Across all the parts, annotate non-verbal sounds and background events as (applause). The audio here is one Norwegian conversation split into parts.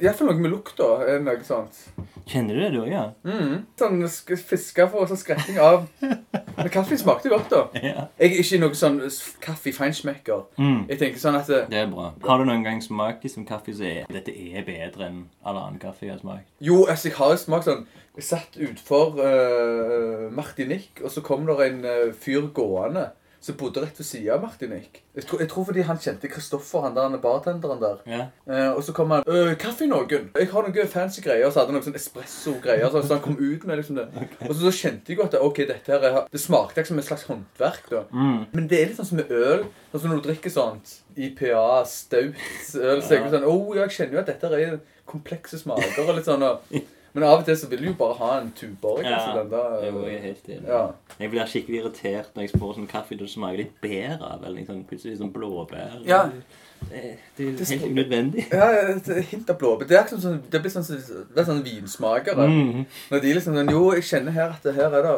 Iallfall noe med lukta. Noe sånt. Kjenner du det, du òg? Ja? Mm. Sånn fisker fiske for sånn skretting av Men kaffen smakte godt, da. (laughs) ja. Jeg er ikke noe sånn kaffe-feinschmecker. Mm. Jeg tenker sånn at det, Det er bra. Har du noen gang smakt som kaffe som er Dette er bedre enn all annen kaffe jeg har smakt? Jo, altså, jeg har smakt sånn Jeg satt utfor uh, Martinique, og så kom der en uh, fyr gående som bodde rett ved siden av Martinique. Jeg, tror- jeg tror fordi han kjente Kristoffer, han der han er bartenderen der. Ja. Eh, og så kom han øh, 'Kaffe, noen?' 'Jeg har noen fancy greier.' Så hadde han noen sånn espresso-greier. Så, så han kom ut med liksom det. (laughs) Og så, så kjente jeg jo at ok, dette her er, det smakte ikke som et slags håndverk. da. Mm. Men det er litt sånn som med øl. Sånn som når du drikker sånt IPA, stout øl, så er det sånn Å, jeg kjenner jo at dette er komplekse smaker og litt sånn. Og, (laughs) men av og til så vil du jo bare ha en tuborg. Ja, altså, den der, Jo, jeg er helt enig. ja. Jeg blir skikkelig irritert når jeg får sånn kaffe det smaker litt bær av. Eller liksom, plutselig sånn blåbær. Ja. Det, det er helt unødvendig. Ja, hint av blåbær. Det er liksom sånn, det blir sånn, det er sånn vinsmakere. Mm. Når de liksom sånn Jo, jeg kjenner her at det her er det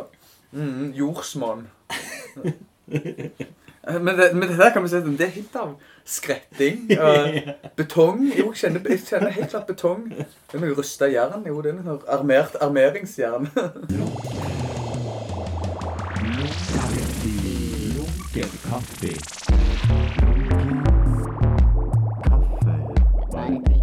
mm, jordsmonn. (laughs) Men, det, men det der kan vi si at det er hint av skretting. (laughs) Uh, betong. Jo, jeg kjenner, jeg kjenner helt klart betong. Det er noe rusta jern. Jo, det er noe armert armeringsjern. Kaffe. kaffe.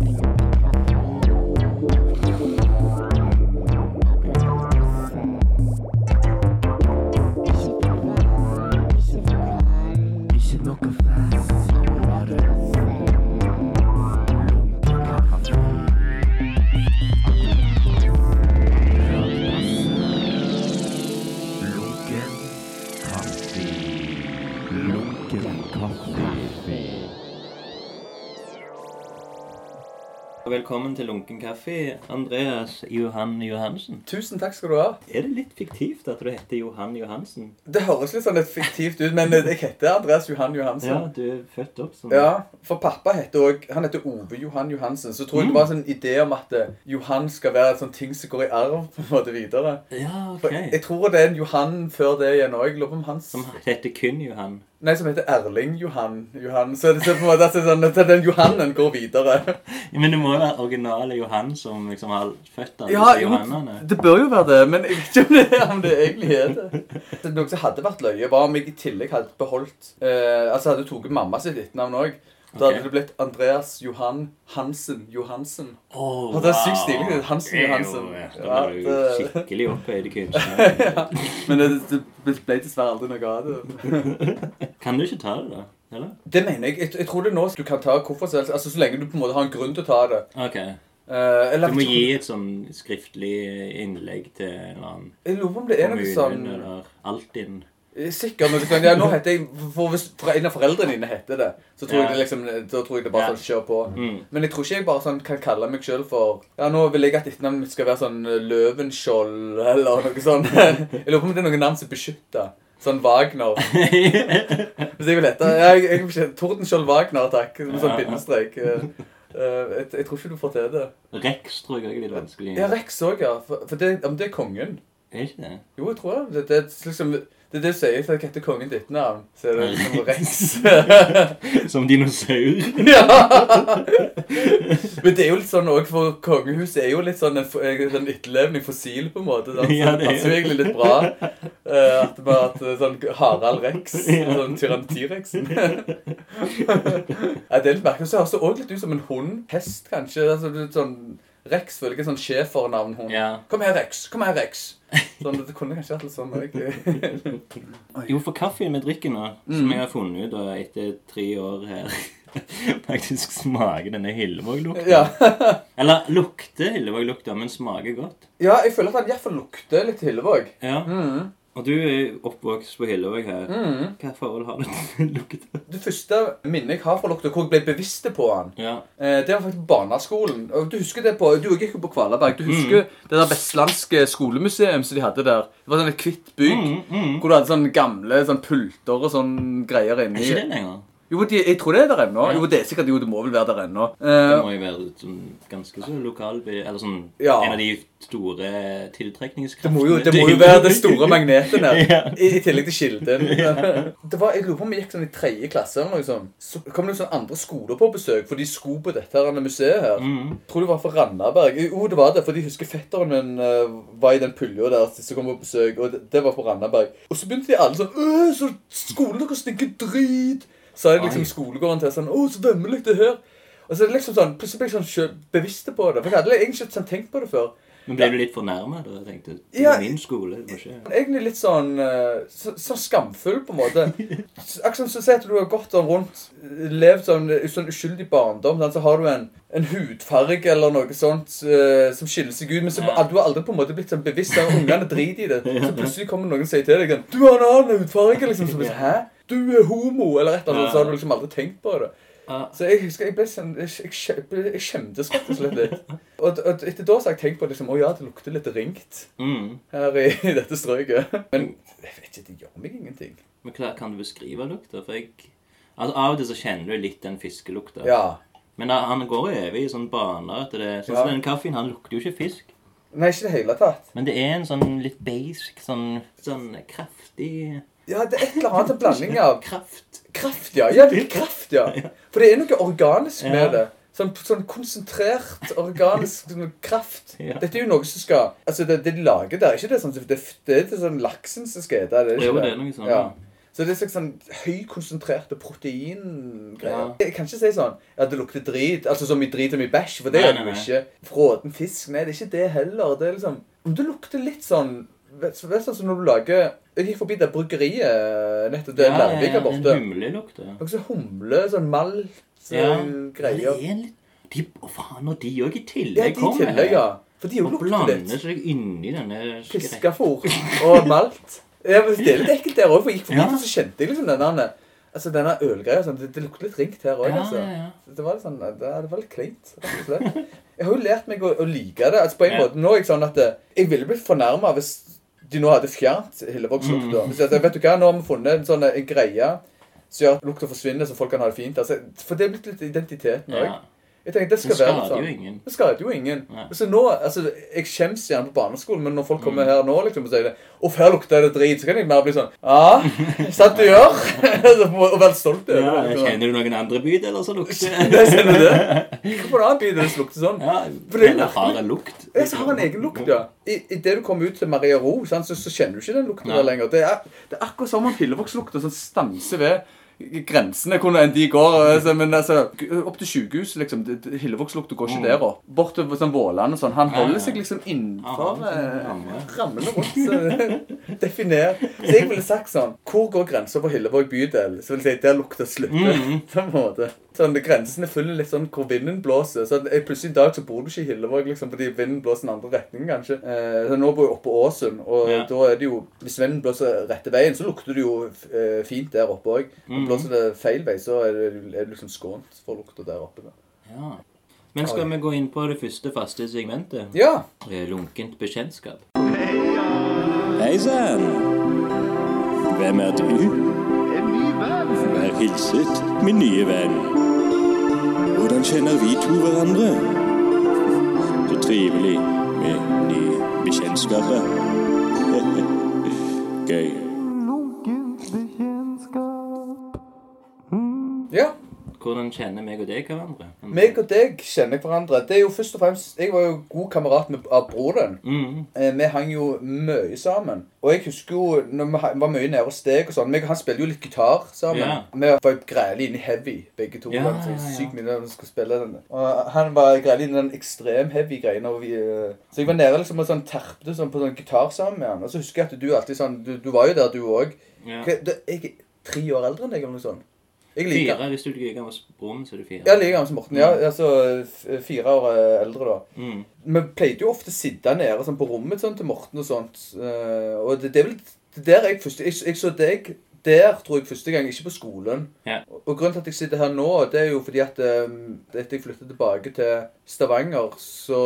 Velkommen til Lunken kaffe, Andreas Johan Johansen. Tusen takk skal du ha. Er det litt fiktivt at du heter Johan Johansen? Det høres litt sånn fiktivt ut, men jeg heter Andreas Johan Johansen. Ja, du er født opp som Ja, for pappa heter òg Han heter Ove Johan Johansen. Så tror jeg Mm. det var en sånn idé om at eh, Johan skal være en sånn ting som går i arv på en måte videre. Ja, ok. For. Jeg tror det er en Johan før det igjen òg. Som heter kun Johan. Nei, som heter Erling Johan. Johan. Så det er på en måte er sånn, at den Johannen går videre. (laughs) Men det må jo være originale Johan som liksom har født alle Ja, disse Johannene. det bør jo være det, men jeg vet ikke om det, om det egentlig er det. Noe som hadde vært løye, var om jeg i tillegg hadde beholdt eh, Altså hadde tatt mamma sitt etternavn òg. Da hadde det blitt Andreas Johan Hansen Johansen. Oh, Og det er sykt stilig. Hansen Johansen. Ja, Ja, da blir du skikkelig opphøyd kunstner. (laughs) Men det, det ble dessverre aldri noe av det. (laughs) Kan du ikke ta det, da? Eller? Det mener jeg. Jeg, jeg tror det nå du kan ta hvorfor. Altså Så lenge du på en måte har en grunn til å ta det. Ok. Uh, eller, Du må gi et sånn skriftlig innlegg til en eller annen Jeg lurer på om det er noe sånn eller Altinn. Sikkert. noe kan, ja, nå heter jeg For hvis en av foreldrene dine heter det, så tror Ja. jeg det liksom Da tror jeg det bare Ja. sånn kjør på. Mm. Men jeg tror ikke jeg bare sånn kan kalle meg sjøl for Ja, nå vil jeg at etternavnet mitt skal være sånn Løvenskjold eller noe sånt. (laughs) Jeg lurer på om det er noen navn som er beskytta. Sånn Wagner. (laughs) Hvis jeg vil hete ja, jeg, jeg, Tordenskjold Wagner, takk. Med sånn bindestrek. Eh, eh, jeg, jeg tror ikke du får til det. Rex tror jeg er litt vanskelig. Ja, Rex òg, ja. For, for det, det er kongen. Er ikke det? Jo, jeg tror det. Det, det, liksom, det er det du sier, for jeg heter kongen ditt navn. Så er det liksom Rex. (laughs) Som dinosaur. (laughs) ja! Men det er jo litt sånn òg, for kongehuset er jo litt sånn en, f- en etterlevning fossil, på en måte. Sånn, Ja, det er passer jo egentlig litt bra. Uh, at bare at eh, sånn Harald Rex, Ja. sånn Tyrann-T-rexen. ja, det er litt merkelig. Så høres det òg litt ut som en hund. Hest, kanskje. Altså, er sånn Rex føler jeg ikke sånn schæfernavn. hund. Ja. Kom her, Rex. Kom her, Rex. Sånn, det kunne kanskje vært litt sånn òg. (laughs) Jo, for kaffen vi drikker nå, Mm. som jeg har funnet ut da, etter tre år her (laughs) Faktisk smaker denne Hillevåg-lukta. ja. (laughs) Eller lukter Hillevåg-lukta, men smaker godt. ja, jeg føler at den iallfall lukter litt Hillevåg. Ja. Mm. Og du er oppvokst på Hillevåg her. Mm. Hva forhold har du til (laughs) lukta? Det første minnet jeg har fra lukta, hvor jeg ble bevisst på han, Ja. eh, det var faktisk barneskolen. Og du husker det på, du gikk jo på Kvalaberg. Du husker det der vestlandske skolemuseum som de hadde der? Det var sånn et hvitt bygg. Mm, mm. Hvor du hadde sånne gamle sånn pulter og sånn greier Er inni. ikke det lenger? Jo, de, jeg tror det er der ennå. Ja. Jo, det er sikkert Jo, det må vel være der ennå. Det Eh, må jo være sånn, ganske så lokal Eller sånn Ja. en av de store tiltrekningskraftene. det må jo, det må jo (laughs) være det store magneten her. (laughs) Ja. I, I tillegg til kilden. (laughs) Det var, Jeg lurer på om vi gikk sånn i tredje klasse eller noe sånt. Så kom det sånn andre skoler på besøk, for de sko på dette her museet her. Mm. Tror det var fra Randaberg. Jo, det var det, for de husker fetteren min uh, var i den pulja der som kom på besøk, og det, det var på Randaberg. Og så begynte de alle sånn «Øh, så skolen deres stinker drit! Sa det liksom skolegården til sånn Å, så vemmelig det her. Og så er det liksom sånn, plutselig ble jeg sånn bevisst på det. For jeg hadde egentlig ikke sånn tenkt på det før. Men ble du litt fornærma da? Jeg tenkte, det Ja. er min skole. Det må ikke Egentlig litt sånn eh, så, så skamfull, på en måte. (laughs) Akkurat som så si at du har gått sånn rundt, levd sånn, sånn uskyldig barndom, Sånn, så har du en, en hudfarge eller noe sånt uh, som skiller seg ut, men så, Ja. du har aldri på en måte blitt sånn bevisst ungene driter i det. (laughs) Så plutselig kommer noen og sier til deg sånn, Du har en annen hudfarge, liksom. Så blir sånn, Hæ? Du er homo, eller et eller annet, så har du liksom aldri tenkt på det. Så jeg husker jeg ble sånn Jeg, jeg, skje- jeg skjemtes rett og slett litt. (laughs) Og, og etter da så har jeg tenkt på liksom, å ja, det lukter litt ringt Mm. her i, i (laughs) dette strøket. Men jeg vet ikke, det gjør meg ingenting. Men klar, kan du beskrive lukta? For jeg Altså, Av og til så kjenner du litt den fiskelukta. Ja. Men han går evig i sånn baner etter det. Sånn Ja. som den kaffen, han lukter jo ikke fisk. Nei, ikke i det hele tatt. Men det er en sånn litt basic, sånn, sånn kraftig Ja, det er et eller annet en blanding av (laughs) Kraft. kraft, ja. Ja, kraft, ja. For det er noe organisk Ja. med det. Sånn, sånn konsentrert organisk sånn kraft. Ja. Dette er jo noe som skal Altså, det, det de lager der, er ikke det sånn Det, det er ikke sånn laksen som skal ete det? ikke Jo, det er noe sånn. Ja. Så det er slags sånn høykonsentrerte proteingreier. Ja. Jeg kan ikke si sånn ja, det lukter drit, altså som i drit og i bæsj, for det Nei, gjør det jo ikke. Fråten fisk, nei, det er ikke det heller. Det er liksom Om det lukter litt sånn Vet du sånn når du lager Jeg gikk forbi det bryggeriet nettopp der ja, Larvik ja, borte. En humlelukt. ja. Noe sånn humle, sånn malt så Ja. er en de, Å, faen, og de òg i Ja, de i tillegg, ja. For de jo Og litt. blander litt. seg inni denne. Fiskefôr og malt. Ja, men Det er litt ekkelt der òg, for jeg gikk forbi Ja. og så kjente jeg liksom denne Altså denne ølgreia. Sånn, det, det lukter litt ringt her òg, Ja, altså. ja, ja. Det var litt sånn, det, det var litt kleint, og. Jeg har jo lært meg å, å like det. Altså på en Ja. måte, Nå er jeg sånn at eh, jeg ville blitt fornærma hvis de nå hadde fjernet Hillevågslukta. Mm. Jeg- Vet du hva, nå har vi funnet en sånn en greie som gjør at lukta forsvinner, så folk kan ha det fint. Altså, for det er blitt litt identiteten òg. Ja. Jeg tenkte, det Det skal være sånn. jo ingen. Det skader jo ingen. Nei. Så nå, altså, Jeg skjems gjerne på barneskolen, men når folk Mm. kommer her nå liksom, og sier det, Uff, her lukter det drit, så kan jeg mer bli sånn Ja, sant du gjør? (laughs) Og være stolt over Ja, det. kjenner du noen andre bydeler som lukter (laughs) Det kjenner du det? Hvorfor en annen bydel lukter sånn? Ja, er eller har en lukt. Jeg har en egen lukt, ja. I, i det du kommer ut til Maria Ro, så, så kjenner du ikke den lukten der lenger. Det er, det er akkurat som om pillevokslukta sånn stanser ved grensene hvor enn de går. Altså, men altså, opp til sykehus, liksom. Hillevågslukta går ikke Mm. der opp. Bort til sånn Våland og sånn. Han holder seg liksom innenfor eh, ramme. rammene rundt. Så, (laughs) definer. Så jeg ville sagt sånn Hvor går grensa for Hillevåg bydel? Så vil jeg si der lukta slutter. Mhm. (laughs) På en måte. Sånn, Grensene følger litt sånn hvor vinden blåser. Så Plutselig i dag så bor du ikke i Hillevåg liksom, fordi vinden blåser den andre retningen, kanskje. Eh, så Nå bor jeg oppe på Åsund, og Ja. da er det jo Hvis vinden blåser rette veien, så lukter det jo eh, fint der oppe òg. Mhm. Blåser det feil vei, så er det, er det liksom skånt for lukta der oppe. Da. Ja. Men skal vi gå inn på det første faste segmentet? Ja. Lunkent bekjentskap. Hei sann! Hvem er du? En ny venn. Vær hilset, min nye venn. Kjenner vi to hverandre? Så trivelig med nye bekjentskaper. (laughs) Gøy. Hvordan kjenner meg og deg hverandre? Meg og deg kjenner hverandre. Det er jo først og fremst Jeg var jo god kamerat med av broren. Mm. Eh, Vi hang jo mye sammen. Og jeg husker jo når vi var mye nede hos deg og sånn meg og Han spilte jo litt gitar sammen. Ja. Vi var grælig inne i heavy, begge to. Ja, så ja, ja. Sykt mye når vi skulle spille den. Og han var grælig inne i den ekstrem heavy greien. Vi, eh, så jeg var nede liksom og sånn terpte sånn på sånn gitar sammen med han. Og så husker jeg at du alltid sånn Du, du var jo der, du òg. Ja. Jeg er tre år eldre enn deg, eller noe sånt. Jeg liker Fire. Hvis du liker gammel broren, så er det fire. Ja, like gammel som Morten. Ja, altså fire år eh, eldre, da. Mm. Vi pleide jo ofte å sitte nede sånn, på rommet sånn, til Morten og sånt. eh, og det, det er vel det er der jeg først jeg, jeg så deg der tror jeg første gang, ikke på skolen. Ja. Og, grunnen til at jeg sitter her nå, det er jo fordi at eh, etter jeg flyttet tilbake til Stavanger, så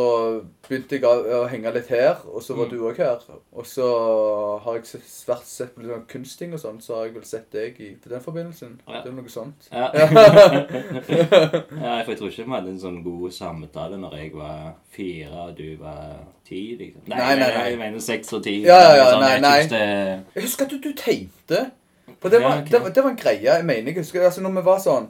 begynte jeg å, henge litt her, og så var Mm. du òg her. Og så har jeg svært sett på litt sånn kunstting og sånn, så har jeg vel sett deg i den forbindelsen. Ja. Det er noe sånt. Ja. (laughs) (laughs) ja, for jeg tror ikke vi hadde en sånn god samtale når jeg var fire og du var ti. Liksom. Nei, nei, nei. Jeg mener seks og ti. Ja, ja, ja, Sånn, nei, jeg nei. synes Det, Jeg husker at du, du tegnte. For det var, Ja, ok. det, det var en greie. Jeg mener, jeg husker, altså når vi var sånn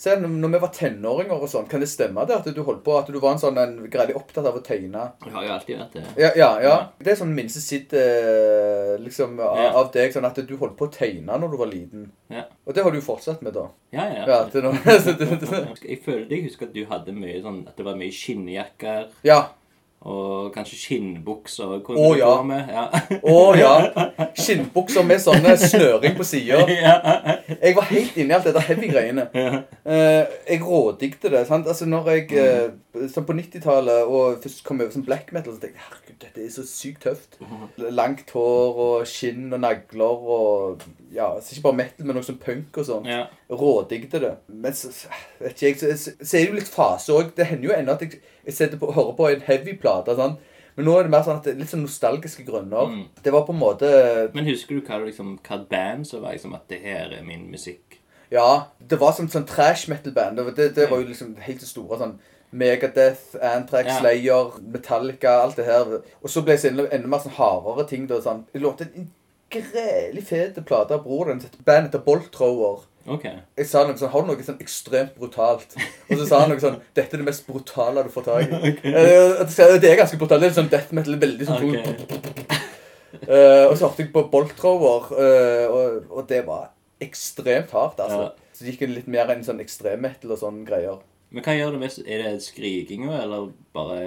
Se, når vi var tenåringer og sånn, kan det stemme det at du holdt på, at du var en sånn en greielig opptatt av å tegne? jeg har jo alltid vært det. Ja, ja, ja. Det er sånn minste sitt eh, liksom, av, Ja. av deg, sånn at du holdt på å tegne når du var liten. Ja, Og det har du jo fortsatt med, da. ja. ja, Ja, til nå. (laughs) Jeg føler jeg husker at du hadde mye sånn At det var mye skinnjakker ja. Og kanskje skinnbukser. Å, oh, ja. Med. ja. Oh, ja. Skinnbukser med sånne snøring på sida. (laughs) Jeg var helt inne i alt dette heavy-greiene. Eh, jeg rådigte det. sant? Altså når jeg, sånn På 90-tallet og først kom over sånn black metal, så tenkte jeg herregud, dette er så sykt tøft. Langt hår og skinn og nagler og ja, altså Ikke bare metal, men også sånn punk og sånn. ja. Rådigde det. Men så, så- vet ikke jeg, så, så, så er det jo litt fase òg. Det hender jo ennå at jeg, jeg på, hører på en heavy-plate. sånn. Men nå er det mer sånn at det er litt sånn nostalgiske grunner. Mm. Det var på en måte Men husker du hva, liksom, hva band som var liksom at det her er min musikk? Ja, det var sånn, sånn trash metal-band. Det, det, det var jo liksom helt så store sånn Megadeth, Antrax, Ja. Slayer, Metallica, alt det her. Og så ble det enda, enda mer sånn hardere ting. da, sånn. Det låter en grelig fete plate av broren din. band heter Boltrower. Okay. Ok. Jeg sa noe sånn, har du noe sånn ekstremt brutalt? Og så sa han noe sånn, dette er det mest brutale du får tak i. (laughs) Eh, sa jeg, Det er ganske brutalt. Det er sånn death metal, veldig sånn okay. uh, og så hørte jeg på Bolt Thrower, eh, og, og det var ekstremt hardt, altså. Ja. Så gikk det litt mer enn sånn ekstremmetal og sånne greier. Men hva gjør det mest? Er det skrikinga, eller bare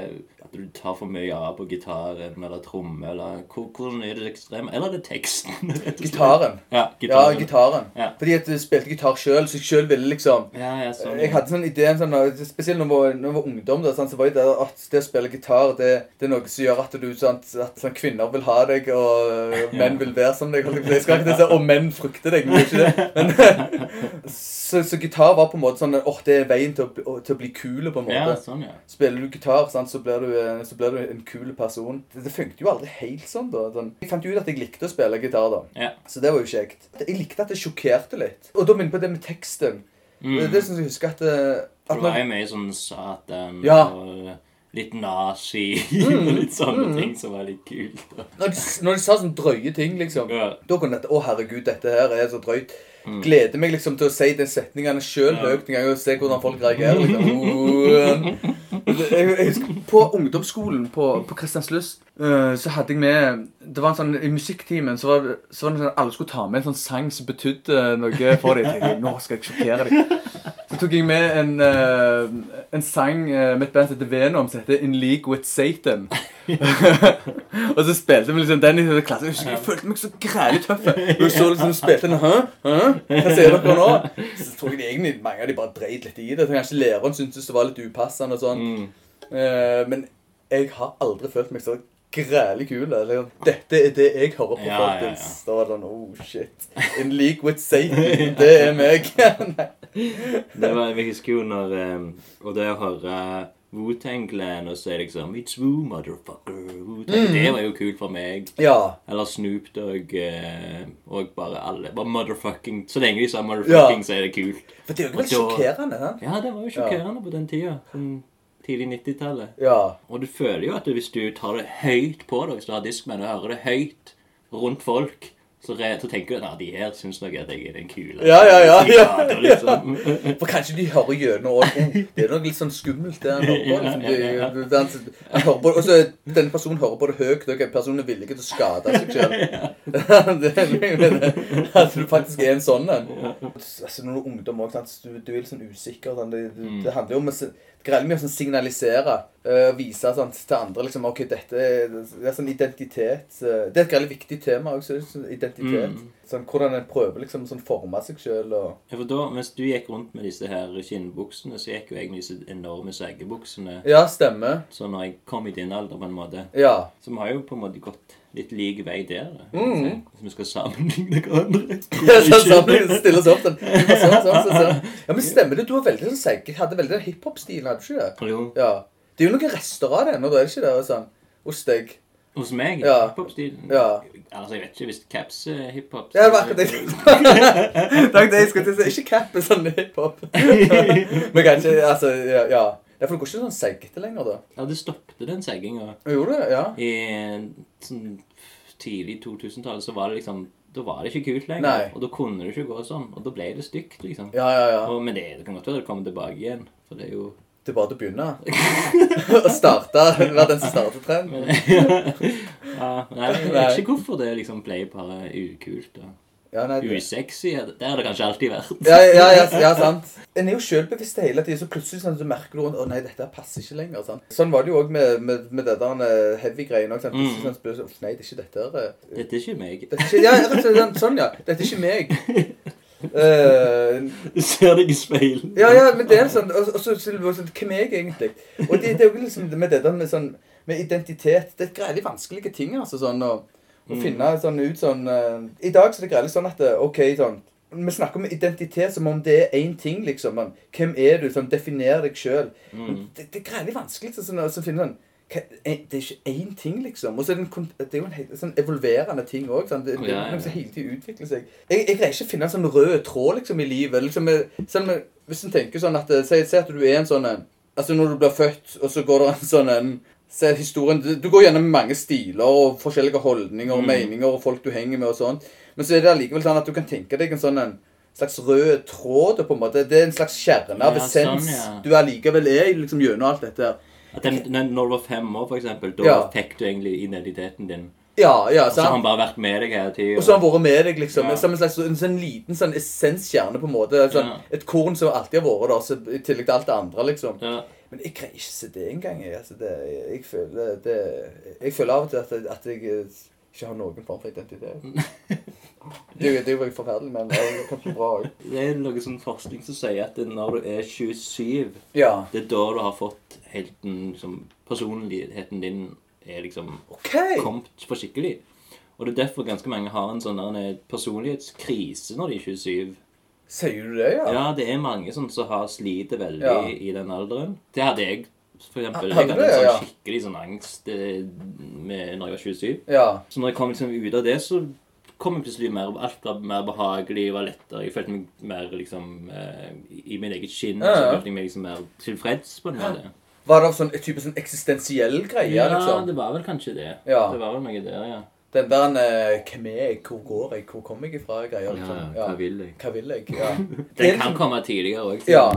at du tar for mye av på gitaren eller tromme, eller hvordan er det ekstreme? Eller er det teksten? (laughs) gitaren. Ja. Gitaren. Ja, gitaren. Ja. Fordi at jeg spilte gitar sjøl, så jeg sjøl ville liksom Ja, ja, sånn. Jeg hadde sånn ideen sånn, spesielt når jeg var, når jeg var ungdom, da, sånn, så var det at det å spille gitar det, det er noe som gjør at du sånn, at sånn, kvinner vil ha deg, og (laughs) menn vil være som deg. jeg skal ikke si og menn frykter deg, men det er ikke det. (laughs) Men, så, så gitar var på en måte sånn åh, det er veien til å, til å bli kul, på en måte. Ja, sånn, ja. Spiller du gitar, sant, så, blir du, eh, så blir du en kul person. Det, det funket jo aldri helt sånn. da. Sånn. Jeg fant jo ut at jeg likte å spille gitar, da. Ja. Så det var jo kjekt. Jeg likte at det sjokkerte litt. Og da minner på det med teksten. Mm. Det, det som jeg husker at, at For det var jo mye sånn Satan Ja. og litt nazi (laughs) og litt sånne ting som var litt kult. når, de, når de sa sånne drøye ting, liksom, Ja. da kunne dette Å, herregud, dette her er så drøyt. Gleder meg liksom til å si de setningene sjøl høyt en gang og se hvordan folk reagerer. liksom. (laughs) Jeg, jeg husker På ungdomsskolen på, på Kristianslyst eh, så hadde jeg med Det var en sånn, I musikktimen så var så var det sånn alle skulle ta med en sånn sang som betydde noe for dem. Jeg tenkte, Nå skal jeg sjokkere dem. Så tok jeg med en, uh, en sang uh, med et band som heter Venom, som heter In League With Satan. (laughs) og så spilte vi liksom den i klassen. Jeg jeg følte meg så grælig tøff. Og så liksom spilte den Hæ? Hæ? Hva sier dere nå? Så tror jeg de egentlig mange av de bare dreit litt i det. Kanskje læreren syntes det var litt upassende og sånn. Mm. Uh, men jeg har aldri følt meg så grælig kul. Eller, dette er det jeg hører på, Ja, ja, ja. Da var det sånn Oh, shit. In league with Satan. Det er meg. (laughs) Det var, jeg husker jo når um, Og det å høre Wu-Tang Clan og er liksom It's Wu, motherfucker. Wu-Tang. Det var jo kult for meg. Ja. Eller Snoop Dogg eh, og bare alle. Bare motherfucking. Så lenge de sa motherfucking, Ja. så er det kult. For det er jo ikke veldig da- sjokkerende. Ja, det var jo sjokkerende på den tida. Sånn tidlig 90-tallet. Ja. Og du føler jo at hvis du tar det høyt på deg, hvis du har diskmenn og hører det høyt rundt folk, så, så tenker du at de her syns nok at jeg er den kule. Ja, ja, ja, (laughs) ja, hater liksom. (laughs) For kanskje de hører gjennom oh, Det er noe litt sånn skummelt det han hører på. Liksom. De, han, hører på og så denne personen hører på det høyt, og personen er villig til å skade seg sjøl. (laughs) At du faktisk er en sånn en. Altså, når du er ungdom òg, du, du er litt sånn usikker. Sånn. Det, det, det handler jo om å sånn signalisere. Eh, vise sånn, til andre liksom, ok, dette er, det er sånn identitet uh, Det er et veldig viktig tema også, sånn identitet. Mm. Sånn, hvordan en prøver liksom sånn forme seg sjøl og Ja, for da, Mens du gikk rundt med disse her skinnbuksene, så gikk jo jeg med disse enorme seggebuksene. Ja, stemmer. Så når jeg kom i din alder, på en måte Ja. Så vi har jo på en måte gått litt lik vei der. da. Mm. Hvis vi skal sammenligne hverandre. (laughs) Ja, sånn, sånn, stille oss opp sånn. sånn, sånn, sånn, sånn. (laughs) Ja, men stemmer det? Du var veldig sånn segg, hadde veldig den hiphop-stilen, hadde du ikke det? Jo. Ja. Det er jo noen rester av det ennå, er det ikke det? Sånn, hos deg. Hos meg? Ja. Hiphop-stilen? Ja. Altså, jeg vet ikke hvis caps er hiphop. Ja, det var akkurat det. jeg (laughs) var det jeg skulle si. Ikke cap, er sånn hiphop. (laughs) men kanskje, altså, ja. ja. Ja, for det går ikke sånn seggete lenger, da. Ja, det stoppet den segginga. Gjorde det? Ja. I sånn tidlig 2000-tall så var det liksom Da var det ikke kult lenger. Nei. Og da kunne det ikke gå sånn. Og da ble det stygt, liksom. Ja, ja, ja. Og, men det, det kan godt være det kommer tilbake igjen. For det er jo Er bare til å begynne. (laughs) Å starte. Være den som starter trenden. ja, Nei, jeg vet ikke hvorfor det liksom ble bare ukult. Da. Ja, nei, det. Usexy. Det har det kanskje alltid vært. Ja, ja, ja, ja, sant. En er jo selvbevisst hele tiden, så plutselig sånn, så merker du Å nei, dette passer ikke lenger. Sant? Sånn var det jo òg med, med, med det der eh, heavy-greiene. Sånn. Mm. sånn, sånn, Nei, det er ikke dette eh, Dette er ikke meg. Dette er ikke, ja, og sånn, sånn, ja. Dette er ikke meg. (laughs) Eh, Du ser deg i speilet. ja, ja, men det er sånn Og, så så- så- Hvem er jeg egentlig? Og det, det er jo liksom med det der med sånn Med identitet Det er greielig vanskelige ting, altså. Sånn å, å finne sånn ut sånn uh, I dag så er det greit sånn at eh, OK, sånn vi snakker om identitet som om det er én ting, liksom. Hvem er du? Sånn, Definer deg sjøl. Mm. Det, det er greielig vanskelig sånn, å så finne sånn Det er ikke én ting, liksom. Og så er det, en, det er jo en helt, sånn evolverende ting òg. Sånn, det, det Ja, er noe som hele tiden utvikler seg. Jeg, jeg greier ikke å finne en sånn rød tråd liksom, i livet. Liksom, selv om jeg, hvis en tenker sånn at Si si at du er en sånn en Altså når du blir født, og så går det en sånn en Se historien Du, går gjennom mange stiler og forskjellige holdninger og Mm. meninger og folk du henger med og sånn. Men så er det allikevel sånn at du kan tenke deg en sånn en slags rød tråd på en måte. Det er en slags kjerne av Ja, essens sånn, ja. du allikevel er liksom gjennom alt dette. her. At den, når du var fem år, for eksempel, da Ja. fikk du egentlig identiteten din. Ja, ja, Og så har han bare vært med deg hele tida. Og så har han vært med deg, liksom. Ja. Som en slags en sånn liten sånn essenskjerne, på en måte. Sånn, Ja. Et korn som alltid har vært der, så, i tillegg til alt det andre, liksom. ja. Men jeg greier ikke se det engang. Jeg, altså, det, jeg, føler, det, jeg føler av og til at, at jeg eh, ikke har noen form for identitet. (laughs) Det, er det er jo forferdelig, men det er kanskje bra òg. Det er noe sånn forskning som sier at når du er 27, Ja. det er da du har fått helt den liksom, Personligheten din er liksom okay. kommet for skikkelig. Og det er derfor ganske mange har en sånn en personlighetskrise når de er 27. Sier du det, ja? Ja, det er mange som har sliter veldig Ja. i den alderen. Det hadde jeg, for eksempel. Jeg hadde en sånn skikkelig sånn angst eh, med, når jeg var 27. Ja. Så når jeg kom liksom ut av det, så kom jeg plutselig mer Alt var mer behagelig, var lettere. Jeg følte meg mer liksom eh, i mitt eget skinn. Ja, ja. Så følte jeg meg liksom mer tilfreds på en måte. Var det sånn, en type sånn eksistensiell greie, Ja, liksom? det var vel kanskje det. Ja. Det var vel noe der, ja. Den der eh, Hvem er jeg? Hvor går jeg? Hvor kommer jeg ifra? Greier, sånn. ja hva vil jeg? Hva vil jeg? Ja. (laughs) Den kan komme tidligere òg, Ja.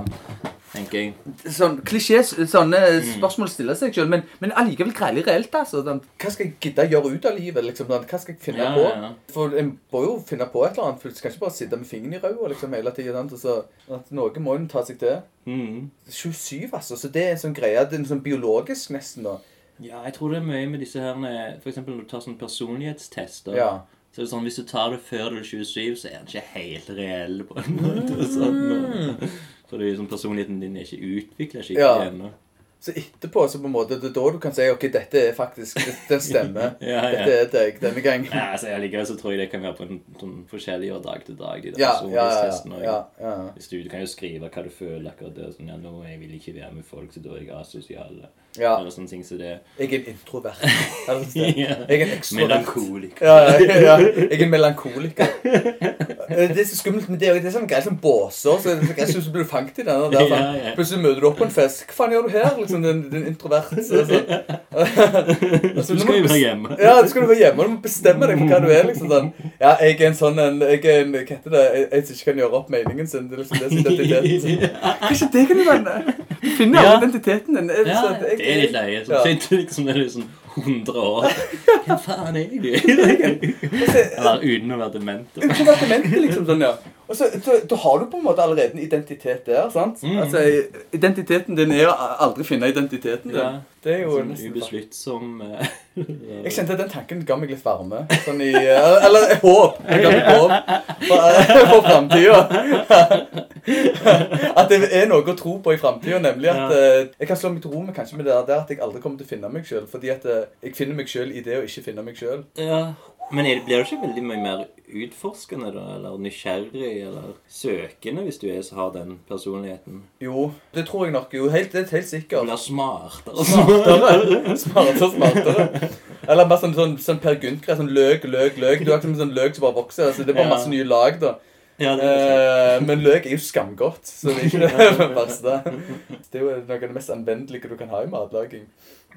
tenker jeg. Sånn klisjé, sånne Mm. spørsmål stiller seg selv, men, men allikevel greielig reelt, altså. Den, hva skal jeg gidde gjøre ut av livet? liksom? Den, hva skal jeg finne Ja, på? ja, ja. For en må jo finne på et eller annet. For du skal ikke bare sitte med fingeren i ræva liksom, hele tida. Så noe må en ta seg til. Mm. 27, altså. Så det er en sånn greie. Det er en sånn biologisk, nesten, da. Ja, jeg tror det er mye med disse her F.eks. For eksempel når du tar sånn personlighetstester. Ja. Så er det sånn, Hvis du tar det før du er 27, så er den ikke helt reell. på en måte. og Sånn, og, for det er jo sånn, personligheten din er ikke utvikla skikkelig Ja. ennå. Så etterpå, så på en måte, det er da du kan si OK, dette er faktisk Den stemmer. (laughs) Ja, ja. Dette er deg denne gangen. Ja, altså, Allikevel så tror jeg det kan være på en sånn forskjellig fra dag til dag. de der Ja, ja, ja. ja, ja. Hvis du, du kan jo skrive hva du føler akkurat det. Sånn, ja, nå jeg vil ikke være med folk, så da er jeg asosial. Ja. Eller sånne ting som det. Jeg er en introvert. (laughs) Du. Jeg er en ekstrovert. Melankoliker. Ja, ja, ja. Jeg er melankoliker. (laughs) Eh, Det er så skummelt med det òg. Det er sånn greit som båser. Så jeg synes du blir fangt fanget i den. Der, sånn. Plutselig møter du opp på en fest. Hva faen gjør du her? Liksom, den, den introvert. (laughs) Så, så. Altså, Du skal jo være hjemme. Ja, du skal jo være hjemme. Du må bestemme deg for hva du er. liksom sånn. Ja, jeg er en sånn en Jeg er en Hva heter det? En- En som ikke kan gjøre opp meningen sin. Det er liksom det som er identiteten sin. Kanskje det kan være Du finner Ja. identiteten din. Er det sånn jeg- det er litt leie. Så Ja. sitter liksom der i sånn 100 år. (laughs) Hva faen er du? Eller uten å være dement. da. Konvertimentet, liksom sånn, ja. Og så, da, da har du på en måte allerede en identitet der. sant? Mm. Altså, Identiteten din er å aldri finne identiteten din. Ja. Det er jo Sånn nesten ubesluttsom uh, (laughs) Jeg kjente at den tanken ga meg litt varme. Sånn i, eller håp. Det ga meg håp for, for framtida. (laughs) At det er noe å tro på i framtida. Nemlig at eh, jeg kan slå meg til ro med kanskje med det der at jeg aldri kommer til å finne meg sjøl. Fordi at eh, jeg finner meg sjøl i det å ikke finne meg sjøl. Ja. Men er, blir du ikke veldig mye mer utforskende, da? Eller nysgjerrig, eller søkende, hvis du er, så har den personligheten? Jo, det tror jeg nok. Jo, helt, det er helt Du sikkert. blir smartere. og Smartere. Smartere (laughs) og smartere. Eller bare sånn, sånn, sånn Per Gynt-greie. Sånn løk, løk, løk. Du er ikke sånn løk som bare vokser. Altså, det er bare Ja. masse nye lag, da. Ja, Eh, men løk er jo skamgodt, så det er ikke (laughs) det verste. Det er jo noe av det mest anvendelige du kan ha i matlaging.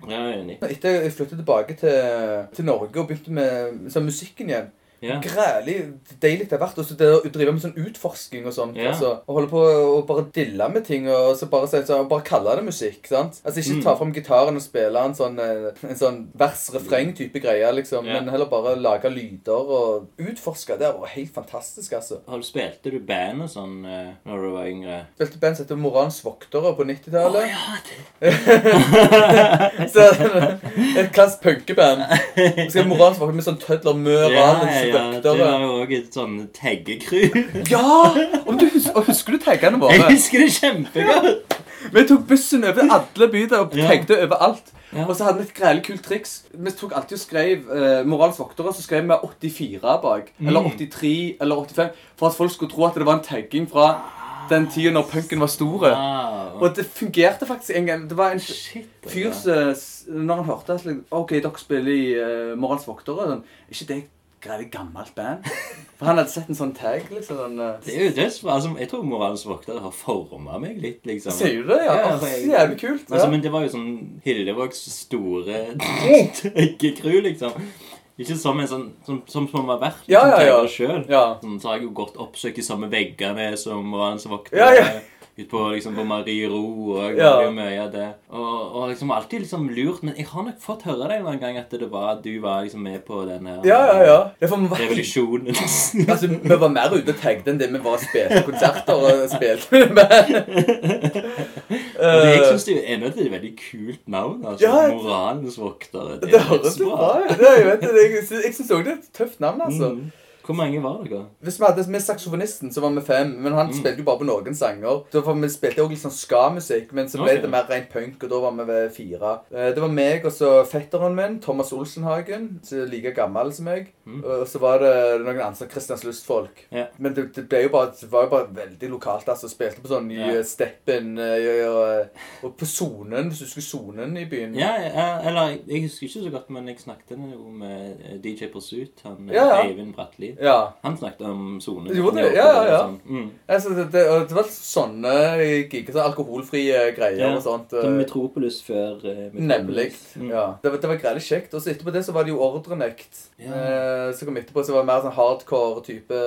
ja, jeg er enig. Etter jeg flyttet tilbake til, til Norge og begynte med sånn, musikken igjen Ja. Grælig deilig det har vært også det å drive med sånn utforsking og sånt. Yeah. Altså, og holde på å bare dille med ting og så bare, så, så, bare kalle det musikk. sant? Altså Ikke Mm. ta fram gitaren og spille en sånn, eh, en sånn vers-refreng-type greie, liksom. Yeah. Men heller bare lage lyder og utforske. Det var helt fantastisk, altså. Har du Spilte du band og sånn eh, når du var yngre? Spilte band som heter Moralens Voktere på 90-tallet. ja, det (laughs) Så Et klassisk punkeband. Så skal Morans Voktere med sånn tødler, mø ja, ja, ja. Du voktere. var jo òg et sånn taggecrew. (laughs) Ja! Om du husker, og husker du taggene våre? Jeg husker det kjempegodt. Vi tok bussen over alle byer og Ja. tagde overalt. Ja. Og så hadde vi et greit kult triks. Vi tok alltid og skrev eh, Moralens voktere, så skrev vi 84 bak. Eller Mm. 83 eller 85. For at folk skulle tro at det var en tagging fra den tida når punken var store. Wow. Og det fungerte faktisk en gang. Det var en fyr som Når han hørte at liksom, OK, dere spiller i uh, Moralens voktere sånn, ikke det et grælig gammelt band? For han hadde sett en sånn tag, liksom. Sånn, uh, Det er jo dødsbra. Altså, jeg tror Moralens voktere har forma meg litt, liksom. Sier du det? Ja. Ja, altså, jeg- jævlig kult. Altså, men det var jo sånn Hillevågs store taggecrew, (laughs) liksom. Ikke som en sånn Som, som, som har vært Ja, ja, ja. sjøl. ja. Sånn, så har jeg jo gått oppsøkt de samme veggene som Moralens voktere. Ja, ja. Ut på, liksom, på Marie Ro og jeg Ja. var mye av det. Og, og liksom alltid liksom lurt Men jeg har nok fått høre det en gang at det var du var liksom med på den her Ja, ja, ja. Det var, revolusjonen. (laughs) (laughs) altså, vi var mer ute og tagde enn det vi var og spilte konserter og spilte med. (laughs) Jeg syns det er et veldig kult navn. altså Ja, Moralens voktere. Det høres litt bra ut. Det Jeg, jeg syns òg det er et tøft navn, altså. Mm. Hvor mange var dere? Hvis vi hadde med saksofonisten, så var vi fem. Men han spilte jo bare på noen sanger. Så var Vi spilte også litt sånn ska-musikk, men så ble okay. det mer rent punk, og da var vi ved fire. Eh, Det var meg og så fetteren min, Thomas Olsenhagen, som er like gammel som meg. Og så var det noen andre, Christians Lystfolk. Yeah. Men det, det, ble jo bare, det var jo bare veldig lokalt. altså. Spilte på sånn i eh, Steppen eh, og, og på Sonen, hvis du husker Sonen i byen. Ja, yeah, eller jeg- jeg husker ikke så godt, men jeg snakket jo med eh, DJ Pursuit, han eh, Ja, ja. Eivind Bratli. Ja. Han snakket om sone. Jo, det? Ja, ja, ja. sånn. Mm. Altså, det, det, det var sånne gigger, så alkoholfrie greier Ja. og sånt. Som eh, Metropolis før uh, Metropolis. Nemlig. Mm. Ja. Det var, det var greit kjekt. Og så etterpå det så var det jo ordrenekt. Ja. Eh, så kom etterpå så var det mer sånn hardcore type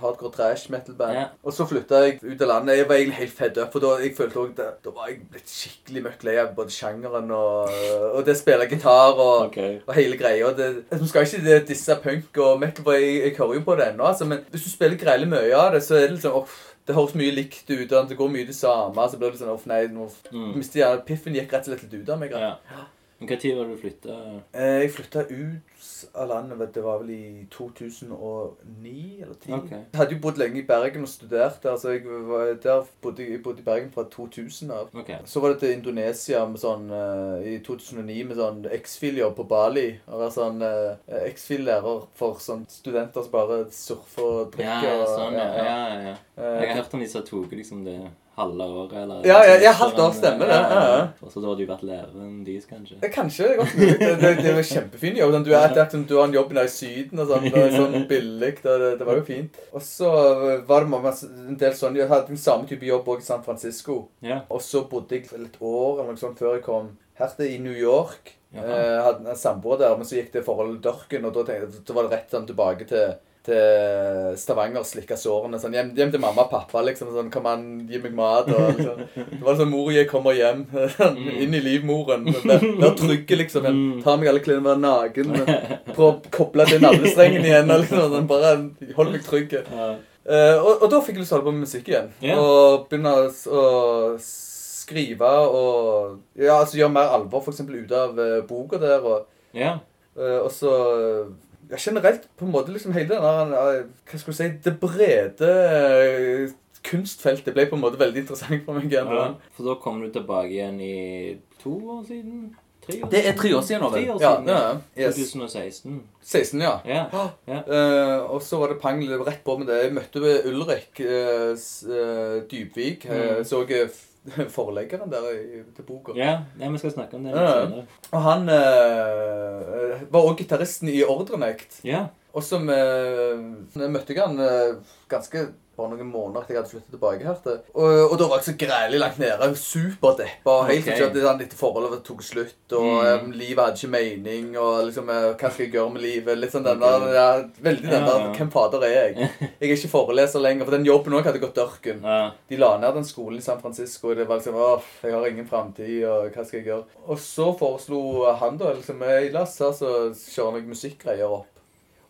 Hardcore trash metal-band. Ja. Og så flytta jeg ut av landet. Jeg var egentlig helt fed up, for da, jeg følte også, da, da var jeg blitt skikkelig møkk lei av både sjangeren og, og det å spille gitar og, okay. og hele greia. Det, jeg skal ikke disse punk og metal, for jeg, jeg hører jo på det ennå, altså, men hvis du spiller greilig mye av det, så er det liksom off, det høres mye likt ut, og det går mye det samme, så blir det sånn Uff, nei, nå Mm. mistet jeg Piffen gikk rett og slett litt ut av meg. Ja. Men tid var det du flytta? Eh, Jeg flytta ut av landet det var vel i 2009 eller 2010. Okay. Jeg hadde jo bodd lenge i Bergen og studert der, så jeg var der bodde, jeg bodde i Bergen fra 2000 av. Okay. Så var det til Indonesia med sånn, eh, i 2009 med sånn X-fil-jobb på Bali. Å være sånn uh, X-fil-lærer for sånn studenter som bare surfer og drikker. ja, og, sånn, ja. ja, ja, ja. Eh, Jeg har hørt om de som tok liksom det halve året, eller Ja, ja, ja, halvt år, stemmer det, ja, ja. Og så da har du vært læreren deres, kanskje? Kanskje. Det er godt mulig. Det, det, det var kjempefin jobb. Sånn, Du, er, det du har en jobb nede i Syden og sånn. Det er sånn billig. Det, det, var jo fint. Og så var det masse, en del sånn Jeg hadde den samme type jobb også i San Francisco. Ja. Og så bodde jeg et år eller noe sånt før jeg kom her til i New York. Jaha. Eh, hadde en samboer der, men så gikk det forholdet dørken, og da, tenkte, jeg- da var det rett sånn tilbake til til Stavanger slikke sårene. Sånn, hjem, hjem til mamma og pappa. liksom, sånn, Kan man gi meg mat? Og, liksom. Det var sånn mor og jeg kommer hjem. (laughs) Inn i livmoren. Vær, trygge, liksom. Jeg tar meg alle klærne, være naken. Prøv å koble til navlestrengen igjen. og Liksom, sånn, bare hold meg trygg. Ja. Uh, og, og da fikk jeg lyst til å holde på med musikk igjen. Ja. Og begynne å, skrive og ja, altså gjøre mer alvor, f.eks. ut av uh, boka der. Og, Ja. Uh, og så ja, Generelt på en måte liksom hele den der eh, Hva skal du si Det brede eh, kunstfeltet ble på en måte veldig interessant for meg igjen. ja. For da kom du tilbake igjen i to år siden? Tre år siden? Det er tre år siden nå, Tre vel? år Ja, ja. det. Yes. 2016. 16, ja. Ja. ja. Uh, og så var det pang rett på med det. Jeg møtte Ulrik uh, Dybvik. Uh, Mm. så jeg f- (laughs) forleggeren der i, til boka. ja. ja, vi skal snakke om det litt senere. Og han eh, var òg gitaristen i Ordrenekt. Ja. Og så vi- møtte jeg han eh, ganske bare noen måneder etter jeg hadde flyttet tilbake her. til. Og, og da var jeg så grælig langt nede. Superdeppa. Helt Ok. til at han forholdet tok slutt. Og Mm. um, livet hadde ikke mening. Og liksom eh, Hva skal jeg gjøre med livet? Litt sånn den der, ja, Veldig den der ja. Hvem fader er jeg? Jeg er ikke foreleser lenger. For den jobben òg hadde gått dørken. ja. De la ned den skolen i San Francisco, og det var liksom Åh, jeg har ingen framtid, og hva skal jeg gjøre? Og så foreslo han da liksom «Hey, La oss kjøre noen musikkgreier opp.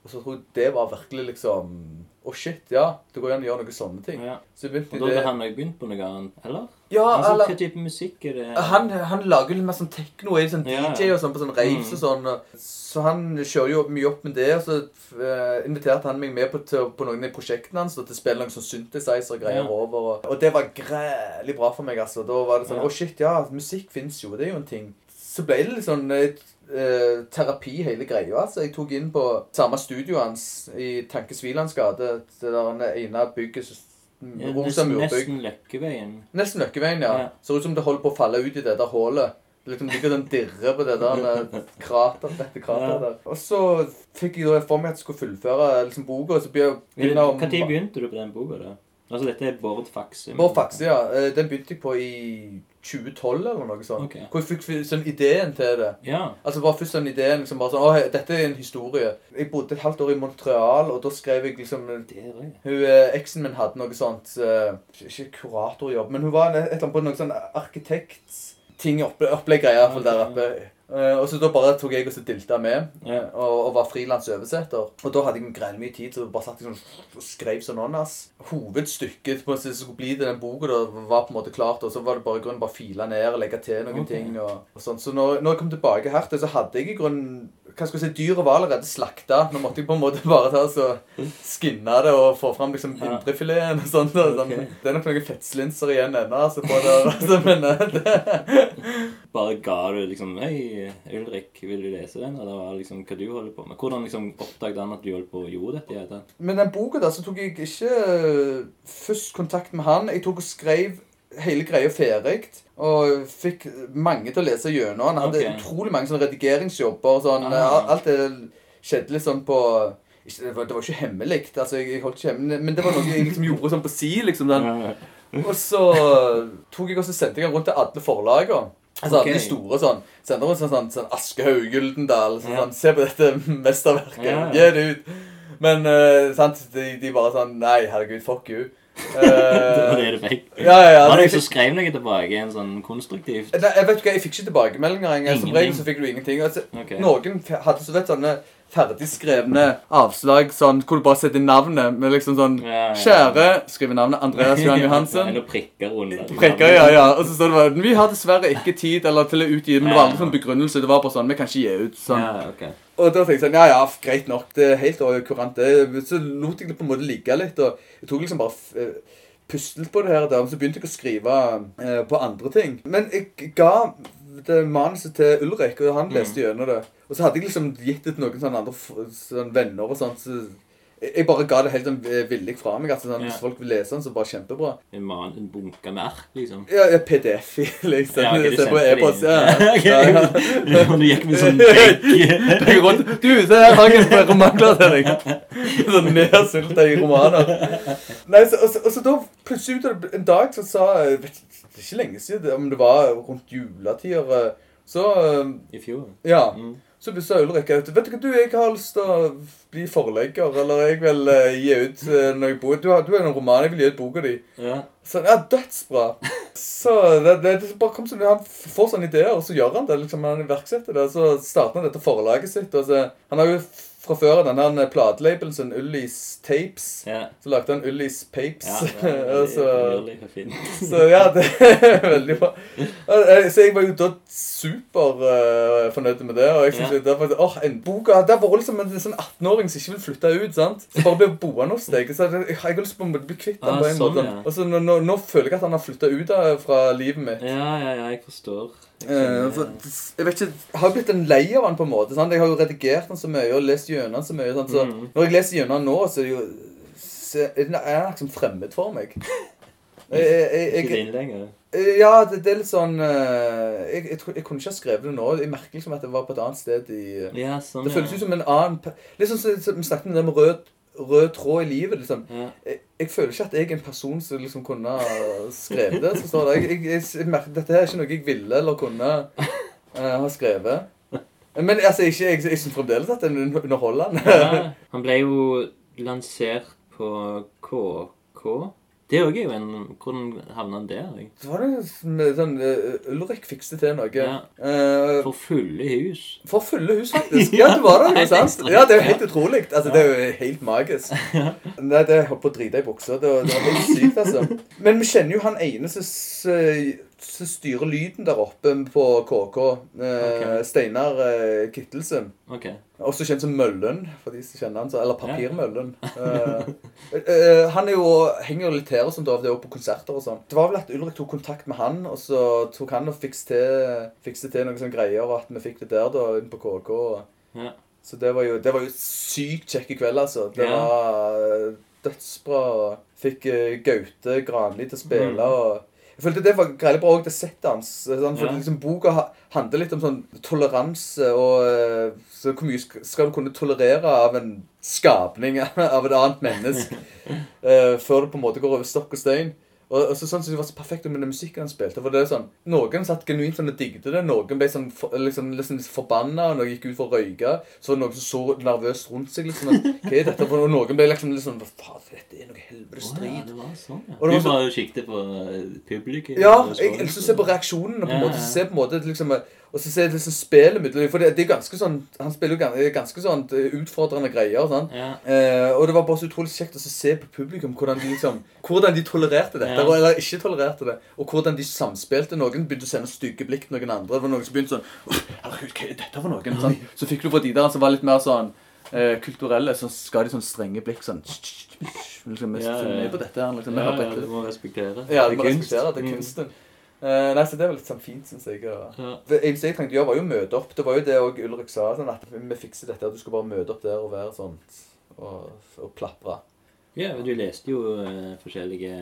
Og så tror jeg det var virkelig liksom Å, shit, ja. Det går an å gjøre noen sånne ting. ja. Så begynte Og da hadde han begynt på noe annet, eller? Ja, altså, eller Hva type musikk er det? han, han lager litt mer sånn tekno, er sånn Ja. DJ og sånn på sånn raves Mm. og sånn. og- Så han kjører jo mye opp med det. Og så uh, inviterte han meg med på, til, på noen av prosjektene hans til å spille noen sånn synthesizer-greier Ja. over. Og, og det var grælig bra for meg, altså. Da var det sånn. Å, shit, ja, musikk fins jo. Det er jo en ting. Så ble det litt sånn eh, eh, terapi, hele greia. altså. Jeg tok inn på samme studio hans i Tanke Svilands gate. Det der ene bygget som- Ja, Rosa murbygg. nesten Løkkeveien. Nesten Løkkeveien, ja. Ja. Ser ut som det holder på å falle ut i det der hullet. Det liksom ligger den dirre på det der (laughs) krater, dette krateret Ja. der. Og så fikk jeg da for meg at jeg skulle fullføre liksom boka, Når begynte du på den boka? da? Altså, dette er Bård Faxi? Bård Faxi, ja. Eh, Den begynte jeg på i 2012 eller noe sånt. Ok. Hvor jeg fikk sånn ideen til det. Ja. Altså bare først sånn ideen liksom bare sånn, Å, dette er en historie. Jeg bodde et halvt år i Montreal, og da skrev jeg liksom. Hun, eh, Eksen min hadde noe sånt uh, Ikke kuratorjobb, men hun var et eller annet på noe sånn arkitektting i hvert fall der oppe. Eh, og så da bare tok jeg og så dilta med, yeah. og, og var frilans oversetter. Og da hadde jeg greit mye tid, så bare satt jeg sånn og skrev sånn åndas. Hovedstykket på, som skulle bli til den boka, da, var på en måte klart, og så var det bare i grunnen bare file ned og legge til noen okay. ting. og, og sånn. Så når, når jeg kom tilbake her så hadde jeg i grunnen hva skal jeg si, Dyret var allerede slakta. Nå måtte jeg på en måte bare ta så skinne det og få fram liksom indrefileten og sånt. Og. Ok. Det er nok noen fettslinser igjen ennå. Altså, på det, (laughs) altså, men det, Bare ga du liksom Hei, Ulrik, vil du lese den? Eller hva, liksom hva du holder på med? Hvordan liksom oppdaget han at du holdt på å gjøre dette? det hele den boka der, så tok jeg ikke eh, først kontakt med han. Jeg tok og skrev hele greia ferdig. Og fikk mange til å lese gjennom. Han hadde okay. utrolig mange sånne redigeringsjobber. Sånn, Ah. Alt det skjedde litt sånn på ikke, det, var, det var ikke hemmelig. Altså, jeg, jeg holdt ikke hemmelig, Men det var noe jeg liksom gjorde sånn på si. liksom den. Og så tok jeg og sendte jeg den rundt til alle forlagene. Altså okay. de store sånn. sender rundt sånn, sånn, sånn Aschehoug, Gyldendal. Sånn, Ja. sånn, Se på dette mesterverket. Ja. Gi det ut. Men uh, sant, de, de bare sånn Nei, herregud, fuck you. Uh, (laughs) Det var det du fikk. ja, ja, ja. Var det- noen som skrev noe tilbake En sånn konstruktivt? Nei, jeg vet ikke, jeg fikk ikke tilbakemeldinger engang. Som regel så fikk du ingenting. Altså, okay. Noen hadde så vet sånne ferdigskrevne avslag sånn, hvor du bare setter navnet med liksom sånn Ja, ja. Kjære Skriver navnet Andreas (laughs) Johan Johansen. Eller prikker under. Prikker, ja, ja. Og så står det bare Vi har dessverre ikke tid eller til å utgi, men det var aldri sånn begrunnelse. Det var bare sånn Vi kan ikke gi ut sånn. Ja, ok. Og da tenkte jeg sånn Ja, ja, greit nok. Det er helt kurant, det. Så lot jeg det på en måte ligge litt, og jeg tok liksom bare eh, pustet på det her og der, men så begynte jeg å skrive eh, på andre ting. Men jeg ga det manuset til Ulrik, og han leste gjennom det. Og så hadde jeg liksom gitt det til noen sånne andre sånn venner og sånt. Så jeg bare ga det helt sånn eh, villig fra meg. Altså, sånn, Ja. Hvis folk vil lese den, så bare kjempebra. En, man, en bunke med ark, liksom. Ja, ja PDF i, (laughs) liksom. Ja, ok, du på e-post. (laughs) Ja. Ja, ja. Du gikk med sånn (laughs) begge. Rundt, Du, se her hang en romanklær til deg. Sånn nedsulta i romaner. Nei, så, og, så, og så da plutselig en dag så sa jeg vet, Det er ikke lenge siden, om det var rundt juletider eh, Så eh, I fjor. Ja. Mm. Så sa Ulrik at vet du hva, du, jeg har lyst til å bli forlegger, eller jeg vil uh, gi ut uh, noe bok. Du, har- du er en roman, jeg vil gi ut boka di. Ja. Så ja, dødsbra. Så det, det, det bare kom sånn, Han får sånne ideer, og så gjør han det. liksom Han iverksetter det. Så starter han dette forlaget sitt. og så, Han har jo fra før av den der platelabelen sin, Ullis Tapes. Ja. Så lagde han Ullis Papes. Ja, (laughs) det er så, (laughs) så ja, det er veldig bra. Eh, Så jeg var jo da superfornøyd med det. Og jeg synes Ja. det var, åh, en bok, Det har vært liksom en sånn 18-åring som ikke vil flytte ut. sant? Så bare blir boende hos deg. Så jeg, jeg har lyst på å bli kvitt den Ah, på en sånn, måte. ja. Og så nå, nå føler jeg at han har flytta ut da, fra livet mitt. Ja, ja, ja, jeg forstår. Jeg Eh, for, jeg vet ikke, jeg har blitt en lei av han på en måte. Sant? Jeg har jo redigert han så mye og lest gjennom han så mye. Sant? Så Mm. Når jeg leser gjennom han nå, så er det jo så er han liksom fremmed for meg. (laughs) Jeg, jeg, Ikke din lenger. ja, det, det er litt sånn eh, jeg, jeg, jeg kunne ikke ha skrevet det nå. Jeg merker liksom at det var på et annet sted i Ja, sånn, Det føles ut som en annen Litt sånn som som vi snakket om det med rød, rød tråd i livet. liksom jeg, jeg føler ikke at jeg er en person som liksom kunne skrevet det. Så står det. Jeg, jeg, jeg, dette her er ikke noe jeg ville eller kunne uh, ha skrevet. Men altså, ikke, jeg, jeg syns fremdeles at det er underholdende. ja. Han ble jo lansert på KK. Det òg er jo en Hvordan havna han der? jeg? Så var det med sånn uh, Ulrik fikset til noe. Ja. Uh, For fulle hus. for fulle hus, faktisk. (laughs) Ja, det var det. Ikke sant? Ja, det er jo helt utrolig. Altså, Det er jo helt magisk. Nei, det holdt på å drite i buksa. Det, det var helt sykt, altså. Men vi kjenner jo han ene som som styrer lyden der oppe på KK. Eh, Ok. Steinar eh, Kittelsen. Okay. Også kjent som Møllen, for de som kjenner han. så- Eller Papirmøllen. (laughs) Eh, eh, han jo, henger jo litt her og sånt av det òg, på konserter og sånn. Det var vel at Ulrik tok kontakt med han, og så tok han og fikste til, til noen sånne greier, og at vi fikk det der da, inn på KK. Ja. Så det var jo, det var jo sykt kjekk i kveld, altså. Det Ja. var dødsbra. Fikk Gaute Granli til å spille. Mm. og jeg følte det var greit bra òg, det settet hans. Sånn, for Ja. liksom, Boka handler litt om sånn toleranse og eh, så Hvor mye skal du kunne tolerere av en skapning (laughs) av et annet menneske uh, (laughs) før det på en måte går over stokk og stein? Og, og så sånn som det var så perfekt med den musikken han spilte. For det er sånn, Noen satt genuint sånn og digget det. Noen ble sånn for, liksom, liksom forbanna og noen gikk ut for å røyke. Så var det noen som så nervøst rundt seg. liksom, at, Hva er dette? for? Og noen ble liksom litt sånn faen, dette er noe helvetes Å, ja, det var sånn, ja. Og det Du var så- bare kikket på eh, publikum? Ja, jeg, jeg, jeg jeg, jeg se på reaksjonene. på en jeg, så se på en måte liksom, Og så se liksom spillet mitt. For det, det er ganske sånn Han spiller jo ganske, ganske sånn eh, utfordrende greier. Sånn. Ja. Eh, og det var bare så utrolig kjekt å se på publikum hvordan de liksom (laughs) Hvordan de tolererte dette, Ja. eller ikke tolererte det. Og hvordan de samspilte. Noen begynte å sende stygge blikk til noen andre. Det var noen som begynte sånn «Åh, Herregud, hva er dette for noen? Sånn. Så fikk du fra de der som var litt mer sånn eh, kulturelle, så skal de sånn strenge blikk sånn liksom, Vi ja, ja. med på dette. Liksom, Ja, ja, du må respektere. Ja, du må respektere det. Det er Mm. kunsten. Eh, nei, så Det var litt sånn fint, syns jeg. Og... Ja. Det eneste jeg trengte å gjøre, var jo å møte opp. Det var jo det og Ulrik sa. sånn at Vi fikser dette, at du skal bare møte opp der og være sånn og, og plapre. Ja, men du leste jo uh, forskjellige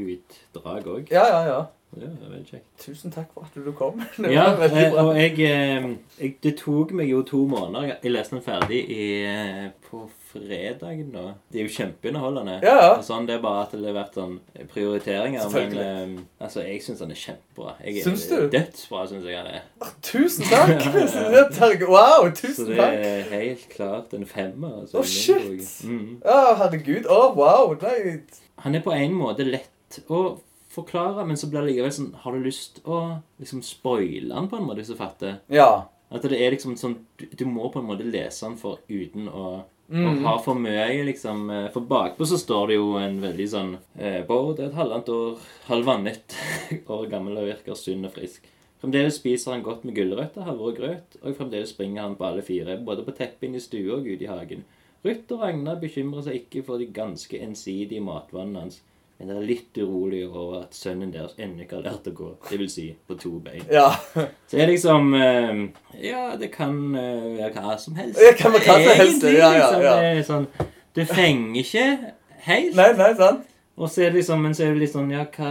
utdrag òg. Ja, ja, ja. Det var veldig kjekt. Tusen takk for at du kom. (laughs) Det Ja, eh, og jeg, eh, jeg Det tok meg jo to måneder. Jeg leste den ferdig i, eh, på fredag nå. Det er jo kjempeunderholdende. Ja, ja. Sånn, det er bare at det har vært sånn prioriteringer. Men altså, jeg syns den er kjempebra. Jeg er Syns du? Dødsbra, syns jeg han er. Tusen takk! (laughs) (laughs) Wow, Så tusen det takk. er helt klart en femmer. Altså, Å, min shit. Mm. Oh, herregud. Å, wow. Nei. Han er på en måte lett å forklare, men så blir det likevel sånn Har du lyst å liksom spoile han på en måte, hvis du fatter? Ja. At det er liksom sånn Du, du må på en måte lese den for uten å, Mm. Og ha for mye, liksom. eh, For bakpå så står det jo en veldig sånn eh, Bård er et halvannet år, halvannet (laughs) år gammel og virker sunn og frisk. Fremdeles spiser han godt med gulrøtter, havre og grøt, og fremdeles springer han på alle fire, både på teppet inne i stua og ute i hagen. Ruth og Ragnar bekymrer seg ikke for de ganske ensidige matvannene hans, men er litt urolig over at sønnen deres ennå ikke har lært å gå, det vil si på to bein. Ja. Så er liksom eh, Ja, det kan eh, være hva som helst. Det kan være hva som helst, Egentlig, ja, ja, liksom. Det sånn Det fenger ikke helt. Nei, nei, sant? Og så er det liksom, men så er det litt sånn Ja, hva,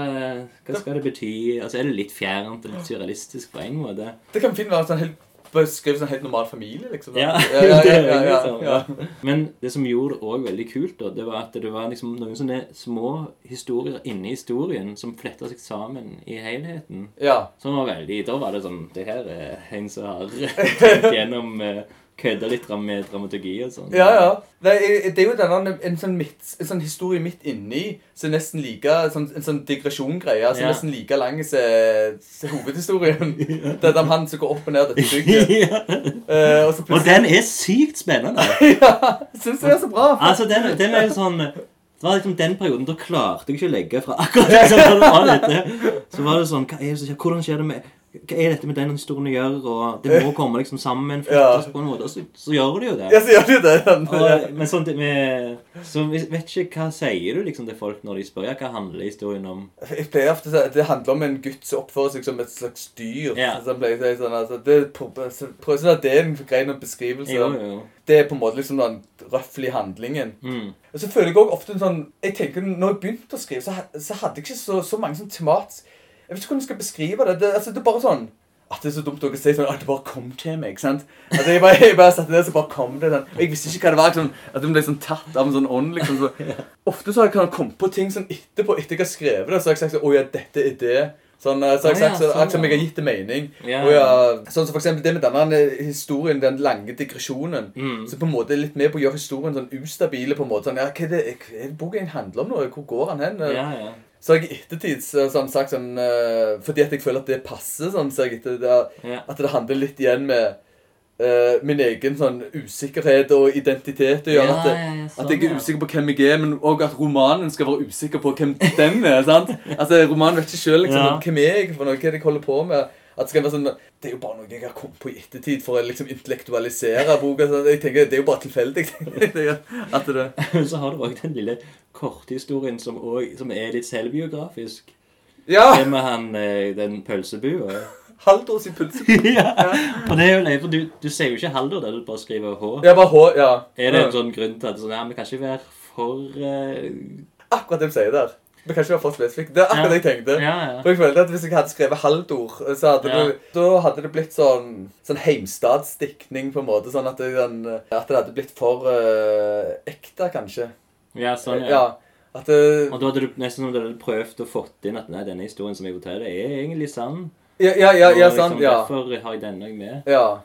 hva skal det bety? Altså er det litt fjernt og litt surrealistisk på en måte. Det kan fint være sånn helt Beskrevet sånn helt normal familie, liksom. Ja, ja, (laughs) ja, ja, ja, ja, liksom, ja. ja. Men det som gjorde det òg veldig kult, da, det var at det var liksom noen sånne små historier inni historien som fletta seg sammen i helheten. ja. Som var veldig Da var det sånn Det her er en som har tenkt gjennom eh, kødde litt med dramaturgi og sånn. Ja, ja. Det er, det er jo denne, en, sånn midt, en sånn historie midt inni som er nesten like sånn, En sånn digresjongreie som er Ja. nesten like lang som hovedhistorien. (laughs) hovedhistorien. Det er om han som går opp og ned dette bygget. (laughs) ja. Eh, og Og den er sykt spennende. (laughs) Ja! Syns det er så bra? Altså, den, den er jo sånn Det var liksom den perioden da klarte jeg ikke å legge fra akkurat det var dette. Så var det sånn hva er det som skjer? Hvordan skjer det med Hva er dette med den historien å gjøre? Og det må (laughs) komme liksom sammen. Ja. på en måte, Og så, så gjør du jo det. Ja, så gjør du det. Ja. Og, men sånn med Så vet ikke hva sier du liksom til folk når de spør ja, hva handler historien om? Jeg pleier ofte å si at det handler om en gutt som oppfører seg som et slags dyr. Ja. Så jeg pleier å si sånn, altså, det, prøv så prøv sånn at det er en grei beskrivelse. Jo, jo. Det er på en måte liksom den røffelig handlingen. Mm. Og så føler jeg også ofte en sånn Jeg tenker Når jeg begynte å skrive, så, så hadde jeg ikke så, så mange sånn temat Jeg vet ikke hvordan jeg skal beskrive det. Det, altså, det er bare sånn at det er så dumt å si sånn At det bare kom til meg. ikke sant? At jeg bare, jeg bare satte det, så bare kom det Den. Og jeg visste ikke hva det var. Sånn, at det ble sånn tatt av en sånn ånd. liksom så. (laughs) Ofte så har jeg kommet på ting sånn etterpå, etter jeg har skrevet det, så har jeg sagt sånn Å ja, dette er det. Sånn, eh, så har jeg sagt så, sånn, akkurat som jeg har gitt det mening. Ja. Og ja, sånn som for eksempel det med denne historien, den lange digresjonen. Mm. Så på en måte er litt med på å gjøre historien sånn ustabile. på en måte, sånn, ja, Hva er det, hva er det boken handler om nå? Hvor går han hen? Ja, ja. Så har jeg ettertid så, sånn, sagt sånn uh, Fordi at jeg føler at det passer, sånn, så jeg etter det, ja. at det handler litt igjen med uh, min egen sånn usikkerhet og identitet Og gjør Ja, at, det, ja, sånn, at jeg er usikker på hvem jeg er, men òg at romanen skal være usikker på hvem den er. sant? Altså, Romanen vet ikke sjøl liksom, hvem er jeg for noe, hva jeg holder på med. At det skal være sånn, det er jo bare noe jeg har kommet på i ettertid for å liksom intellektualisere boka. sånn. Jeg tenker, Det er jo bare tilfeldig. (laughs) at det, (laughs) så har du òg den lille korthistorien som, også, som er litt selvbiografisk. Ja! Det med han, eh, den pølsebua. (laughs) Haldor sin pølsebu. ja. Og det er jo løye, for du, du ser jo ikke Haldor der, du bare skriver H. Ja, bare H, ja. Er det en sånn grunn til at sånn, ja, vi kan ikke være for uh... Akkurat det du sier der. Vi kanskje ikke være for spesifikk. Det er akkurat det jeg tenkte. Ja, ja. For jeg følte at Hvis jeg hadde skrevet Haldor, så hadde Ja. det, da hadde det blitt sånn, sånn heimstadsdiktning, på en måte. Sånn at det, den, at det hadde blitt for uh, ekte, kanskje. Ja, sånn, ja. At det, Og da hadde du nesten som du hadde prøvd å fått inn at nei, denne historien som jeg forteller, er egentlig sann. ja, ja, ja, ja, sant. liksom, Ja. Derfor har jeg denne med. ja.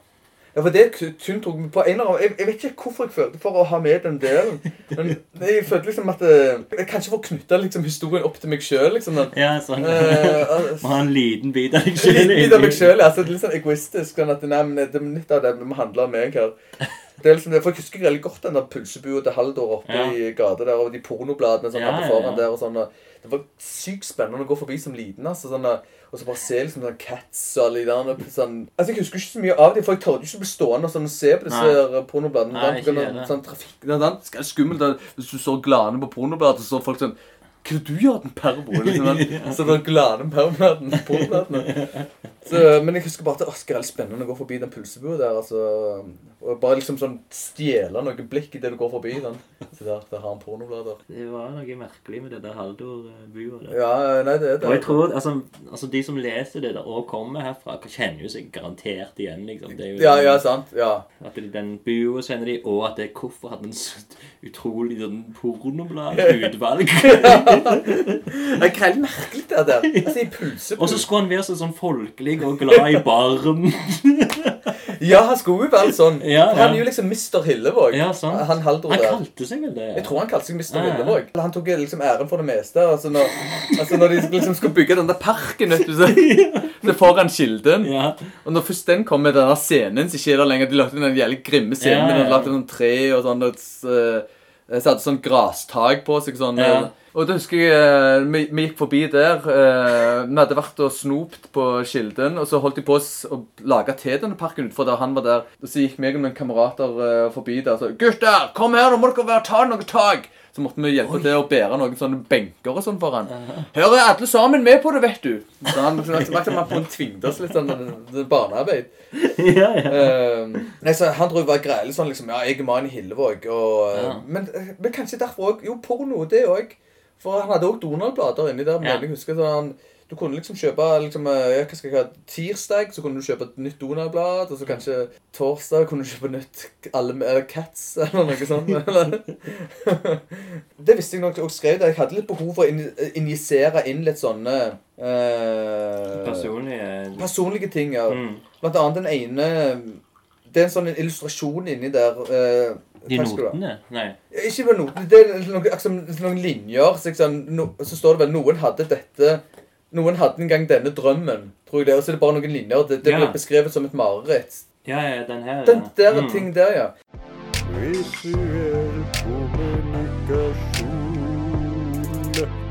Ja, for det kun tok på en eller annen jeg, jeg vet ikke hvorfor jeg følte for å ha med den delen. Men jeg følte liksom at eh, Jeg kan ikke få knytta liksom, historien opp til meg sjøl. Liksom, den, Ja, sånn. Uh, (laughs) Må ha en liten bit av deg (laughs) selv. bit av meg sjøl. Altså, litt sånn egoistisk. Sånn at nei, men det er litt av det må handle om meg her. Det er liksom det, for Jeg husker veldig godt den der pølsebua til Haldor oppe Ja. i gata der, og de pornobladene som Ja, hadde ja, foran ja. der. og sånn. Og det var sykt spennende å gå forbi som liten. altså, sånn, og- og så bare se liksom sånn Cats og alle de der. Sånn. Altså, Jeg husker ikke så mye av dem, for jeg torde ikke bli stående og sånn, og se på disse Nei. pornobladene. Heller. sånn trafikk, det er skummelt hvis du så glane på pornobladet, så så folk sånn hva er det du gjør, den pervo? Liksom, (laughs) sånn. så var glade pervobladene. pornobladene. (laughs) Så, men jeg husker bare at det var spennende å gå forbi den pølsebua der. altså, og Bare liksom sånn stjele noen blikk idet du går forbi den. Så der, der har han pornoblader. Det var noe merkelig med det der Haldor-bua. der. Ja, nei, det er det. Og jeg tror, altså, altså De som leser det der og kommer herfra, kjenner jo seg garantert igjen. liksom. Det jo Ja, ja, sant. Ja. At det den bua kjenner de, og at det er hvorfor hadde en så utrolig sånn pornoblad-utvalg. (laughs) Det er helt merkelig, det der. Altså, i (laughs) pølsebua og så skulle han være så sånn folkelig og glad i barn. (laughs) Ja, han skulle jo være sånn. Ja, For han er jo liksom Mr. Hillevåg. Ja, sant. Han Han der. kalte seg vel det? Jeg tror han kalte seg Mr. Hillevåg. Han tok liksom æren for det meste. Altså når, altså når de liksom skulle bygge den der parken vet du, så, (laughs) så foran Kilden. Ja. Og når først den kom med denne scenen, så ikke er det lenger. De lagde den jævlig grimme scenen Ja, med ja. den lagt sånn tre og sånn. Og, eh, så hadde sånn grastak på seg. sånn. Ja. Og da husker jeg eh, vi, vi gikk forbi der. eh, vi hadde vært og snopt på Kilden, og så holdt de på å lage til denne parken utenfor der han var der. Og så gikk meg og noen kamerater eh, forbi der og sa 'Gutter, kom her, nå må dere være ta noe tak'. Så måtte vi hjelpe til å bære noen sånne benker og sånn for han. Her er alle sammen med på det, vet du. Så han merket at han tvingte oss litt sånn eh, barnearbeid. (laughs) ja, ja. Uh, nei, så Han tror jeg var grei sånn liksom Ja, jeg er mann i Hillevåg. Og, eh, Ja. men, men kanskje derfor òg Jo, porno, det òg. For han hadde òg Donald-blader inni der. Ja. jeg husker, så han, Du kunne liksom kjøpe liksom, eh, ja, hva skal jeg ha, Tirsdag så kunne du kjøpe et nytt Donald-blad. Og så kanskje torsdag kunne du kjøpe nytt alle, eller Cats (laughs) eller noe sånt. (laughs) det visste jeg nok og skrev det. Jeg hadde litt behov for å in- injisere inn litt sånne eh, Personlige personlige ting. Ja. mm. Blant annet den ene Det er en sånn illustrasjon inni der. eh, De notene? Nei. Ikke bare noten. Det er noen, akkurat noen linjer. Så, liksom, no, så står det vel noen hadde dette Noen hadde en gang denne drømmen, tror jeg det. Og så er det bare noen linjer. Det, det Ja. blir beskrevet som et mareritt. Ja, ja, den her. Den ja. der Mm. ting der, ja. Visuell kommunikasjon.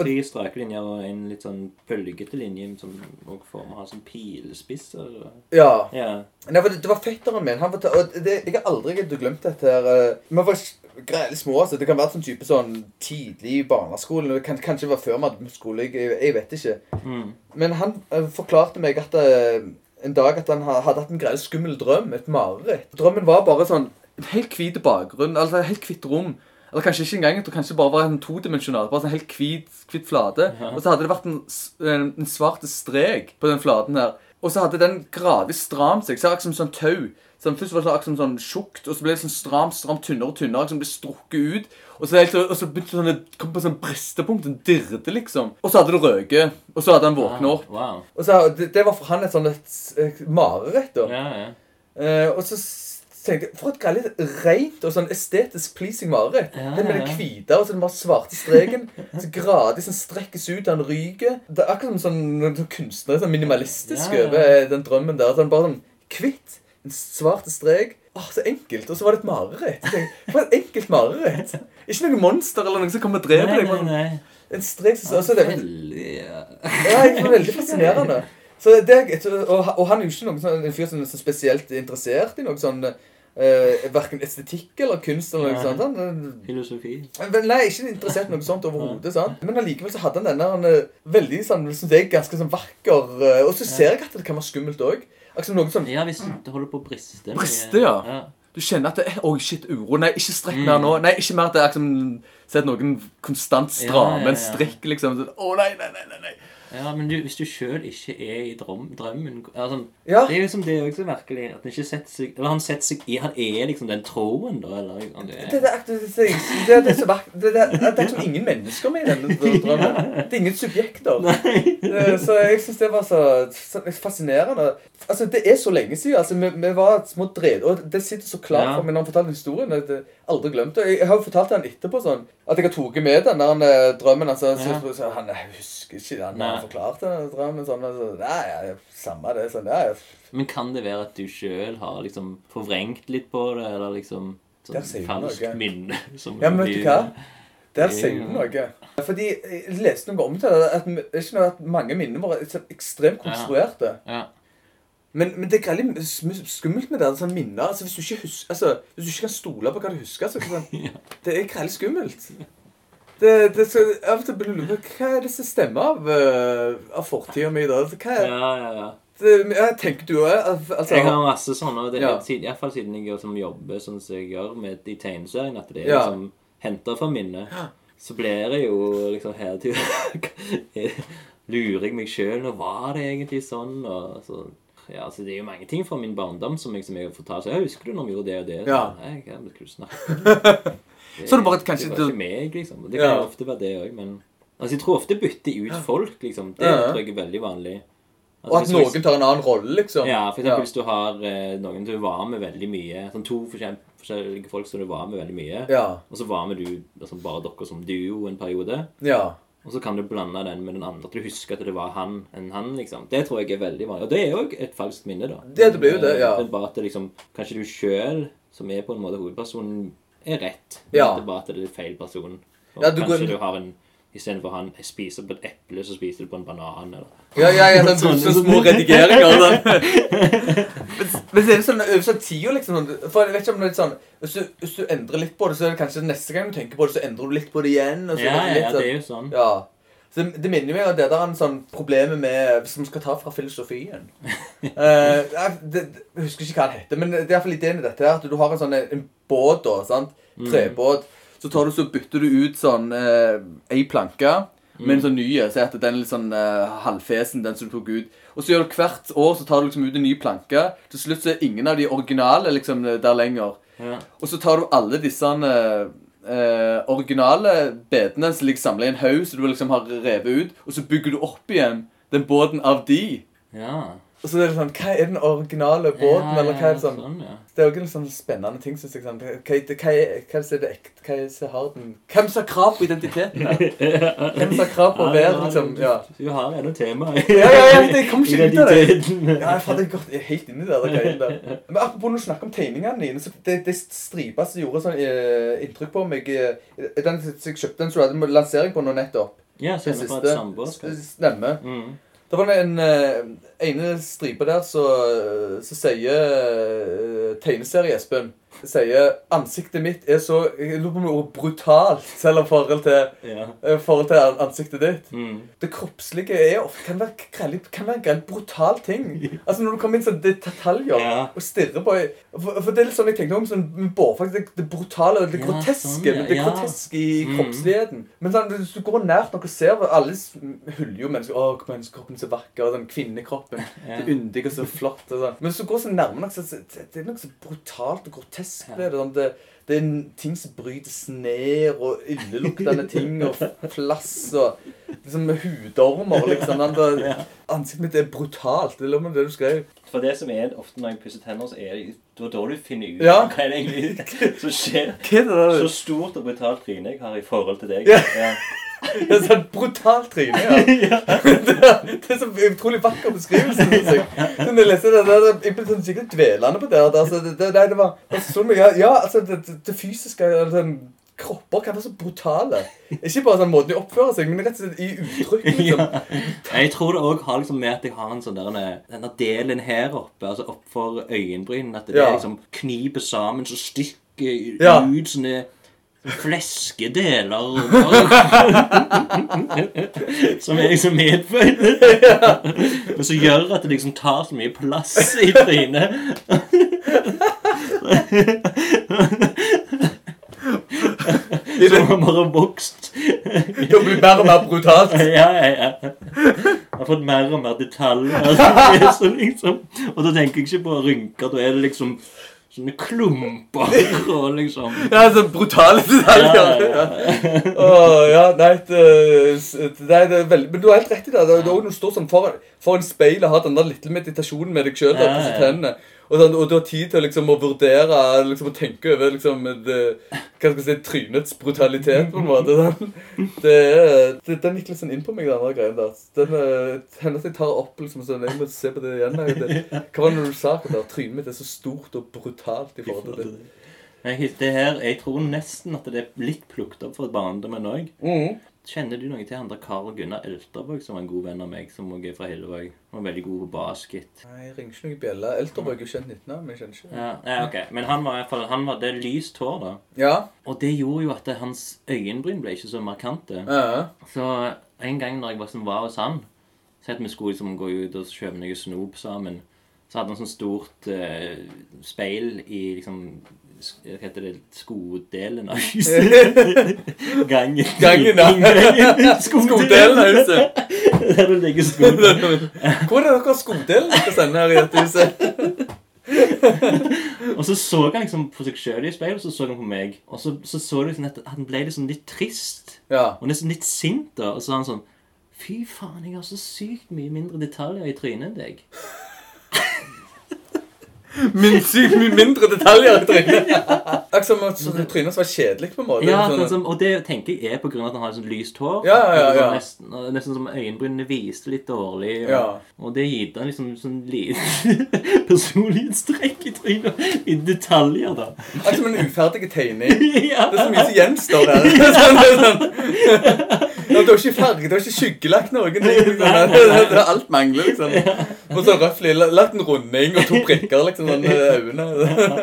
Tre strake linjer og en litt sånn bølgete linje som òg former sånn pilspisser. Ja. Ja. Nei, for det, det var fetteren min. Han var, ta- og det, jeg har aldri glemt dette her. Vi var greit små. Altså. Det kan være sånn type sånn tidlig i barneskolen. Det kan, kanskje var før vi hadde skole. Jeg, jeg vet ikke. Mm. Men han uh, forklarte meg at uh, en dag at han hadde hatt en greit skummel drøm. Et mareritt. Drømmen var bare sånn helt hvit bakgrunn. Altså helt hvitt rom. Eller kanskje ikke engang. Jeg tror kanskje det bare var en todimensjonal. Bare sånn helt hvit, hvit flate. Ja. Og så hadde det vært en, en, en svart strek på den flaten her. Og så hadde den gradvis stramt seg. Akkurat som sånn tau. Så først var det akkurat som sånn tjukt, og så ble det sånn stramt, stramt, tynnere og tynnere. Liksom ble strukket ut. Og så, helt, og så begynte sånn, det kom på sånn bristepunkt. En dirde, liksom. Og så hadde det røket. Og så hadde han våkna opp. Wow. Og så, det, det var for han et sånn et, et mareritt. da. Ja, ja. Eh, og så tenkte For et galt rent og sånn estetisk pleasing mareritt. Ja, Den med den ja. hvite og så den bare svarte streken. Så gradvis sånn strekkes ut, han ryker. Det er akkurat som sånn, sånn kunstnere sånn minimalistisk Ja, over den drømmen der. Sånn bare sånn hvitt. En svart strek. Åh, så enkelt. Og så var det et mareritt. For et enkelt mareritt. Ikke noe monster eller noe som kommer og dreper deg. En strek som og så er det Veldig ja. så, det var veldig fascinerende. Så det, og, og han er jo ikke noen sånn, en fyr som er så spesielt interessert i noe sånn uh, Verken estetikk eller kunst eller noe Nei. sånt. Han, Filosofi. Men, nei, ikke interessert i noe sånt overhodet. sant? Men allikevel så hadde han denne han, eh, veldig sånn, synes jeg, ganske sånn vakker uh, Og så ser jeg at det kan være skummelt òg. Akkurat sånn Ja, hvis det holder på å briste. Briste, ja. ja. Du kjenner at det er Oi, shit, uro. Nei, ikke strekk Mm. mer nå. Nei, ikke mer at det er liksom Sett noen konstant Ja, stramme ja, en strikk, liksom. Å, nei, nei, nei, nei, nei. Ja, men du, hvis du sjøl ikke er i drøm, drømmen altså, Ja. Det er jo det det også merkelig. At han ikke setter seg Eller han setter seg i Han er liksom den troen, da, eller liksom, det, Det, det, er- det, det, det, det så vakkert. Det, det, det er som ingen mennesker med i (laughs) denne drømmen. Det er ingen subjekter. Nei. Så jeg syns det var så, så fascinerende. Altså, Det er så lenge siden. altså, Vi, vi var små dred, og det sitter så klart Ja. for meg når han fortalte historien. at Jeg aldri glemt det. Jeg, jeg har jo fortalt han etterpå sånn, at jeg har tatt med den der eh, drømmen. altså, så, Ja. så, så, han, Jeg husker ikke han Nei. forklarte forklart den drømmen. sånn, altså, Nei, ja, samme det. sånn, ja, ja. Men kan det være at du sjøl har liksom forvrengt litt på det, eller liksom Der sånn du falskt noe. minne? (laughs) Som Ja, men vet du hva? Der Det er sier du noe. Fordi jeg leste noe om det, at, ikke noe at mange minner våre er så ekstremt konstruerte. Ja. Men, men det er veldig sm- skummelt med det. sånn minner. Altså, hvis, du ikke husker, altså, hvis du ikke kan stole på hva du husker, så kan det, (laughs) det er veldig skummelt. Det, det, så, av og til blir lurt på hva er det som stemmer av, uh, av fortida mi. da? Altså, Hva er, ja, ja, ja. det, ja, tenker du òg? Altså, Jeg har masse sånne, det, Ja. ja. iallfall siden jeg som jobber sånn som jeg gjør med de tegneseriene, at det er Ja. liksom henta fra minnet, så blir det jo liksom hele tida (laughs) Lurer jeg meg sjøl Nå var det egentlig sånn? Og så, ja, så Det er jo mange ting fra min barndom som jeg, som jeg har fortalt. Så jeg husker du når vi gjorde det og det? Så, Ja. Nei, hva skal du snakke om? (laughs) Så det bare kanskje Det var ikke meg, liksom. Det kan Ja. jo ofte være det òg, men Altså, jeg tror ofte bytter ut folk, liksom. Det Ja. tror jeg er veldig vanlig. Altså, og at hvis noen tar en annen rolle, liksom. ja, for eksempel hvis du har eh, noen du var med veldig mye Sånn to forskjellige folk som du var med veldig mye Ja. Og så var med du altså bare dere som duo en periode ja. Og så kan du blande den med den andre At du husker at det var han enn han liksom Det tror jeg er veldig vanlig Og det er jo et falskt minne da Det- det blir jo det, ja. Men bare at det liksom Kanskje du selv Som er på en måte hovedpersonen Er rett Ja. Det er bare at det er feil person Og Ja, du kanskje går- du har en i stedet for han spiser på et eple, så spiser du på en banan. Eller. Ja, ja, ja, sånn, Sånn- sånn små redigeringer. Sånn. (laughs) Men, men så er det sånn over sånn tida, liksom. sånn- For jeg vet ikke om det er litt sånn hvis du, hvis du endrer litt på det, så er det kanskje neste gang du tenker på det, så endrer du litt på det igjen. Og så Ja, ja, litt ja, sånn- det er jo sånn. Ja. Så det, minner meg om det der en sånn problemet med Som skal ta fra filosofien. (laughs) uh, det, jeg husker ikke hva den heter, men det er iallfall ideen i dette her, at du har en sånn en båt, da. sant? Trebåt. Så tar du så bytter du ut sånn uh, ei planke med en sånn ny. Si at den litt sånn uh, halvfesen, den som du tok ut. Og så gjør du hvert år så tar du liksom ut en ny planke. Til slutt så er ingen av de originale liksom der lenger. Ja. Og så tar du alle disse eh, eh, originale bedene som ligger samla i en haug som du liksom har revet ut, og så bygger du opp igjen den båten av de. ja. Og så er det sånn Hva er den originale båten? eller hva er det sånn Sånn, ja. Det er ikke en sånn spennende ting, synes jeg. Sånn. Hva, hva, hva, hva er det ekte? Hva er det har den Hvem som har krav på identiteten her? Hvem som har krav på å være liksom Ja, Du har ennå tema. ja, ja, ja jeg kom ikke ut av det. Ja, jeg jeg er helt inni der, det greiene der. Men apropos når du snakker om tegningene dine, så det, det stripa som gjorde sånn uh, inntrykk på meg uh, Den jeg kjøpte den som du hadde lansering på nå nettopp. Ja, sender fra et samboerskap. Stemmer. Mm. Det var en eh, ene stripe der så, så sier uh, tegneserie-Espen sier ansiktet mitt er så Jeg lurer på om det ordet brutalt, selv om forhold til, eh, forhold til ansiktet ditt. Mm. Det kroppslige er ofte, kan være greit, kan være en greit brutal ting. (laughs) Altså Når du kommer inn sånn detaljer Ja. og stirrer på for, for det er litt sånn jeg tenkte om sånn, faktisk det, det brutale det Ja, groteske. sånn, ja. Det groteske i Mm. kroppsligheten. Men sånn, hvis du går nært noe og ser Alle huller hyller jo mennesker. Å, menneskekroppen er så vakker. Den kvinnekroppen. Ja. Det yndige og så flott. Og sånn. Men hvis du går så nærme nok, så så- det det er noe så brutalt og grotesk Ja. Det er, Sånn, det det er ting som brytes ned, og illeluktende ting, og flass, og liksom hudormer, liksom. Ja. Ansiktet mitt er brutalt. Det er det du skrev. For det som er ofte når jeg pusser tenner, så er det var da du finner ut Ja. hva er det egentlig som skjer. Hva er det der? Så stort og brutalt tryne jeg har i forhold til deg. Ja. Det er sånn brutalt tryne, (laughs) ja. det, er, det er så utrolig vakker beskrivelse. synes jeg. Så når jeg leste det, det, jeg ble sånn skikkelig dvelende på det. Altså, det, det, det var det var så mye Ja, altså, det, det, fysiske altså, Kropper kan være så brutale. Ikke bare sånn måten de oppfører seg, men rett og slett i uttrykk. liksom. Ja. Jeg tror det òg har liksom med at jeg har en sånn der denne delen her oppe, altså oppfor øyenbrynene, at det Ja. liksom kniper sammen så stikker ut sånne fleskedeler Som er liksom medfødte. Men som gjør at det liksom tar så mye plass i trynet. Som har bare vokst. Det blir mer og mer brutalt. Ja, ja, ja. Jeg har fått mer og mer detaljer. (laughs) Liksom, og da tenker jeg ikke på rynker. Da er det liksom sånne klumper og liksom Ja, så brutale (laughs) detaljer. Ja, ja, Ja. Åh, ja, nei, det, er- det er veldig Men du har helt rett i det. Det er jo når du står sånn foran, foran speilet og har den der lille meditasjonen med deg sjøl. Ja, Ja, ja. Og, sånn, og du har tid til liksom, å vurdere liksom, å tenke over liksom, det, hva skal jeg si, trynets brutalitet. på en måte. Sånn. Det, det, den gikk litt sånn inn på meg, den andre greien der. Den, eh, hender at jeg tar opp liksom, sånn, Jeg må se på det igjen. Det, hva var det du sa Der? trynet mitt er så stort og brutalt i forhold til det? Jeg, det her, jeg tror nesten at det er litt plukket opp fra barndommen òg. Mhm. Kjenner du noe til han der Karl Gunnar Elterbøg, som var en god venn av meg, som også er fra Hillevåg? Han var veldig god på basket. Nei, jeg ringer ikke noen bjelle. Elterborg er kjent 19 men jeg kjenner ikke. Ja, ja, ok. Men han var i hvert fall han var, Det lyst hår, da. Ja. Og det gjorde jo at hans øyenbryn ble ikke så markante. ja. Så en gang når jeg var, som var hos han, så at vi skulle liksom gå ut og kjøpe noe snop sammen, så hadde han sånn stort eh, speil i liksom Hva heter det? Skodelen av (laughs) huset. Gangen. Gangen, ja. Inngangen. (laughs) Skodelen av huset. Der det ligger skoene. Hvor er det dere skodelen dere sender her i dette huset? (laughs) Og så så han liksom på seg sjøl i speilet, og så så han på meg. Og så så, så liksom at han ble liksom litt trist. Ja. Og nesten litt sint. da Og så sa han sånn Fy faen, jeg har så sykt mye mindre detaljer i trynet enn deg. Min sykt mye mindre detaljer i trynet. (laughs) Akkurat som at så trynet var kjedelig på en måte. Ja, Sånn- som, Og det tenker jeg er på grunn av at han har sånn lyst hår. Ja, ja, ja, ja. Nesten, og nesten som øyenbrynene viste litt dårlig. Og, Ja. og det gitt han liksom sånn lite (laughs) personlighetstrekk i trynet. I detaljer, da. Akkurat som en uferdig tegning. (laughs) ja. Det er så mye som gjenstår her. Sånn, det er sånn. Ja, du har ikke farge, du har ikke skyggelagt noen ting. Liksom. Det, (laughs) alt mangler, liksom. Og så røffelig lagt en runding og to prikker, liksom, sånn eh, øynene.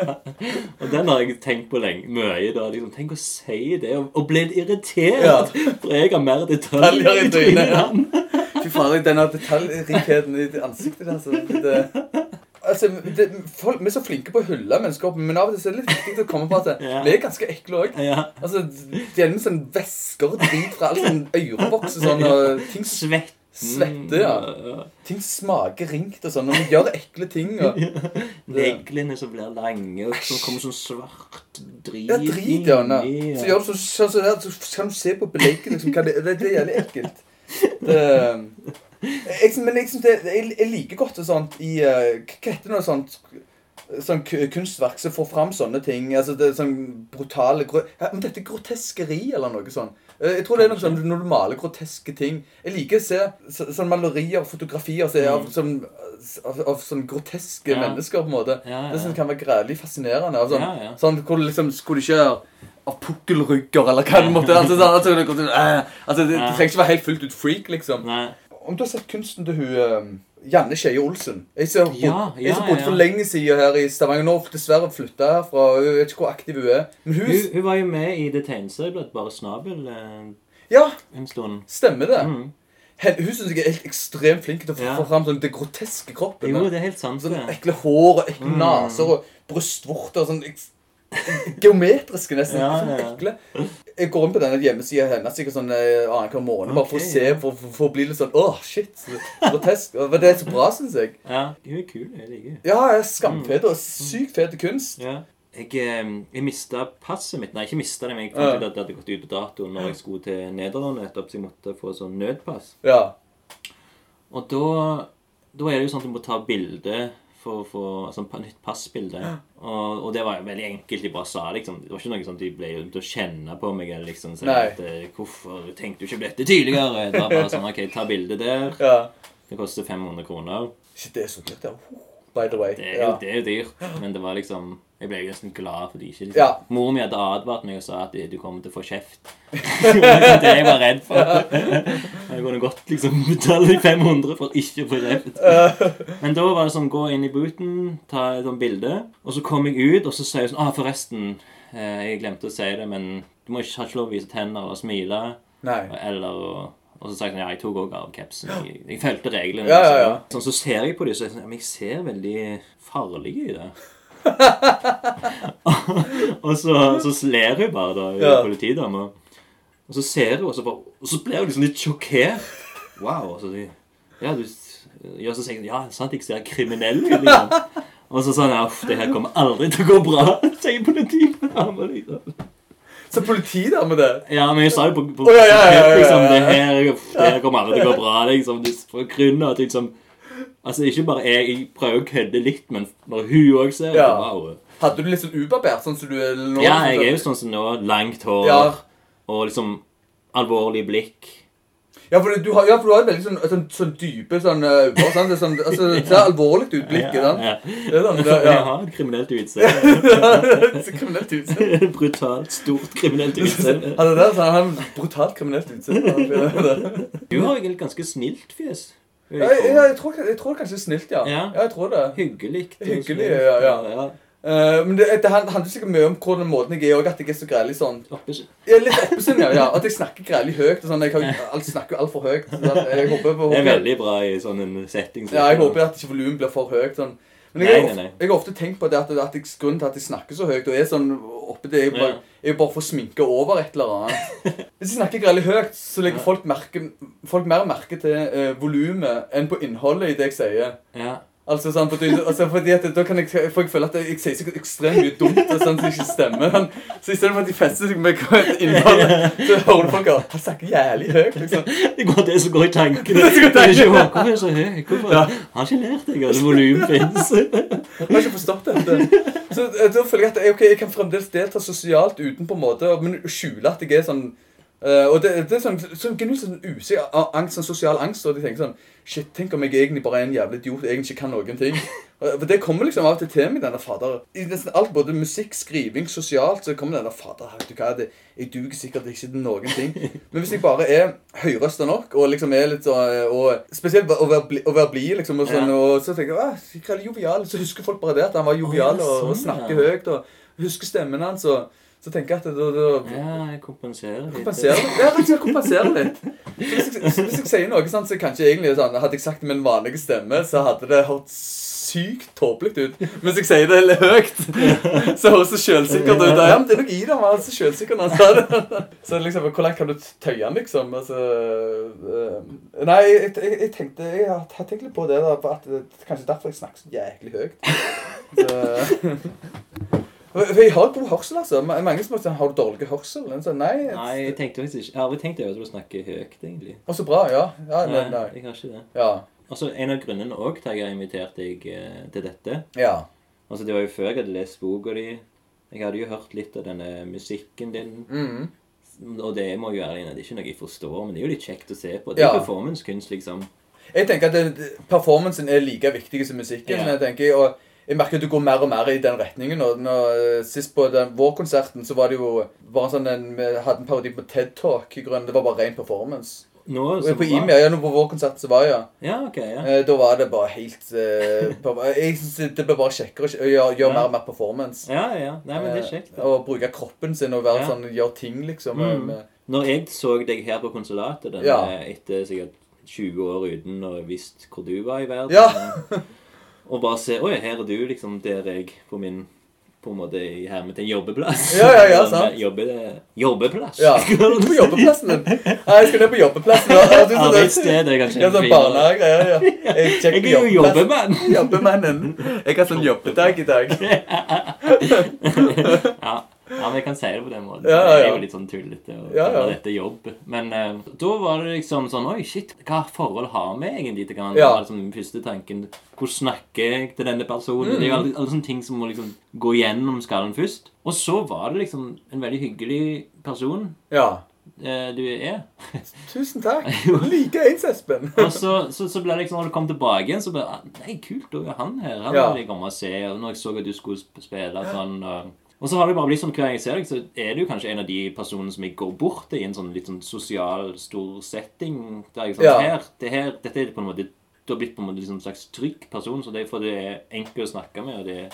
(laughs) Og den har jeg tenkt på lenge, mye. da liksom, Tenk å si det, og, og bli irritert. For jeg har mer Detaljer i trynet. Fy faen, denne detaljrikheten i ansiktet der. Så det, altså, det, folk, vi er så flinke på å hylle mennesker, men av og til så er det litt viktig å komme på at (laughs) Ja. vi er ganske ekle òg. Ja. Altså, det gjelder med sånn væsker og drit fra alle sånn ørebokser sånn, og (laughs) ting, Svett. Svette, ja. ting smaker ringt og sånn, og vi gjør ekle ting. Og, (laughs) Neglene som blir lange, og så kommer sånn svart drit ja, drit, ja. Så gjør du så, så, så, der, så kan du se på belegget, liksom, det, det, det er jævlig ekkelt. Det, jeg, men det, jeg, jeg liker godt det sånt i uh, Hva heter det sånt Sånn kunstverk som får fram sånne ting. altså det er sånn brutale gro ja, Men dette er groteskeri, eller noe sånt. Eh, Jeg tror det er noe sånn når du maler groteske ting. Jeg liker å se så, sånn malerier og fotografier så, av, sånn, av, av sånn groteske Ja. mennesker, på en måte. Ja, ja. Det som kan være grælig fascinerende. Av sånn, sånn hvor du liksom skulle ikke av pukkelrygger, eller hva det måtte altså, sånn, altså, det, eh, altså, det, det Ja. trenger ikke være helt fullt ut freak, liksom. Nei. Om du har sett kunsten til hun eh, Janne Skeie Olsen Jeg som bodde, Ja, ja, bodde for lenge siden her i Stavanger. Nå dessverre flytta herfra. Jeg vet ikke hvor aktiv hun er. Men hun, Hun, hun var jo med i det tegneseriebladet Bare snabel eh, Ja, en stund. stemmer det. Mm. Hun syns jeg er helt ekstremt flink til å få, Ja. fram sånn, det groteske kroppen. Jo, det er helt sant. Sånn ekle hår og ekle Mm. naser og brystvorter. Sånn geometriske, nesten. Ja, ja. Jeg går inn på denne hjemmesida hennes sikkert sånn eh, annenhver måned, bare for å se, for, for, for å bli litt sånn Åh, shit. Grotesk. Men Det er så bra, syns jeg. Ja, hun er kul. Jeg liker. Ja, skamfet og sykt fet kunst. Ja. Jeg, jeg mista passet mitt. Nei, ikke mista det, men jeg fant ut at det hadde gått ut på dato når jeg skulle til Nederland nettopp, så jeg måtte få sånn nødpass. Ja. Og da, da er det jo sånn at du må ta bilde for å få sånn nytt passbilde. Og, og det var veldig enkelt. De bare sa liksom Det var ikke noe sånn de ble til å kjenne på meg eller liksom Nei. at eh, Hvorfor tenkte du ikke på dette tidligere? Det var bare sånn OK, ta bilde der. ja. Det koster 500 kroner. Shit, det er så dyrt, ja. By the way. Det er jo, Ja. det er jo dyrt, men det var liksom Jeg ble nesten glad for de ikke liksom. Ja. Mor mi hadde advart meg og sa at du kommer til å få kjeft. (laughs) (laughs) det jeg var redd for. (laughs) Jeg kunne godt liksom betale 500 for ikke å få kjeft. Men da var det sånn gå inn i booten, ta et sånt bilde, og så kom jeg ut, og så sier jeg sånn ah, forresten, eh, jeg glemte å si det, men du må ikke ha ikke lov å vise tenner eller smile. Nei. Eller Og så sa jeg sånn Ja, jeg tok òg av capsen. Jeg, jeg fulgte reglene. Ja, ja, ja. Sånn, så ser jeg på dem, så er jeg sånn, men jeg ser veldig farlig i det. (laughs) og så, så ler hun bare, da, Ja. politidama. Og så ser hun, og så, bare, og så blir hun liksom litt sjokkert. Wow. Og så, sier, ja, du, ja, så sier jeg ja, sant, jeg ser kriminell ut, liksom. Og så ja, uff, det her kommer aldri til å gå bra, (laughs) sier politidama. Liksom. Så politidame, det. Ja, men jeg sa jo på, på, Å, ja, ja, ja, liksom, det her, det her kommer aldri til å gå bra. Liksom, grunn av at liksom Altså, ikke bare jeg, jeg prøver å kødde litt, men når hun òg ser det, Ja. wow. Hadde du litt sånn ubarbert, sånn som du er nå? Ja, jeg er jo sånn som nå. Langt hår Ja. og liksom alvorlig blikk. Ja, for du har, ja, for du har et veldig sånn, sånn, sånn dype sånn øyne. Det, er sånn, altså, det ser (laughs) alvorlig ut, blikket. Ja, Ja, Det er sånn, det, Jeg har et kriminelt utseende. (laughs) Kriminelt utseende. (laughs) Brutalt, stort kriminelt utseende. Han er der, så han har brutalt kriminelt utseende. Du har egentlig et ganske snilt fjes. Ja, jeg jeg, jeg, tror, jeg tror kanskje snilt, ja. Ja. Jeg tror det. Hyggelig. Hyggelig, ja, ja, ja. Uh, men det, det handler sikkert mye om hvordan måten jeg er, og at jeg er så grælig sånn Oppesyn. Ja, litt oppesinn, ja, ja. At jeg snakker grælig høyt. og sånn. Jeg, har, jeg snakker jo altfor høyt. Så jeg håper, på Det er veldig bra i sånn en setting. Så ja, jeg dette. håper at ikke volumet blir for høyt. Sånn. Men jeg, Nei, nei, nei. jeg har ofte tenkt på det at, at jeg, grunnen til at jeg snakker så høyt og er sånn oppe, det er jo bare, Ja. er bare for å sminke over et eller annet. (laughs) Hvis jeg snakker veldig høyt, så legger folk, merke, folk mer merke til eh, volumet enn på innholdet i det jeg sier. Ja. Altså, sånn, fordi, altså, fordi at da kan jeg, for jeg føle at jeg, jeg sier så ekstremt mye dumt og sånn som ikke stemmer. Men, så i stedet for at de fester seg med hva et innhold, så hører du folk at han snakker jævlig høyt. liksom. Det går det som går i tankene. Hvorfor er det så høy? Hvorfor? Ja. Har ikke lært deg at volum fins. Jeg har ikke forstått dette. Så eh, da føler jeg at okay, jeg kan fremdeles delta sosialt uten på en måte, men skjule at jeg er sånn eh, og det, det er sånn, sånn genuint sånn usikker angst, sånn sosial angst, og de tenker sånn Shit, tenk om jeg egentlig bare er en jævlig idiot Jeg egentlig ikke kan noen ting. (laughs) For det kommer liksom av og til til meg, denne fader. I nesten alt, både musikk, skriving, sosialt, så kommer denne fader Vet du hva, det, jeg duger sikkert ikke til noen ting. (laughs) Men hvis jeg bare er høyrøsta nok, og liksom er litt sånn Og spesielt å være bli- blid, liksom, og sånn, og så tenker jeg sikkert jovial, så husker folk bare det, at han var jovial og, og sånn, snakker høyt, og husker stemmen hans, og så tenker jeg at da, da Ja, jeg kompenserer litt. kompenserer litt. Ja, jeg kompenserer litt. Så hvis, jeg, så hvis jeg sier noe sånn, så kanskje egentlig sånn, hadde jeg sagt det med en vanlig stemme, så hadde det hørt sykt tåpelig ut. Men hvis jeg sier det høyt, så høres det sjølsikkert ut. Ja, men det er noe i det, han var så selvsikker når han sa det. Så liksom, hvor langt kan du tøye han, liksom? Altså, øh, nei, jeg, jeg, jeg tenkte, jeg har har tenkt litt på det da, at det, kanskje derfor jeg snakker så jæklig høyt. Så, jeg har god hørsel, altså. Mange som har sagt 'Har du dårlig hørsel?' En sånn, nei. Nei, jeg tenkte faktisk ikke Jeg har aldri tenkt over at du snakker høyt, egentlig. Å, så bra. Ja. ja nei, nei. jeg har ikke det. Ja. Altså, En av grunnene òg til at jeg har invitert deg eh, til dette ja. Altså, Det var jo før jeg hadde lest boka di. Jeg hadde jo hørt litt av denne musikken din. Mhm. Og det må jo være innrømme, det er ikke noe jeg forstår, men det er jo litt kjekt å se på. Det er Ja. performancekunst, liksom. Jeg tenker at det, performancen er like viktig som musikken. Ja. jeg tenker, og jeg merker at du går mer og mer i den retningen. Og når, sist på den, vår konserten så var det jo bare sånn en, vi hadde en parodi på TED Talk. i grunnen. Det var bare ren performance. Nå, så på bra. Ja, nå på vår konsert så var jeg, ja. Ja, ok, ja. Eh, Da var det bare helt eh, (laughs) Jeg synes det ble bare kjekkere å gjøre, gjøre Ja. mer og mer performance. Ja, ja. Nei, men det er kjekt. Eh, Og bruke kroppen sin og være Ja. sånn, gjøre ting, liksom. Mm. med- Når jeg så deg her på konsulatet denne, Ja. etter sikkert 20 år uten å visst hvor du var i verden Ja. (laughs) Og bare se Oi, her er du, liksom, der jeg på min på en måte i hermetegn jobbeplass. Ja, ja, ja, sant. Jobbe, jobbeplass. Ja. (laughs) På jobbeplassen din. Nei, jeg skal ned på jobbeplassen. Ja, du- så- Arbeidssted jeg kan Ja, sånn barnehage, ja, Ja. Jeg, (laughs) Jeg er jo jobbemann. Jobbemannen. Jeg har sånn jobbedag i dag. (laughs) Ja. Ja, men jeg kan si det på den måten. Ja, ja, Det er jo litt sånn tullete å Ja, ja. dette jobb. Men eh, da var det liksom sånn Oi, shit, hva forhold har vi egentlig til hverandre? Ja. Liksom den første tanken. Hvordan snakker jeg til denne personen? Det er jo Mm. alle, alle sånne ting som må liksom gå gjennom skallen først. Og så var det liksom en veldig hyggelig person Ja. eh, du er. (laughs) Tusen takk. Like ens, Espen. (laughs) Og så, så, så ble det liksom, når du kom tilbake igjen, så ble det Nei, kult, da er han her. Han Ja. vil jeg komme og se. Og når jeg så at du skulle spille (gasps) sånn og, og så har det bare blitt sånn hver gang jeg ser deg, så er du kanskje en av de personene som jeg går bort til i en sånn litt sånn sosial, stor setting. Der jeg sånn, Ja. her, det her, Dette er på en måte Du har blitt på en måte liksom en slags trygg person, så det er for det er enkelt å snakke med. og det,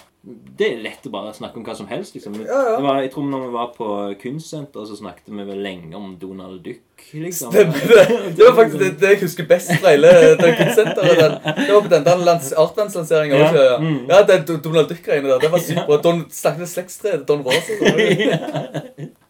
det er lett å bare snakke om hva som helst. liksom. Ja, ja. Var, jeg tror når vi var på kunstsenter, så snakket vi vel lenge om Donald Duck. liksom. Stemmer det. Det var (laughs) faktisk det, det jeg husker best fra hele det kunstsenteret. Den- Det var på den der lands, Artlands-lanseringa Ja. Ja, Mm. ja det er Donald Duck-greiene der. Det var sykt bra. Don, snakket slektstreet Don Rosa. (laughs) ja.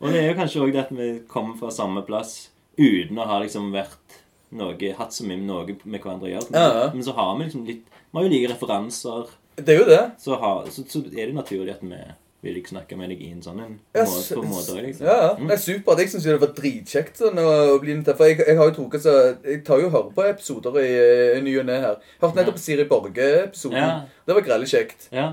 Og det er jo kanskje òg det at vi kommer fra samme plass uten å ha liksom vært noe, hatt så mye med noe med hverandre å gjøre. Men, Ja, ja. men så har vi liksom litt Vi har jo like referanser. Det er jo det. Så, har, så, så er det naturlig at vi vil ikke snakke med deg i en sånn en Ja, på en måte liksom. Ja, ja. Mm. Det er supert. Jeg syns det var dritkjekt sånn, å, bli invitert. For jeg, jeg har jo trukket så Jeg tar jo og hører på episoder i, i ny og ne her. Hørte nettopp Siri Borge-episoden. Ja. Det var grelle kjekt. Ja.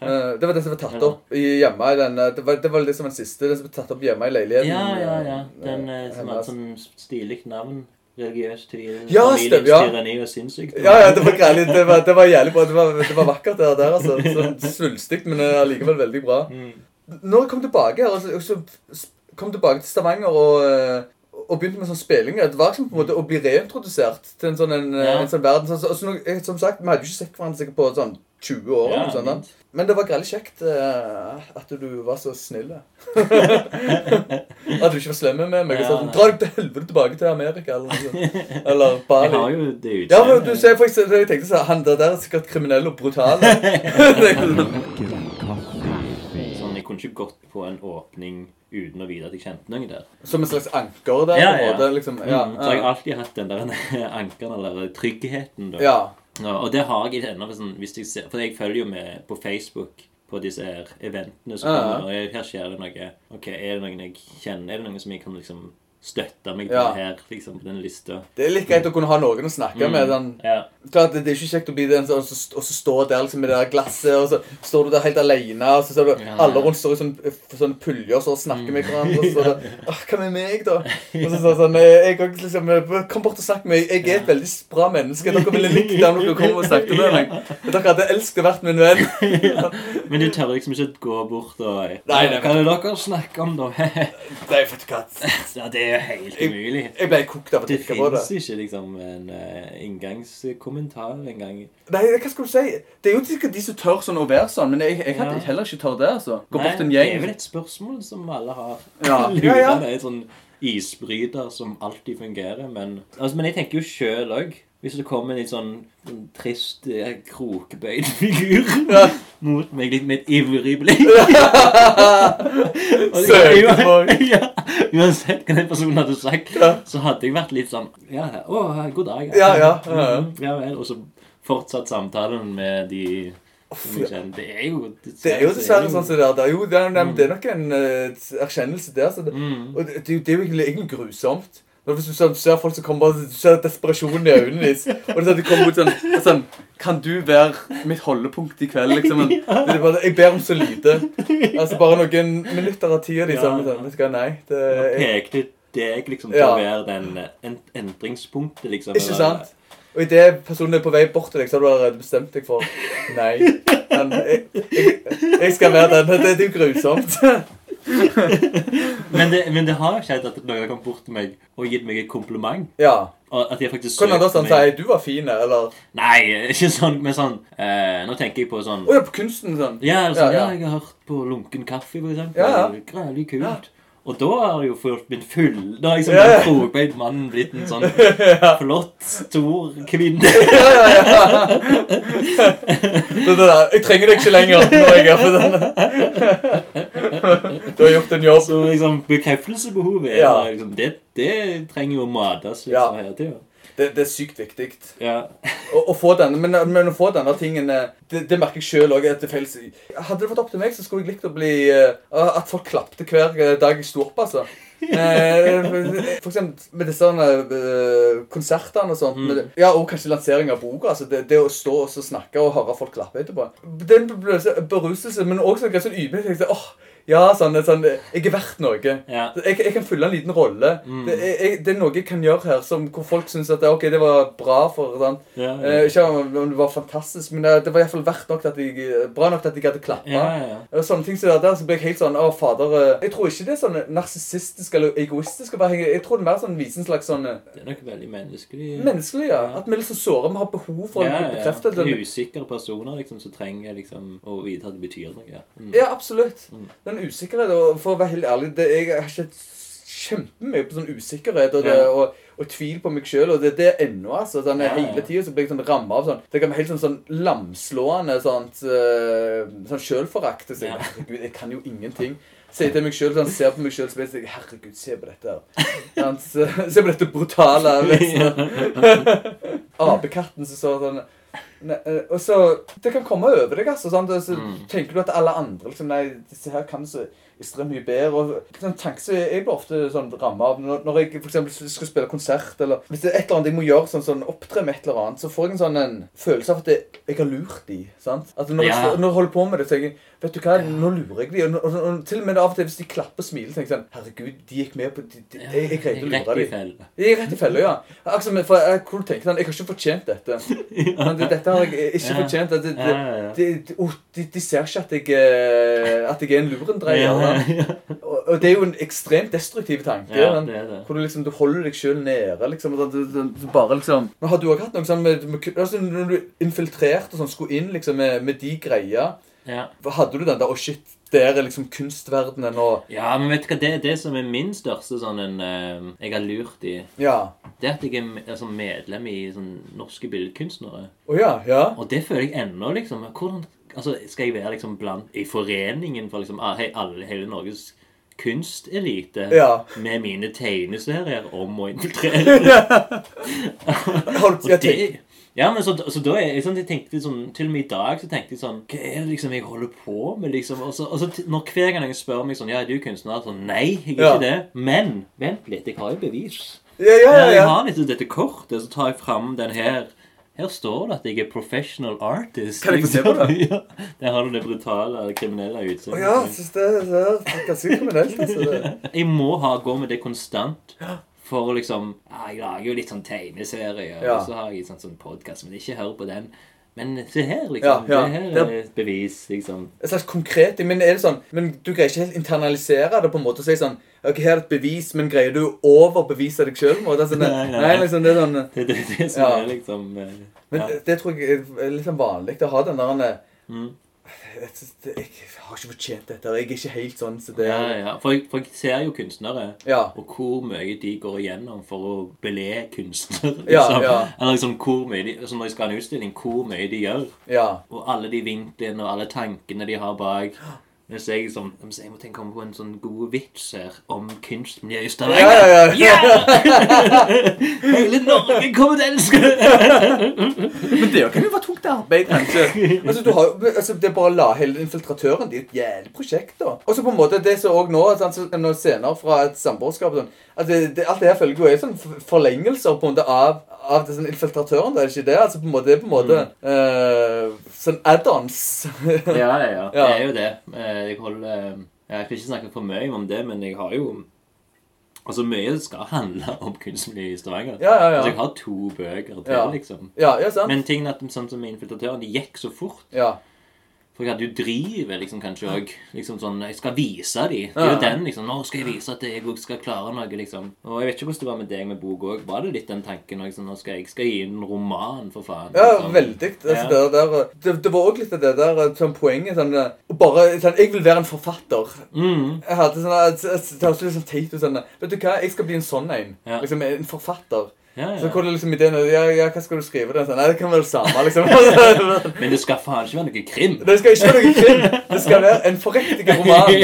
Eh, det var det som var tatt opp hjemme i den eh, Det var, det var liksom den siste. Det som ble tatt opp hjemme i leiligheten. ja, ja, ja. eh, Den uh, som hadde sånn stilig navn. Religiøs tyranni, Ja, familiens ja. tyranni og sinnssykdom. Ja, ja, det var greit. Det var, det var jævlig bra. Det var, det var vakkert det der, altså. Sånn svulstig, men eh, allikevel veldig bra. Mm. Når jeg kom tilbake altså, kom tilbake til Stavanger og, eh, og begynte med sånn spillinger, det var liksom på en måte å bli reintrodusert til en sånn, en, eh, Ja. en sånn verden. Så, så, så, som sagt, vi hadde jo ikke sett hverandre på sånn 20 år. Ja, sånn. Men det var veldig kjekt uh, at du var så snill. (laughs) at du ikke var slem med meg. Ja, sånn. Dra deg til helvete tilbake til Amerika, eller noe (laughs) Eller Bali. Jeg har jo det Ja, men du ser for eksempel, jeg tenkte så, Han der, der er sikkert kriminell og brutal. (laughs) Sånn, jeg kunne ikke gått på en åpning uten å vite at jeg kjente noen der. Som en slags anker der. Ja, på en ja. måte, liksom. ja, Mm, så har jeg alltid hatt den der ankeren, eller tryggheten. da. ja. Ja, og det har jeg ennå. Sånn, hvis jeg ser, for jeg følger jo med på Facebook på disse her eventene som kommer. Og her skjer det noe. Ok, Er det noen jeg kjenner? Er det noen som jeg kan liksom støtte meg til Ja. her, liksom, på den lista? Det er litt greit å kunne ha noen å snakke med. Den. Ja. Klart, det, det er ikke kjekt å bli den som og så- og så stå der liksom, med det der glasset, og så står du der helt alene, og så ser du Ja. alle rundt står i sånn, sånn puljer og så snakker med hverandre. Og så er det, (laughs) «Åh, Hva med meg, da? Og så, (laughs) sånn, sånn, jeg, jeg, liksom, eh, Kom bort og snakk med meg. Jeg er et veldig bra menneske. Dere ville likt det om dere kom og snakket med meg. (laughs) Dere hadde elsket å vært min venn. Men du tør liksom ikke gå bort og Nei, nei, Hva er det dere snakker om, da? Nei, vet du hva. ja, det er helt umulig. Jeg ble kokt av å Det tenke på det. Det fins ikke liksom en uh, inngangskommentar engang. Nei, hva skal du si? Det er jo sikkert de som tør sånn å være sånn, men jeg, jeg hadde heller ikke tør det, altså. Gå Nei, bort en gjeng. Det er vel et spørsmål som alle har. Ja. Lurer Ja, ja. (laughs) Det er sånn isbryter som alltid fungerer. Men, altså, men jeg tenker jo sjøl òg. Hvis det kommer en litt sånn en trist, eh, krokbøyd figur (laughs) mot meg litt med et ivrig blikk (laughs) (laughs) ja, Uansett hva den personen hadde sagt, Ja. så hadde jeg vært litt sånn Ja, å, god dag. Ja, ja, ja, ja. Ja vel. Og så fortsatt samtalen med de. Det er jo er dessverre sånn som det er. Det er jo det er, det er nok en eh, erkjennelse der. Så det, Mm. Og det, det, er jo- egentlig grusomt. Når Hvis du ser, ser folk som kommer Du ser desperasjonen i øynene deres. (laughs) Og det er sånn at de kommer ut sånn, sånn Kan du være mitt holdepunkt i kveld? liksom? Men, (laughs) det er bare, jeg ber om så lite. (laughs) Altså Bare noen minutter av tida di. Sånn, Ja. sånn, vet du hva, nei. Det, jeg, pekte deg liksom til Ja. å være den eh, en, endringspunktet, liksom. ikke sant? Og idet personen er på vei bort til deg, så har du allerede bestemt deg for Nei. Men, jeg, jeg, jeg skal være den. Det, det er jo grusomt. (laughs) Men det, men det har skjedd at noen har kommet bort til meg og gitt meg et kompliment. Ja. Og at de faktisk Kan han da sånn si 'du var fin', eller Nei, ikke sånn, men sånn eh, Nå tenker jeg på sånn Å ja, på kunsten sånn. Ja, sånn, Ja, ja, ja. jeg har hørt på Lunken kaffe, for eksempel. Ja, ja. Grælig kult. Ja. Og da har jeg jo fått blitt full Da har liksom Ja, ja. den krokbeint mannen blitt en sånn (laughs) flott, stor kvinne. (laughs) Ja, ja, ja. Det der, jeg trenger deg ikke lenger når jeg er på denne. Du har gjort en jobb. Så liksom bekreftelsesbehovet Ja. liksom, det, det trenger jo å mades Ja. liksom hele tida. Det, det er sykt viktig. Ja. Å, å få denne, men, men å få denne tingen eh, Det, det merker jeg sjøl òg. Hadde det vært opp til meg, så skulle jeg likt å bli eh, At folk klapte hver dag jeg sto opp, altså. (laughs) Eh, for eksempel med disse eh, konsertene og sånt. Mm. Ja, Og kanskje lansering av boka. Altså det, det å stå og snakke og høre folk klappe etterpå. Det er en beruselse- men også en sånn ydmykhet. Ja, sånn, sånn, jeg er verdt noe. Ja. Jeg, jeg kan fylle en liten rolle. Mm. Det, jeg, det er noe jeg kan gjøre her som, hvor folk syns at ok, det var bra for sånn. Ja, Eh, ja. ikke om det var fantastisk, men det, det var i hvert fall verdt nok at jeg, bra nok at jeg hadde klappa. Ja, ja, ja. Sånne ting som det der, så ble jeg helt sånn Å, fader eh, Jeg tror ikke det er sånn narsissistisk eller egoistisk. Jeg tror det er mer sånn viser en slags sånn eh, Det er nok veldig menneskelig. menneskelig, ja. At vi er litt så såre. Vi har behov for å ja, bli ja. bekreftet. Er Usikre personer liksom, som trenger liksom, å vite at det betyr noe. Ja. Mm. Ja, absolutt. Mm. Den usikkerhet og for å være helt ærlig det, Jeg har ikke kjempemye på sånn usikkerhet og, det, Ja. og, og tvil på meg sjøl. Og det, det er ennå, altså. Sånn, Ja, ja. Hele tida så blir jeg sånn ramma av sånn Det kan være helt sånn, sånn lamslående sånt, uh, sånn sjølforakt. Så Ja. herregud, jeg kan jo ingenting. Sier til meg sjøl, sånn, ser på meg sjøl, og sier sånn Herregud, se på dette. her. Se (laughs) se på dette brutale vesenet. (laughs) (laughs) Apekatten som så sånn Eh, og så, Det kan komme over deg. altså, sant? Så Mm. tenker du at alle andre liksom, Nei, disse her kan så ekstremt mye bedre. og sånn tanke så Jeg blir ofte sånn ramma av når, når jeg eksempel skal spille konsert, eller hvis det er et eller annet jeg må gjøre, sånn, sånn opptre med et eller annet, så får jeg en sånn en følelse av at jeg, jeg har lurt de. sant? At når, Ja. jeg, når jeg holder på med det, så tenker jeg Vet du hva, nå lurer jeg de. Og, og, og, til og med av og til hvis de klapper og smiler, tenker jeg sånn Herregud, de gikk med på de, de, jeg, jeg greide å lure de. felle. Jeg er rett i fella, ja. Altså, for jeg, kunne tenke sånn, jeg har ikke fortjent dette. (laughs) Men det- Dette har jeg ikke fortjent. De, de, de, de ser ikke at jeg, eh, at jeg er en lurendreier. Ja, (laughs) Og, det er jo en ekstremt destruktiv tanke. ja, det er det. Hvor du liksom, du holder deg sjøl nede. liksom, og du, du, du bare liksom Men Har du òg hatt noe sånn med, med altså, Når du infiltrerte og sånn, skulle inn liksom med, med de greia Ja. Hadde du den der Å, shit, der er liksom kunstverdenen og ja, men vet du hva, det, det som er min største sånn en uh, Jeg har lurt i Ja. Det er at jeg er altså, medlem i sånn norske billedkunstnere. Oh, ja. Ja. Og det føler jeg ennå, liksom. Hvordan altså, Skal jeg være liksom blant i foreningen for liksom hei, alle, hele Norges kunstelite Ja. med mine tegneserier om å (laughs) infiltrere? Og det, ja, men så, så da er jeg sånn, jeg tenkte sånn Til og med i dag så tenkte jeg sånn Hva er det liksom jeg holder på med, liksom? Og så, og så når hver gang jeg spør meg sånn Ja, er du kunstner? Sånn, Nei, jeg er Ja. ikke det. Men vent litt, jeg har jo bevis. ja, ja, ja, Jeg har litt dette kortet, så tar jeg fram den her. Her står det at jeg er professional artist. Kan jeg få se på det? (laughs) ja, Der har du det brutale, kriminelle utseendet. utseendet. ja, synes det, det er ganske kriminelt. altså. (laughs) Jeg må ha, gå med det konstant. For liksom Jeg lager jo litt sånn tegneserier, Ja. og så har jeg sånn, sånn podkast, men ikke hør på den. Men se her, liksom. ja. Det her er et bevis, liksom. Et slags konkret Men er det sånn Men du greier ikke helt internalisere det på en måte og si sånn Ok, her er et bevis, men greier du å overbevise deg sjøl? Sånn, Nei, nei. nei, liksom, det er sånn Det det, det som Ja. er liksom ja. Men ja. det tror jeg er litt sånn vanlig å ha den der Mm. Jeg, jeg, jeg har ikke fortjent dette. Jeg er ikke helt sånn så det ja, ja. For, jeg, for jeg ser jo kunstnere. Ja. Og hvor mye de går igjennom for å bele kunstnere. Ja, Liksom. ja. Eller liksom hvor mye de, altså Når de skal ha en utstilling, hvor mye de gjør. Ja. Og alle de vinklene og alle tankene de har bak. Hvis jeg, liksom, hvis jeg må tenke om på en sånn god vits her om kunstmiljøet i Ja, ja, ja, ja. (laughs) Hele Norge kommer til å elske det! (laughs) Men det kan jo være tungt arbeid, kanskje. Altså, du har, altså, det er bare å la hele infiltratøren Det er et jævlig prosjekt, da. Og så på en måte det som òg nå sånn, Senere fra et samboerskap sånn, at det, det, Alt det her følger jo er sånn forlengelser på en måte av, av det, sånn, infiltratøren. Det er ikke det? Altså på en måte, det er på en måte eh, sånn add-ons. Ja, ja, ja. (laughs) Det er jo det. Eh, Jeg holder eh, Jeg skal ikke snakke for mye om det, men jeg har jo Altså, mye skal handle (laughs) om kunstmiljøet i Stavanger. Ja, ja, ja. Altså, jeg har to bøker til, liksom. ja, ja, sant? Men tingen er at sånn som infiltratøren, de gikk så fort. ja. For ja, hadde jo drivet liksom kanskje òg. Liksom sånn Jeg skal vise dem. Det er jo den, liksom. Nå skal jeg vise at jeg også skal klare noe, liksom. Og jeg vet ikke hvordan det var med deg med bok òg. Var det litt den tanken òg? Liksom, nå skal jeg skal gi en roman, for faen. Ja, liksom. veldig. Altså, Ja. det, der, det, det var òg litt det der sånn poenget sånn, bare, sånn, Jeg vil være en forfatter. Mm. Jeg hadde sånn Det høres litt sånn teit ut. Sånn, Vet du hva, jeg skal bli en sånn en. Ja. Liksom En forfatter. Ja, Så ja. det liksom ideen ja, ja, hva skal du skrive? Det, sånn, Nei, det kan være det samme, liksom. (laughs) Men det skal faen ikke være noe krim. Det skal ikke være noe krim. Det skal være en forriktig roman. (laughs)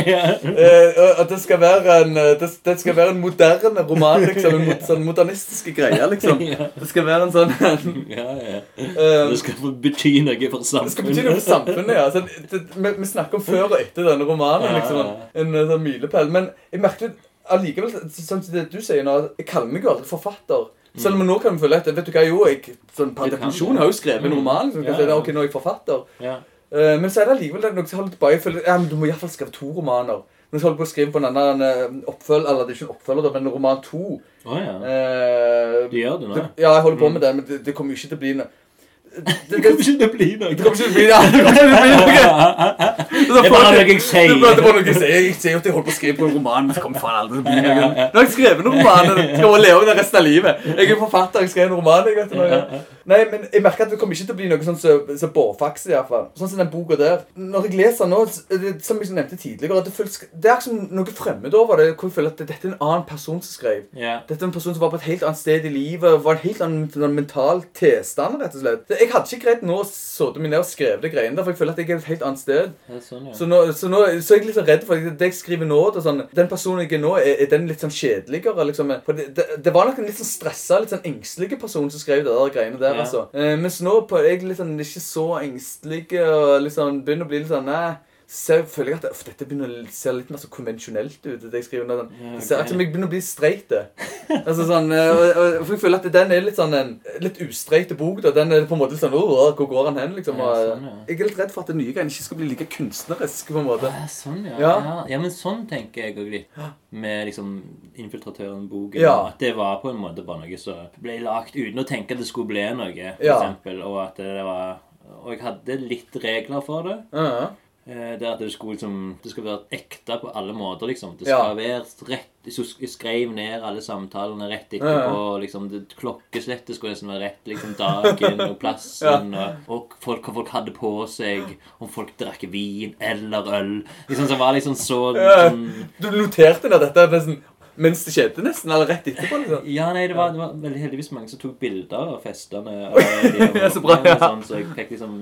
Eh, og det skal være en eh, det, det skal være en moderne roman, liksom. En mot, sånn modernistiske greier, liksom. (laughs) Det skal være en sånn ja, ja. eh, Det skal bety noe for Det skal bety noe for samfunnet, ja. Så det, vi, vi snakker om før og etter denne romanen. Liksom, En, en sånn milepæl. Men jeg merker allikevel, sånn som det du sier nå, jeg kaller meg jo aldri forfatter. Selv om nå kan vi føle at vet du hva, jo, jeg sånn, per definisjon har jo skrevet en Mm. roman. Liksom, kan Ja, si, ja. ok, nå er jeg forfatter. Ja. Uh, men så er det allikevel noe som holder tilbake. Jeg føler, ja, men Du må iallfall skrive to romaner. Men så holder jeg på å skrive på en annen eh, oppfølger, eller det er ikke en oppfølger, men roman to. Oh, ja. Uh, Du gjør det nå? ja, jeg holder på med det, men det, det kommer jo ikke til å bli noe det, (laughs) det, Det kommer ikke til å bli noe. det kommer ikke til å bli noe. (laughs) (laughs) Det er bare noe jeg sier. Det er noe jeg sier. Jeg sier at jeg holder på å skrive på en roman, men så kommer faen aldri til å bli noe. Nå har jeg skrevet en roman, jeg skal bare leve det resten av livet. Jeg er forfatter, jeg skrev en roman. Jeg vet noe. Nei, men jeg merker at det kommer ikke til å bli noe sånn som så så i hvert. Sånn som den boka der. Når jeg leser nå, det, som jeg nevnte tidligere, det, føles, det er som noe fremmed over det, hvor jeg føler at dette er en annen person som skrev. Yeah. Dette er en person som var på et helt annet sted i livet, var en helt annen sånn mental tilstand, rett og slett. Jeg hadde ikke greid nå å sitte meg ned og skrive det greiene der, for jeg føler at jeg er et helt annet sted. Sånn, ja. Så, nå, så, nå, så er jeg litt sånn redd for det jeg skriver nå det er sånn, Den personen jeg er nå, er, er den litt sånn kjedeligere? liksom For det, det, det var nok en litt sånn stressa, litt sånn engstelig person som skrev det der greiene der. Ja. altså eh, Mens nå på, er jeg litt sånn ikke så engstelig og liksom begynner å bli litt sånn Nei. Så føler jeg at uff, dette begynner å se litt mer så konvensjonelt ut. det jeg skriver nå, sånn. Ja, Det ser som jeg begynner å bli streit. altså sånn, eh, for jeg føler at den er litt sånn en litt ustreite bok. da, Den er på en måte sånn Hvor går han hen? liksom Ja, sånn, ja. Jeg er litt redd for at det nye greiene ikke skal bli like kunstnerisk. på en måte Ja, sånn, ja. Ja. Men sånn tenker jeg òg litt. Med liksom Infiltratøren-boken. At det var på en måte bare noe som ble lagt uten å tenke at det skulle bli noe. For eksempel, og at det var Og jeg hadde litt regler for det. Ja, Eh, Det at det skulle liksom Det skal være ekte på alle måter, liksom. Det Ja. skal være rett Jeg skrev ned alle samtalene rett etterpå. liksom det, Klokkeslettet skulle nesten være rett. liksom Dagen og plassen. og, og folk, hva folk hadde på seg. Om folk drakk vin eller øl. Liksom Så det var liksom så Ja. sånn, Du noterte det, dette nesten mens det skjedde, nesten? Eller rett etterpå? liksom Ja, nei, det var, det var veldig heldigvis mange som tok bilder av festene. (laughs) og de- Ja, så bra, ja. sånn, så jeg fikk liksom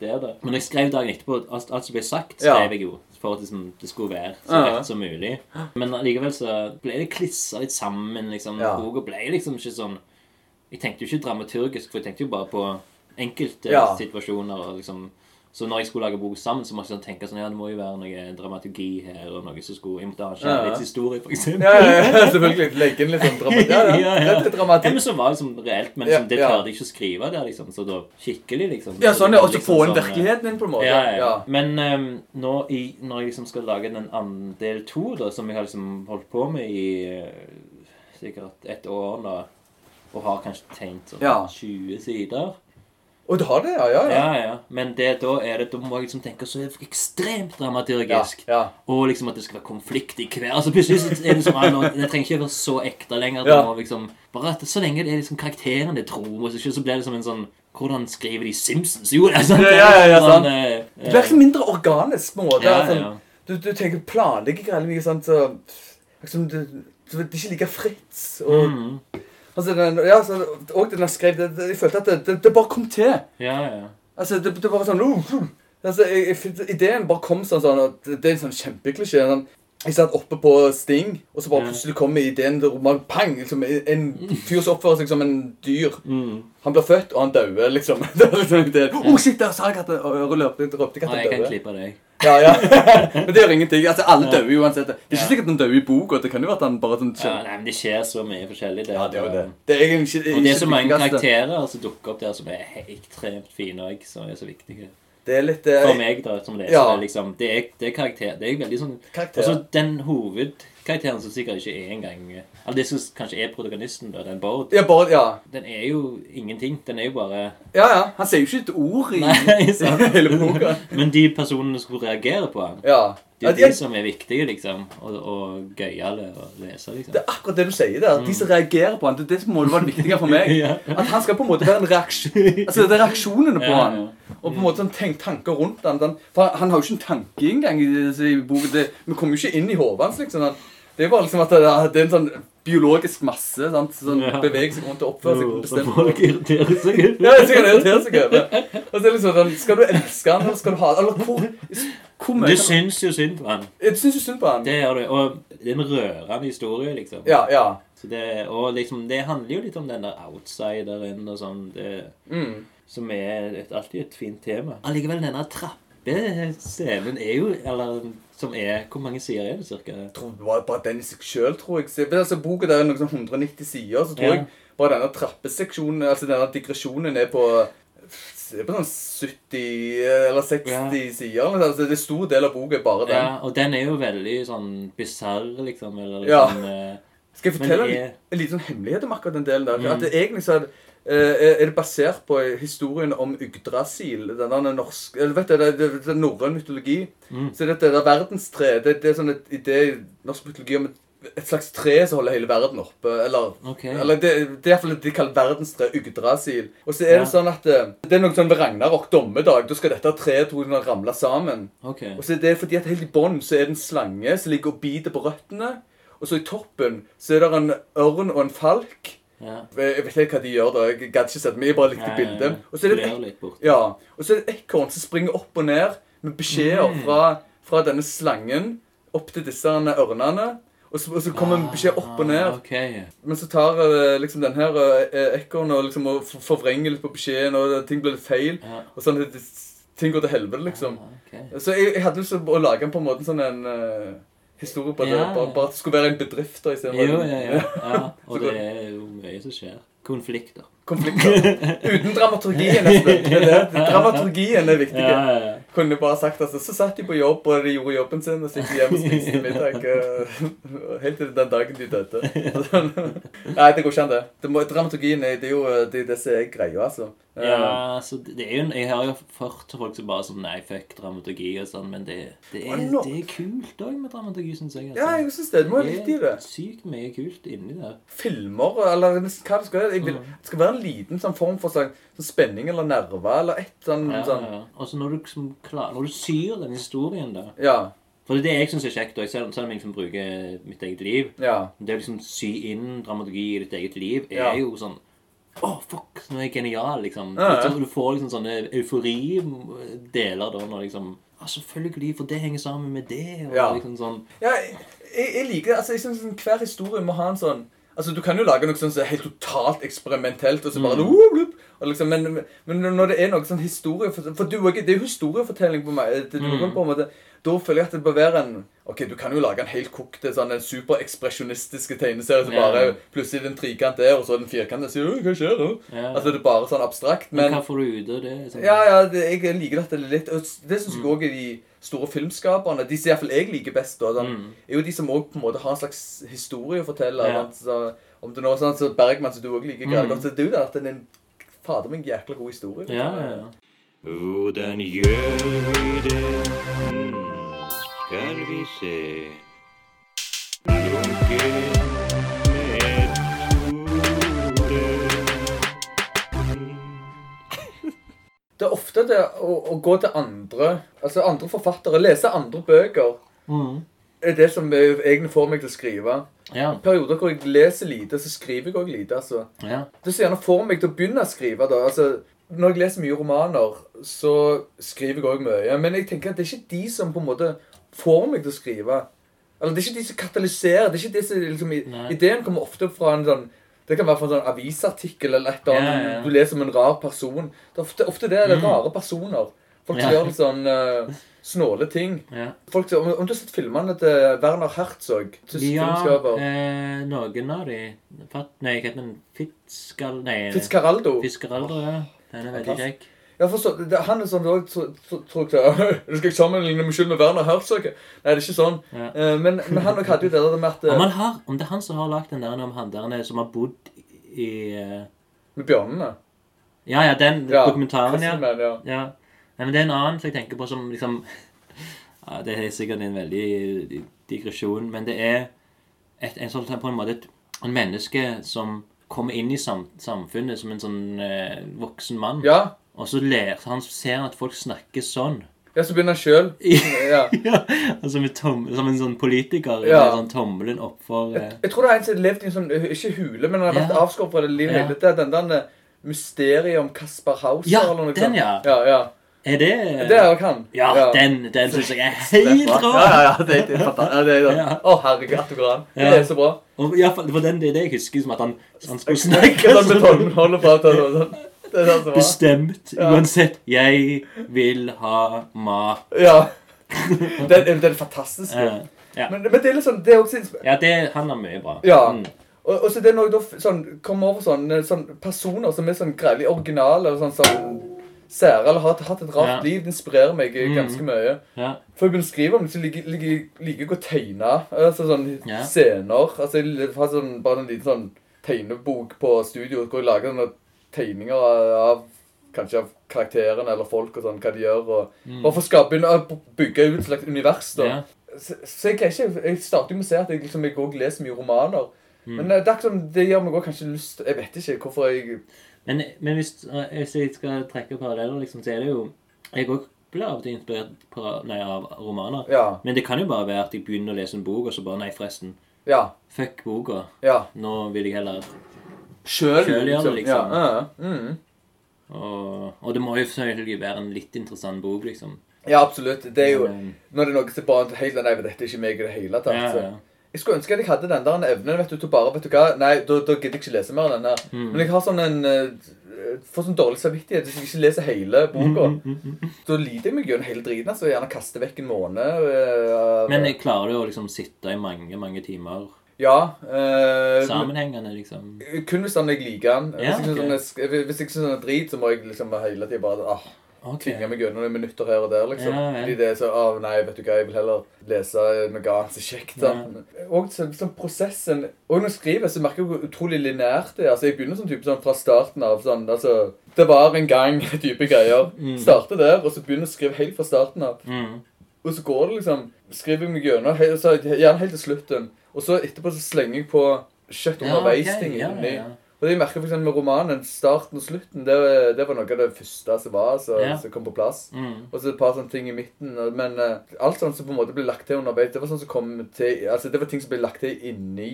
det da. Men jeg skrev dagen etterpå alt, alt som ble sagt, skrev jeg jo. For at liksom, det skulle være så rett som mulig. Men allikevel så ble det klissa litt sammen. liksom. Ja. Boka ble liksom ikke sånn Jeg tenkte jo ikke dramaturgisk, for jeg tenkte jo bare på enkelte Ja. situasjoner. og liksom så når jeg skulle lage bok sammen, så måtte jeg sånn tenke sånn, ja, det må jo være noe dramaturgi her, og noe som skulle Jeg måtte ha Ja, ja. kjærlighetshistorie, eksempel. Ja, ja, ja, selvfølgelig. Legge inn litt sånn (laughs) dramatikk. Ja, ja. Litt til Ja, men så var det liksom reelt, men liksom, det klarte jeg ikke å skrive der, liksom. Så da skikkelig, liksom. Ja, sånn, ja. Og så Liksom få inn sånn, virkeligheten din, på en måte. Ja, ja, ja. Ja. Men um, nå i, når jeg liksom skal lage den andre del to, da, som jeg har liksom holdt på med i uh, sikkert ett år da, og har kanskje tegnet sånn Ja. 20 sider Og du har det, ja? Ja, ja. Ja, ja. Men det, da er det, da må jeg liksom tenke så ekstremt dramaturgisk. ja. Og liksom at det skal være konflikt i hver Altså Plutselig så er det liksom ah, nå- Det trenger ikke være så ekte lenger. Ja. må liksom Bare at Så lenge det er liksom karakteren det tror og så, så blir det som en sånn Hvordan skriver de Simpsons? Jo, det er sånn Ja, ja, ja, sånn, sant. eh, Det blir liksom mindre organisk på en måte. Ja, sånn, ja. Du, du tenker planlegger veldig mye sant, så liksom, det, det er ikke like fritt. Og, mm, altså, den, ja, så, og den jeg skrev, det, det, jeg følte at det, det, det bare kom til. Ja, ja. Altså, det, det bare sånn uh, uh, Altså, jeg, jeg, ideen bare kom sånn, sånn at Det er en sånn kjempeklisjé. Sånn, jeg satt oppe på Sting, og så bare plutselig kommer ideen til roman, pang! Liksom, en fyr som oppfører seg som en dyr. Mm. Han blir født, og han dauer, liksom. (laughs) Det liksom ideen. Oh, shit, der sa jeg at det- og jeg røpte, røpte døde. At jeg han kan klippe deg. Ja, ja. (laughs) Men det gjør ingenting. Altså, Alle Ja. dauer uansett. Det er ikke Ja. sikkert han dør i boka. Det kan jo være at han bare sånn Ja, nei, men det skjer så mye forskjellig Det, Ja, det er jo det. Det er egentlig ikke, Og det er så mange karakterer som dukker opp der som er ekstremt fine og som er så viktige. Det er litt uh, For meg, da, som leser, Ja. det liksom Det er, det er karakter. Det er veldig sånn Karakter. Og så den hovedkarakteren som sikkert ikke er engang Eller det som kanskje er protagonisten, da, den Bård, Ja, bare, ja. den er jo ingenting. Den er jo bare ja, ja. Han sier jo ikke et ord i Nei, (laughs) sant? (laughs) hele boka. Men de personene som reagerer på han, Ja. det ja er de, de som er viktige, liksom. Og, og gøyale å lese, liksom. det er akkurat det du sier der. De som reagerer på han, det er det som må være det viktige for meg. (laughs) Ja. At han skal på en måte være en reaksjon Altså, det er reaksjonene på Ja, han. Og på en måte sånn tenk, tanker rundt han. Den, for han har jo ikke en tanke engang i, i boka. Vi kommer jo ikke inn i hodet hans, liksom. Han, det er bare liksom at det, det er en sånn biologisk masse sant? som Ja. beveger seg rundt og oppfører seg bestemt folk irriterer seg. (laughs) Ja, det irriterer irritere seg over. Og så er det liksom sånn, Skal du elske han, eller skal du ha Eller hvor, hvor mye Du syns jo synd på han. Du syns jo synd på han. Det gjør du. Og det er en rørende historie, liksom. Ja, ja. Så det, og liksom, det handler jo litt om den der outsideren og sånn. Det, Mm. som er et, alltid et fint tema. Allikevel, denne trappescenen er jo Eller som er Hvor mange sider er det, cirka? Jeg tror det bare den i seg sjøl, tror jeg. Altså, Boka der er noe sånn 190 sider, så tror Ja. jeg bare denne trappeseksjonen, altså denne digresjonen, er på er på sånn 70 eller 60 Ja. sider. Altså, det er stor del av boka er bare den. Ja, og den er jo veldig sånn bisarr, liksom. Eller liksom ja. Skal jeg fortelle jeg... en, en liten sånn hemmelighet om akkurat den delen der? Mm. At det egentlig så det, eh, er det basert på historien om Yggdrasil. Den norske eller vet du, det, det, det er norrøn mytologi. Mm. Så dette der verdenstre, det, det er sånn et idé i norsk mytologi om et, et slags tre som holder hele verden oppe. Eller, okay. eller det, det er iallfall det de kaller verdenstre, Yggdrasil. Og så er det sånn at det, det er noe sånn ved Ragnarok, dommedag, da skal dette treet tror jeg, ramle sammen. Okay. Og så er det fordi at helt i bånn så er det en slange som ligger og biter på røttene. Og så i toppen så er det en ørn og en falk. Ja. Jeg vet ikke hva de gjør da. Jeg gadd ikke sett meg, jeg bare likte bildet. Og så er det et ja, og så er det et ekorn som springer opp og ned med beskjeder Mm. fra, fra denne slangen opp til disse ørnene. Og så, og så kommer en beskjed opp og ned. Ah, ok. Men så tar eh, liksom den her eh, ekornet og liksom og forvrenger litt på beskjeden, og ting blir litt feil. Ja. Og sånn at ting går til helvete, liksom. Ah, okay. Så jeg, jeg hadde lyst til å lage en på en måte sånn en eh, historie på det. Ja. Bare at det skulle være en bedrift da, Jo, ja, ja. (laughs) ja. Og det er jo mye som skjer. Konflikter. konflikter. Uten dramaturgien, (laughs) det. Dramaturgien er viktig. Ja, ja, ja. Kunne bare sagt altså, Så satt de på jobb, og de gjorde jobben sin, og så gikk de hjem og spiste (laughs) middag. eh, Helt til den dagen de døde. (laughs) Nei, det går ikke an, det. det må, dramaturgien er, det er jo det, er det som er greia, altså. Eh, Ja, så det det er jo, Jeg har jo hørt folk som bare sånn Nei, fuck dramaturgi og sånn, men det, det, er, det er kult òg med dramaturgi, syns jeg. Ja, jeg syns det. Det må være litt i det. sykt mye kult inni der. Filmer, eller hva det skal være. Mm. det skal være en liten sånn form for sånn spenning eller nerver, eller et sånn, Ja, sånn ja. Og så når du, liksom klar, når du syr den historien, da Ja. For det er det jeg syns er kjekt, og selv, selv om jeg liksom bruker mitt eget liv Ja. Det å liksom sy inn dramaturgi i ditt eget liv er jo sånn Å, fuck! Nå er jeg genial, liksom. Ja, ja. Du får liksom sånne euforideler da når liksom Ja, selvfølgelig, for det henger sammen med det. Og Ja. liksom sånn Ja, jeg, jeg liker det. Altså, jeg synes sånn, Hver historie må ha en sånn Altså, Du kan jo lage noe sånn som er helt totalt eksperimentelt, og så bare Mm. Liksom, men, men når det er noe sånn historie For, du, det er jo historiefortelling på meg. Det, du, Mm. på en måte, da føler jeg at det bør være en Ok, du kan jo lage en helt kokte sånn en superekspresjonistiske tegneserie som bare bare Plutselig den trikant der, og så er det firkant der. Så, «Åh, hva skjer nå? Yeah. Altså, det er bare sånn abstrakt. Men Men hva får du ut av det? Sånn? ja, ja, det, jeg liker at det er litt Det syns jeg Mm. òg er de store filmskaperne. De som iallfall jeg liker best, da, sånn, Mm. er jo de som òg har en slags historie å fortelle. Yeah. sant, Så, om det nå er sånn så Bergman, som du òg liker, Mm. godt, så det er jo det at det er en fader meg jækla god historie. liksom. Ja, ja, ja. Hvordan gjør vi det? Hmm, skal vi se Det er ofte det å, å gå til andre altså andre forfattere, lese andre bøker, Mm. Er det som egentlig får meg til å skrive. ja. Perioder hvor jeg leser lite, så skriver jeg òg lite. altså. ja. Det som gjerne får meg til å begynne å skrive, da altså, Når jeg leser mye romaner, så skriver jeg òg mye. Men jeg tenker at det er ikke de som på en måte får meg til å skrive. Eller det er ikke de som katalyserer. det er ikke de som liksom, Nei. Ideen kommer ofte fra en sånn det kan være fra en sånn avisartikkel eller et eller annet. Ja, ja. Du leser om en rar person. Det er ofte, ofte det er det rare personer. Folk Ja. gjør sånn eh, (laughs) snåle ting. Ja. Folk, om, om du har sett filmene til Werner Herzog Ja, eh, noen av de Nei, hva heter den? Fitzgal... Nei, Fitzcaraldo. Fiskeralder, ja. Den er veldig kjekk. Ja, for så, det, han er sånn tro- tror jeg (laughs) Du skal ikke sammenligne meg selv med Werner Herzog. Nei, det er ikke sånn. Ja. Eh, men, men han hadde jo det der med at Om, eh, han har, om det er han som har lagd den der om han der som har bodd i uh... Med bjørnene. Ja, ja, den Ja, dokumentaren, ja. Ja. Nei, men det er en annen som jeg tenker på som liksom ja, Det er sikkert en veldig digresjon, men det er et, en sånn på en måte et en menneske som kommer inn i sam, samfunnet som en sånn eh, voksen mann. Ja. Og så ler han ser at folk snakker sånn. ja, så begynner han sjøl. (laughs) Ja. ja, altså Som en sånn politiker Ja. med sånn tommelen opp for eh, Jeg tror det er en som har levd i en sånn Ikke hule, men han har vært Ja. avskåret fra det livet Ja. hele tiden. Den der eh, mysteriet om Kasper Hauser Ja, eller noe den, sånt. ja. Ja, ja. Er det Det er jo han. Ja, den, den syns jeg er (laughs) helt rå! Ja, ja, ja, det, det er fantastisk. Ja, det Ja. Å, herregud, at du går an. Det er så bra. Og fall, for den, det er det jeg husker som at han, han skulle (laughs) Snakke snakke sånn betongholder på at han sånn. Det er så bra. bestemt. Ja. Uansett. Jeg vil ha mat. Ja. Den, den er fantastisk. Ja. ja. Men, men det er litt sånn Det er også ja, det han har mye bra. Ja. Mm. Og, og så det er jeg da sånn, kommer over sånn, sånn personer som er sånn greielig originale og sånn, sånn sære, eller har hatt et rart Ja. liv, det inspirerer meg Mm. ganske mye. ja. For jeg begynner å skrive om det, så liker liker- ikke jeg å tegne. Altså sånn Ja. scener. Altså jeg har sånn, bare en liten sånn tegnebok på studio hvor jeg lager sånne tegninger av, av kanskje av karakterene eller folk og sånn, hva de gjør. Og, Bare for å skape bygge ut et slags univers. da. Mm. Ja. Så, så jeg, kan ikke, jeg starter jo med å si at jeg, liksom, jeg også leser mye romaner. Mm. Men eh, det, er ikke sånn, det gjør meg også kanskje lyst Jeg vet ikke hvorfor jeg Men, men hvis, eh, hvis jeg skal trekke paralleller, liksom, så er det jo Jeg òg blir av og til inspirert para, nei, av romaner. Ja. Men det kan jo bare være at jeg begynner å lese en bok, og så bare Nei, forresten. Ja. Fuck boka. ja. Nå vil jeg heller Sjøl, gjøre gjør det, liksom. Ja, ja. Mm. Og, og det må jo selvfølgelig være en litt interessant bok, liksom. ja, absolutt. Det er jo Men, Når det er noe som bare helt Nei, dette er ikke meg i det hele tatt. ja, ja. Jeg skulle ønske at jeg hadde den der evnen vet du, til bare Vet du hva, nei, da, da gidder jeg ikke lese mer av den der. Mm. Men jeg har sånn en eh, Får sånn dårlig samvittighet hvis jeg ikke leser hele boka. Mm, Da lider jeg meg gjennom hele driten. altså. Gjerne kaste vekk en måned. Øh, Men jeg klarer jo å liksom sitte i mange, mange timer Ja. Øh, sammenhengende, liksom. Kun hvis jeg liker han. Hvis, jeg synes ok. hvis jeg syns den er drit, så må jeg liksom hele tida bare ah, Ok. tvinge meg gjennom noen minutter her og der. liksom. Ja, ja. Fordi det er så ah, Nei, vet du hva, jeg vil heller lese noe annet som er kjekt. Ja. Og så, sånn prosessen Og når jeg skriver, så merker jeg hvor utrolig lineært det er. Altså, Jeg begynner sånn type sånn fra starten av. sånn, altså, Det var en gang (laughs) type greier. Starter der, og så begynner å skrive helt fra starten av. Mm. Og så går det liksom Skriver jeg meg gjennom, he- så gjerne helt til slutten. Og så etterpå så slenger jeg på kjøtt Ja, underveis-ting ja, ja, inni. Og det jeg merker for med romanen, starten og slutten, det, det var noe av det første som var, så, yeah. som kom på plass. Mm. Og så et par sånne ting i midten. Men uh, alt sånt som på en måte ble lagt til underveis, det var sånn som kom til Altså, det var ting som ble lagt til inni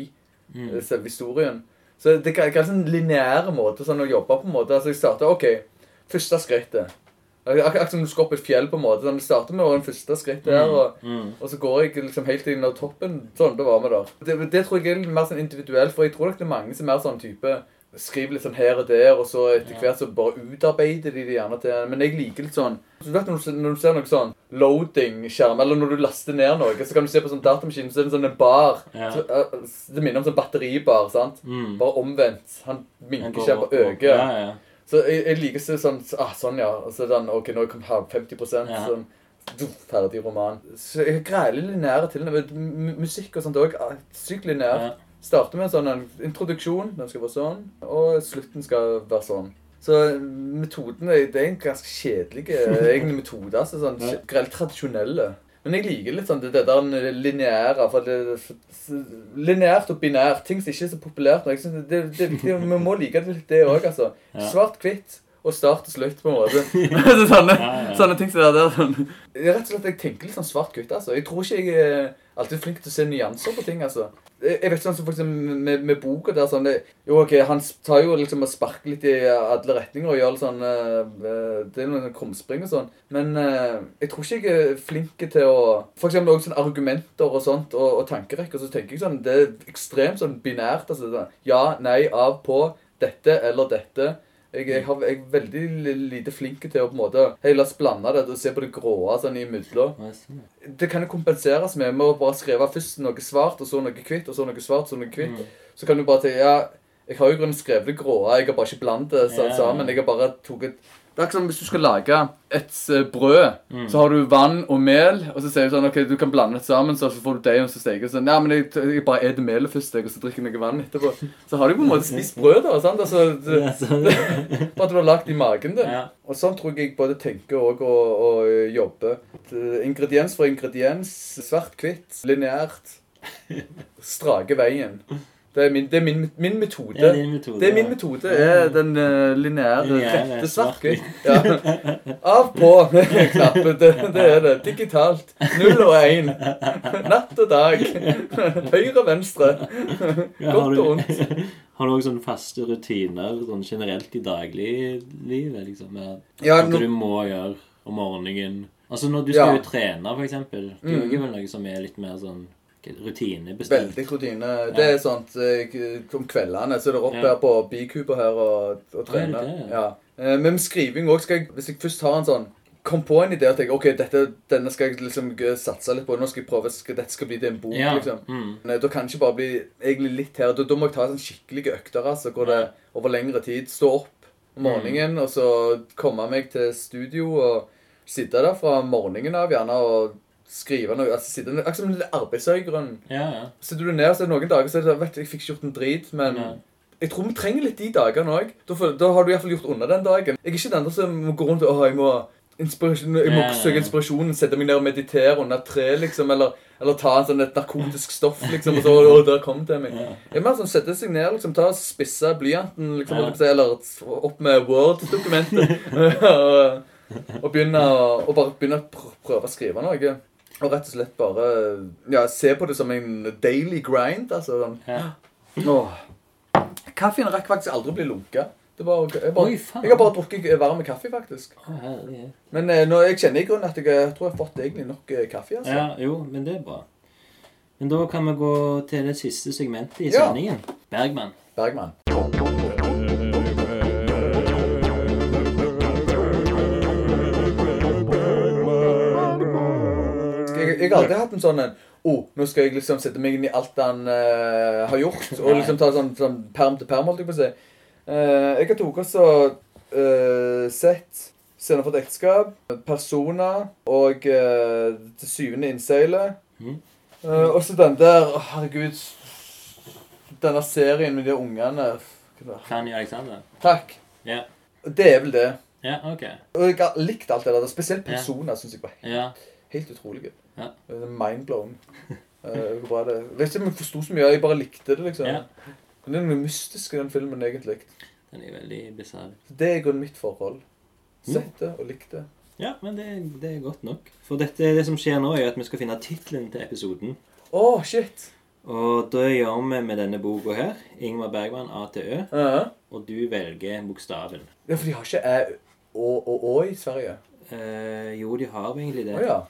Mm. eh, selve historien. Så det er en sånn lineær måte sånn å jobbe på en måte. Altså, jeg starta OK, første skrittet. Ak akkurat som du skal opp et fjell, på en måte. Sånn, det starter med den første skrittet der, og, Mm. og så går jeg liksom helt inn av toppen Sånn, da var vi der. Det, det tror jeg er litt mer sånn individuelt, for jeg tror nok det er mange som er sånn type Skriver litt sånn her og der, og så etter hvert så bare utarbeider de det gjerne til Men jeg liker litt sånn så du vet når du, ser- når du ser noe sånn loading-skjerm, eller når du laster ned noe, så kan du se på sånn datamaskin, så er det sånn en bar. Ja. Så, eh, det minner om sånn batteribar, sant? Mm. Bare omvendt. Han han bare øker. Ja, ja. Så jeg, jeg liker så sånn ah, Sånn, ja. Og så sånn, OK, nå kom her 50% Ja. sånn, Ferdig roman. Så jeg greier litt lineære til Musikk og sånt òg. Sykt lineært. Ja. Starter med en sånn en introduksjon, den skal være sånn, og slutten skal være sånn. Så metoden er, det er en ganske kjedelig eh, (laughs) metode. altså sånn Ja. Tradisjonelle. Men jeg liker litt sånn det, det der lineære. for det, Lineært og binært. Ting som ikke er så populært. Jeg synes det, det, det, Vi må like det litt, det òg, altså. Ja. Svart-hvitt og start og slutt, på en måte. (laughs) (laughs) sånne, Ja, ja. sånne ting som det der. Sånn. Rett og slett, Jeg tenker litt sånn svart-hvitt. altså. Jeg tror ikke jeg er alltid flink til å se nyanser på ting. altså. Jeg vet vet sånn som med, med boka der sånn det, Jo, ok, Han tar jo liksom og sparker litt i alle retninger og gjør litt sånn eh, eh, Det er noen krumspring og sånn. Men eh, jeg tror ikke jeg er flink til å For eksempel også sånn argumenter og sånt, og, og tankerekker. Så tenker jeg sånn Det er ekstremt sånn binært. altså sånn, Ja, nei, av, på. Dette eller dette. Jeg, jeg, har, jeg er veldig lite flink til å på en måte Hei, la oss blande det og se på det gråe sånn imellom. Det? Kan jo kompenseres med med å bare skrive først noe svart, og så noe hvitt, og så noe svart, så noe hvitt. Så kan du bare si ja, jeg har jo grunnen skrevet det gråe, jeg har bare ikke blandet det sånn, sammen. Jeg har bare tatt Det er ikke som hvis du skal lage et eh, brød, Mm. så har du vann og mel, og så sier du sånn OK, du kan blande det sammen, så får du deigen, og så steker sånn Ja, men jeg, jeg bare spiser melet først, jeg, og så drikker jeg noe vann etterpå. Så har du på en måte spist brød, da. sant? Altså, (laughs) det, Ja, (laughs) sånn. bare at du har lagt i magen din. Ja. Og sånn tror jeg jeg både tenker og, og, og jobber. Ingrediens for ingrediens. Svart-hvitt. Lineært. (laughs) Strake veien. Det er min, det er min, min metode. Det er metode. Det er min metode. er den uh, lineære, rette svart-hvitt. (laughs) Ja. Av på knappen. Det, det er det. Digitalt. Null og én. Natt og dag. Høyre og venstre. Ja, Godt og vondt. (laughs) Har du også sånne faste rutiner sånn generelt i dagliglivet? Liksom, Ja, nå- du må gjøre om morgenen? Altså Når du skal Ja. jo trene, for eksempel. Det er Mm. jo vel noe som er litt mer sånn rutinebestemt. Veldig rutine. Det er sånt Om kveldene så er det opp her på Bikuber her og, og trene. Ja. Eh, Men med skriving òg skal jeg Hvis jeg først har en sånn Kom på en idé og tenker OK, dette, denne skal jeg liksom satse litt på. Nå skal jeg prøve skal, Dette skal bli til en bok, Ja. liksom. Mm. Eh, Da kan det ikke bare bli egentlig litt her. Da, da må jeg ta sånn skikkelige økter altså, hvor det over lengre tid Stå opp om Mm. morgenen og så komme meg til studio og sitte der fra morgenen av gjerne og skrive noe. altså sitte, Akkurat som en arbeidsøygrunn. Ja, ja. Sitter du ned, så er noen dager så er det, vet du, jeg fikk ikke gjort en drit, men ja. jeg tror vi trenger litt de dagene òg. Da, da har du iallfall gjort unna den dagen. Jeg er ikke den der som må gå rundt og «Åh, jeg må, inspirasjon, jeg må Ja, ja. søke inspirasjonen, sette meg ned og meditere under et tre, liksom, eller, eller ta en sånn et narkotisk stoff, liksom, og så Å, der kom det til meg. Det er mer sånn sette seg ned, liksom, ta og spisse blyanten, liksom, eller opp med Word-dokumentet, (laughs) (laughs) og, og begynne å og bare begynne å prøve å skrive noe. Og rett og slett bare ja, se på det som en daily grind. altså sånn. Ja. Kaffen rakk faktisk aldri å bli lunka. Det var, jeg, bare, Oi, jeg har bare drukket varm kaffe, faktisk. Herlighet. Men eh, nå, jeg kjenner i grunnen at jeg, jeg, tror jeg har fått egentlig nok eh, kaffe. altså. Ja, jo, men det er bra. Men da kan vi gå til det siste segmentet i Ja. sendingen. Bergman. Bergman. Jeg, har aldri hatt en sånn en oh, nå skal jeg liksom sette meg inn i alt han uh, har gjort. Og liksom ta sånn, sånn perm til perm, holdt jeg på å si. Uh, jeg har tatt også uh, sett Scener for et ekteskap, Personer og uh, Til syvende innseilet. Mhm. Eh, og så den der oh, Herregud. Denne serien med de ungene. Fanny Alexander. Takk. Ja. Det er vel det. Ja, ok. Og jeg har likt alt det der. Spesielt Persona yeah. syns jeg var Ja. helt utrolige. Ja. Mindblown. Uh, bra det. Jeg vet ikke om jeg forsto så mye, jeg bare likte det, liksom. Ja. Men det er noe mystisk i den filmen, egentlig. Den er veldig bisarr. Det er i grunnen mitt forhold. Mm. Sett det og likt det. Ja, men det, det er godt nok. For dette, det som skjer nå, er at vi skal finne tittelen til episoden. Oh, shit! Og da gjør vi med denne boka her, Ingmar Bergman, ATØ, uh -huh. Og du velger bokstaven. Ja, for de har ikke æ og å i Sverige. Eh, jo, de har egentlig det. Oh, ja.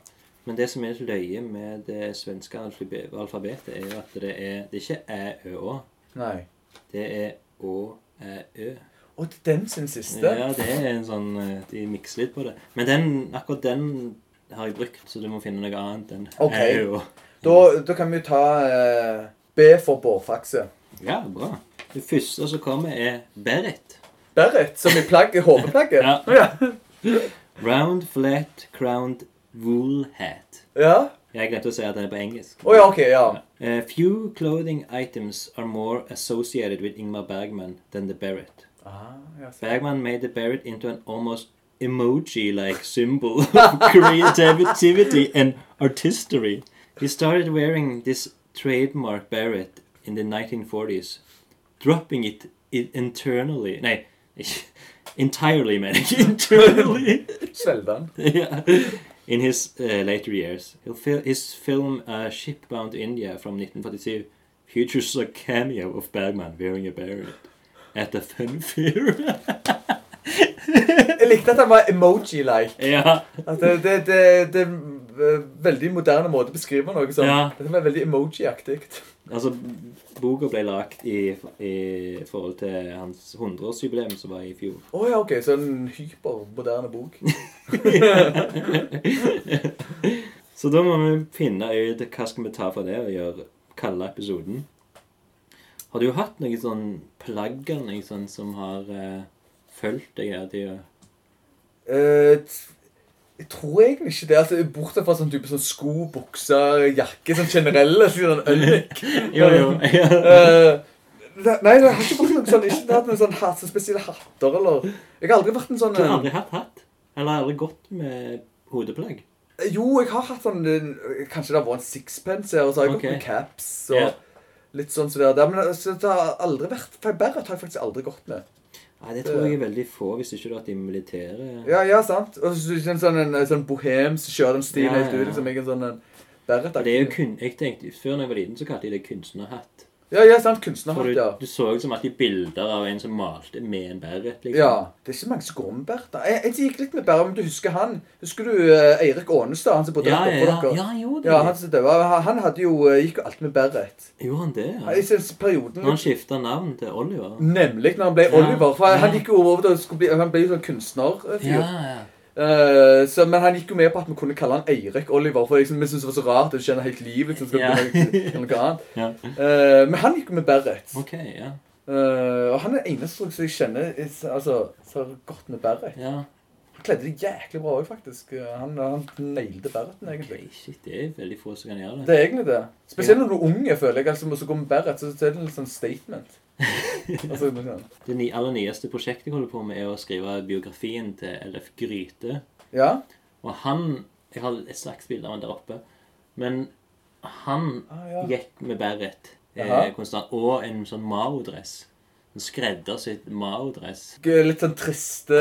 Men det som er løye med det svenske alfabetet, er jo at det er, det er ikke æ, ø, å. Nei. Det er å, æ, ø. Og er den sin siste. Ja, det er en sånn eh, De mikser litt på det. Men den, akkurat den har jeg brukt, så du må finne noe annet enn Ok. æ, ø. Da, da kan vi ta eh, B for bårfakse. Ja, bra. Det første som kommer, er Berit. Berit? som i plagget, hodeplagget. Ja. ja. Round, flat, crowned wool hat. Ja. Jeg glemte å si at den er på engelsk. Å ja, ok, ja. Uh, few clothing items are more associated with Ingmar Bergman than the beret. Ah, ja. så- Bergman made the beret into an almost emoji-like symbol (laughs) of creativity and artistry. He started wearing this trademark beret in the 1940s, dropping it i- internally. Nei, (laughs) entirely, men (laughs) internally. Svelger han. yeah. In his uh, later years, his film uh, Shipbound to India from 1942 features a cameo of Bergman wearing a beret at a fun fair. (laughs) Jeg likte at han var emoji-like. ja. At det, det, det, det er en veldig moderne måte å beskrive noe som. Ja. Det var veldig emoji-aktig. Altså, boka ble lagt i, i forhold til hans 100-årsjubileum, som var i fjor. Å ja, ok. Så en hypermoderne bok. (laughs) Så da må vi finne ut hva skal vi ta for det og gjøre kalle episoden. Har du hatt noe sånn plagg eller noe sånt som har uh, fulgt deg hele tida? Eh, t- jeg tror egentlig ikke det. altså Bortsett fra sånn type sånn sko, bukser, jakke. Sånn generelle. Sånn ølik. (laughs) Jo, jo. (laughs) Eh, nei, jeg har ikke brukt noen sånn, ikke hatt noen sånn hat, så spesielle hatter eller Jeg har aldri vært en sånn Du har eh, aldri hatt hatt? Eller aldri gått med hodeplagg? Jo, jeg har hatt sånn eh, Kanskje det har vært en sixpence her, og så har jeg okay. gått med caps og Yeah. litt sånn som det der. Men så det har aldri vært For Barrett har jeg faktisk aldri gått med. Nei, det tror jeg er veldig få, hvis ikke du har vært i militæret. Ja, ja, sant. Og så en sånn, en, en sånn bohem som kjører den stilen helt ut. liksom, er en sånn en. Det er jo kun, jeg tenkte, Før når jeg var liten, så kalte de det kunstnerhatt. Ja, ja, sant. Kunstnerhatt, ja. du så jo som alltid bilder av en som malte med en beret. liksom. Ja, Det er ikke mange som går med beret. Jeg, jeg gikk litt med beret, men du husker han? Husker du eh, Eirik Ånestad, han som bodde ja, rett ja, ja, dere? ja, jo, det Ja, han som døde. Han- hadde jo, eh, gikk jo alltid med Beret. Gjorde han det? Ja. I den perioden Når han skifta navn til Oliver? Nemlig når han ble Ja, Oliver. For han gikk jo over til å bli, Han ble jo sånn kunstnerfyr. Ja, ja. Eh, så, men han gikk jo med på at vi kunne kalle han Eirik Oliver. For liksom, vi syntes det var så rart. å kjenne helt livet liksom, (laughs) yeah. Ja. Eh, men han gikk jo med Beret. Ok, ja. uh, og han er den eneste som jeg kjenner altså, så godt med Beret. ja. Han kledde det jæklig bra òg, faktisk. Eh, Han, han nailede Bereten, egentlig. Okay, shit, det er veldig få som kan gjøre det. Det er egentlig det. Spesielt når du er unge, føler jeg. altså, så går med Beret, så så er det en sånn statement. (laughs) altså, Det ny, aller nyeste prosjektet jeg holder på med, er å skrive biografien til LF Gryte. ja. Og han Jeg har et slags bilde av han der oppe. Men han Ah, ja. gikk med beret eh, konstant. Og en sånn Mao-dress. En skreddersydd Mao-dress. Litt sånn triste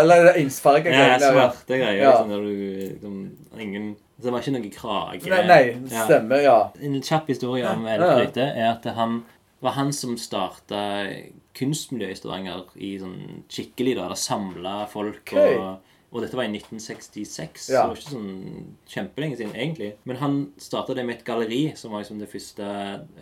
Eller ensfarga Ja, svarte greier. Ja. Liksom, der du liksom, ingen Så det var ikke noe krage. Nei, nei, stemmer, ja. En kjapp historie om L.F. Elf Gryte er at han var han som starta kunstmiljøet i Stavanger i sånn skikkelig, da. Der samla folk okay. og og dette var i 1966, så Ja. det var ikke sånn kjempelenge siden egentlig. Men han starta det med et galleri, som var liksom det første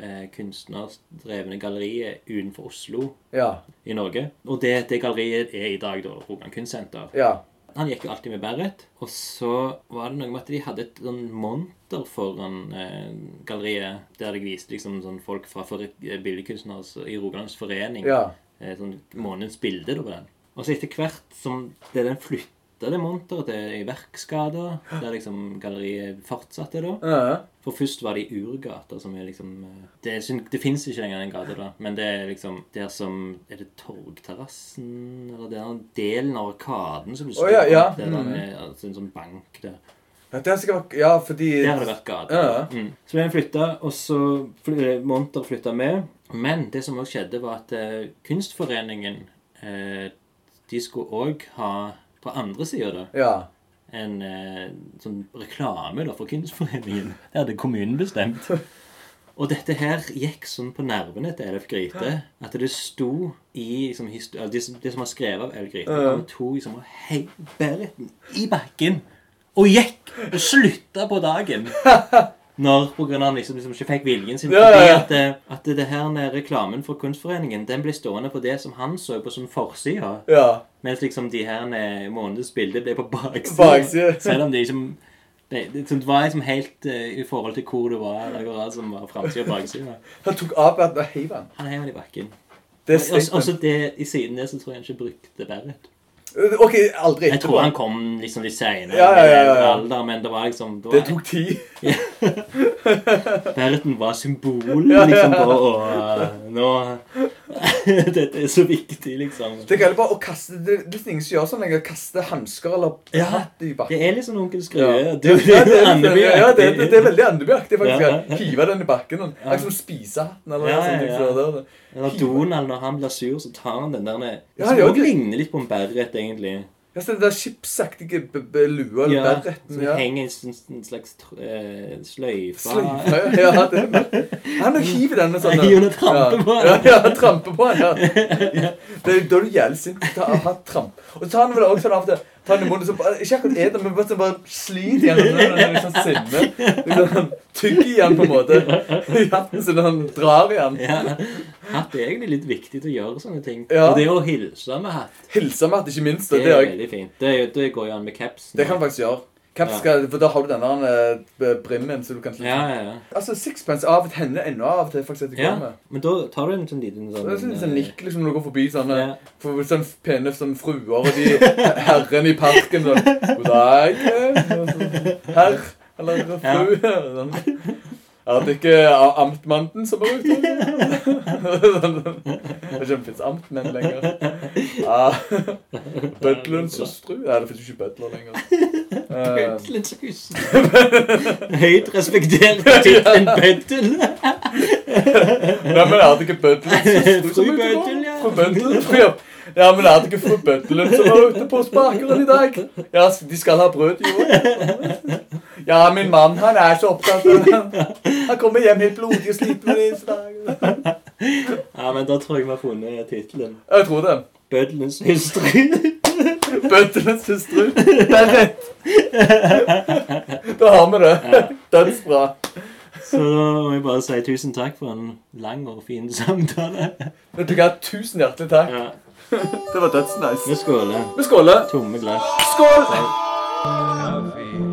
eh, kunstnerdrevne galleriet utenfor Oslo Ja. i Norge. Og det, det galleriet er i dag da Rogan Kunstsenter. Ja. Han gikk jo alltid med beret. Og så var det noe med at de hadde et sånn monter foran eh, galleriet, der de viste liksom sånn folk fra billedkunstnere altså, i Rogalands forening. Ja. Eh, sånn månedens bilde da på den. Og så etter hvert som det den flytta det monteret til Verkskader, der liksom galleriet fortsatte da. Ja. For først var det i Urgata, som er liksom eh, Det, det fins ikke lenger den gata, da. Men det er liksom der som Er det Torgterrassen? Eller den delen av Arkaden som du Å, ja, ja. Der, Mm. med altså, en sånn bank der. Ja, sikkert Ja, fordi Der har det vært gate. Ja. Mm. Så ble den flytta, og så fly, Monter flytta med. Men det som også skjedde, var at uh, Kunstforeningen uh, De skulle òg ha på andre sida da Ja. en eh, sånn reklame da for Kunstforeningen. Det hadde kommunen bestemt. Og dette her gikk sånn på nervene til Elf Gryte at det sto i liksom, eller det, som- det som var skrevet av Elf Gryte, Ja. tok liksom og heiv bereten i bakken og gikk og slutta på dagen. (laughs) Når på grunn av han liksom, liksom ikke fikk viljen sin. Ja, ja, Fordi at, eh, at det her med reklamen for Kunstforeningen Den ble stående på det som han så på som forsida. Ja. Mens liksom de her månedens bilder ble på baksida. (laughs) Selv om de liksom det, det, det var liksom helt uh, i forhold til hvor du var, akkurat som var framsida og baksida. Han tok av Berten og heiv han. Han heiv den i bakken. Det er Og så statement. det, I siden det så tror jeg han ikke brukte beret. OK, aldri Jeg tror han kom liksom litt seinere, Ja, ja, ja, ja, ja. alder, men det var liksom det, var, Det tok tid. Berten (laughs) var symbol liksom på å Nå (laughs) Dette er så viktig, liksom. Det er heller bare å kaste Det, det er ingen som gjør sånn lenger. Kaste hansker eller Ja, hatt i bakken. Det er sånn Onkel Skrue. Ja. Det, det, Ja, det, Andeby- ja, det, det, det er veldig Andeby-aktig, faktisk. Ja. Ja. Hive den i bakken. og- Akkurat som spisehatten. eller Ja, noe sånt. ja, liksom, ja. er. Eller Donald, når han blir sur, så tar han den der ned. Ja, det. ligner litt på en bærrett, egentlig. Ja, så det der skipsaktige lua eller Ja, berretten. som Ja. henger en, en slags uh, sløyfe. Sløyfe, ja, det Han hiver denne sånn hiver den og tramper på den. Ja, ja, tramper på den, ja. Det, er- da er du jævlig sint. Ta, ha, tramp. Og så tar han vel også sånn av og til den i munnen, så bare, Ikke akkurat et men bare, bare sliter gjennom den. Sånn, sånn sinne. Liksom, Tygger i den på en måte. Hatten sin, han drar i den. Ja. Hatt er egentlig litt viktig til å gjøre sånne ting. Ja. Og det å hilse med hatt, Hilse med hatt, ikke minst. det Det, det, er veldig fint. Det, det går jo an med caps. det kan faktisk gjøre. Ja. skal, for da har du denne der brimmen, så du kan Ja, ja, ja. Altså, sixpence av og til hender ennå av og til faktisk ja. Men da tar du en sånn liten sånn Det er sånn, sånn nikk liksom når du går forbi sånne Ja. for, sånn pene sånn fruer og de herrene i parken sånn God dag, eh, herr eller fru. Sånn. Er det ikke amtmannen som ute? Sånn, sånn. Det er ikke fins amtmenn lenger. (laughs) Ah, Bødlerens hustru? Nei, det fins ikke bødler lenger. Eh, Bøddelens hus. Høyt respektert tittel (laughs) Bøddel. Nei, men er det ikke Bødlerens hustru som Fru? Bøddel, ja. Fru Bøddel, ja. Ja, men er det ikke fru Bøttelund som var ute på spakeren i dag? Ja, de skal ha brød, jo. Ja, min mann, han er så opptatt av Han kommer hjem helt blodig og sliten det. Ja, men da tror jeg vi har funnet tittelen. Jeg tror det. Bøddelens hustru. Bøddelens hustru. Det rett. Da har vi det. Dødsbra. Så da må jeg bare si tusen takk for en lang og fin samtale. Vet du hva, tusen hjertelig takk. Ja. Det var dødsnice. Vi skåler. Vi skåler. Tomme glass. Skål! Coffee.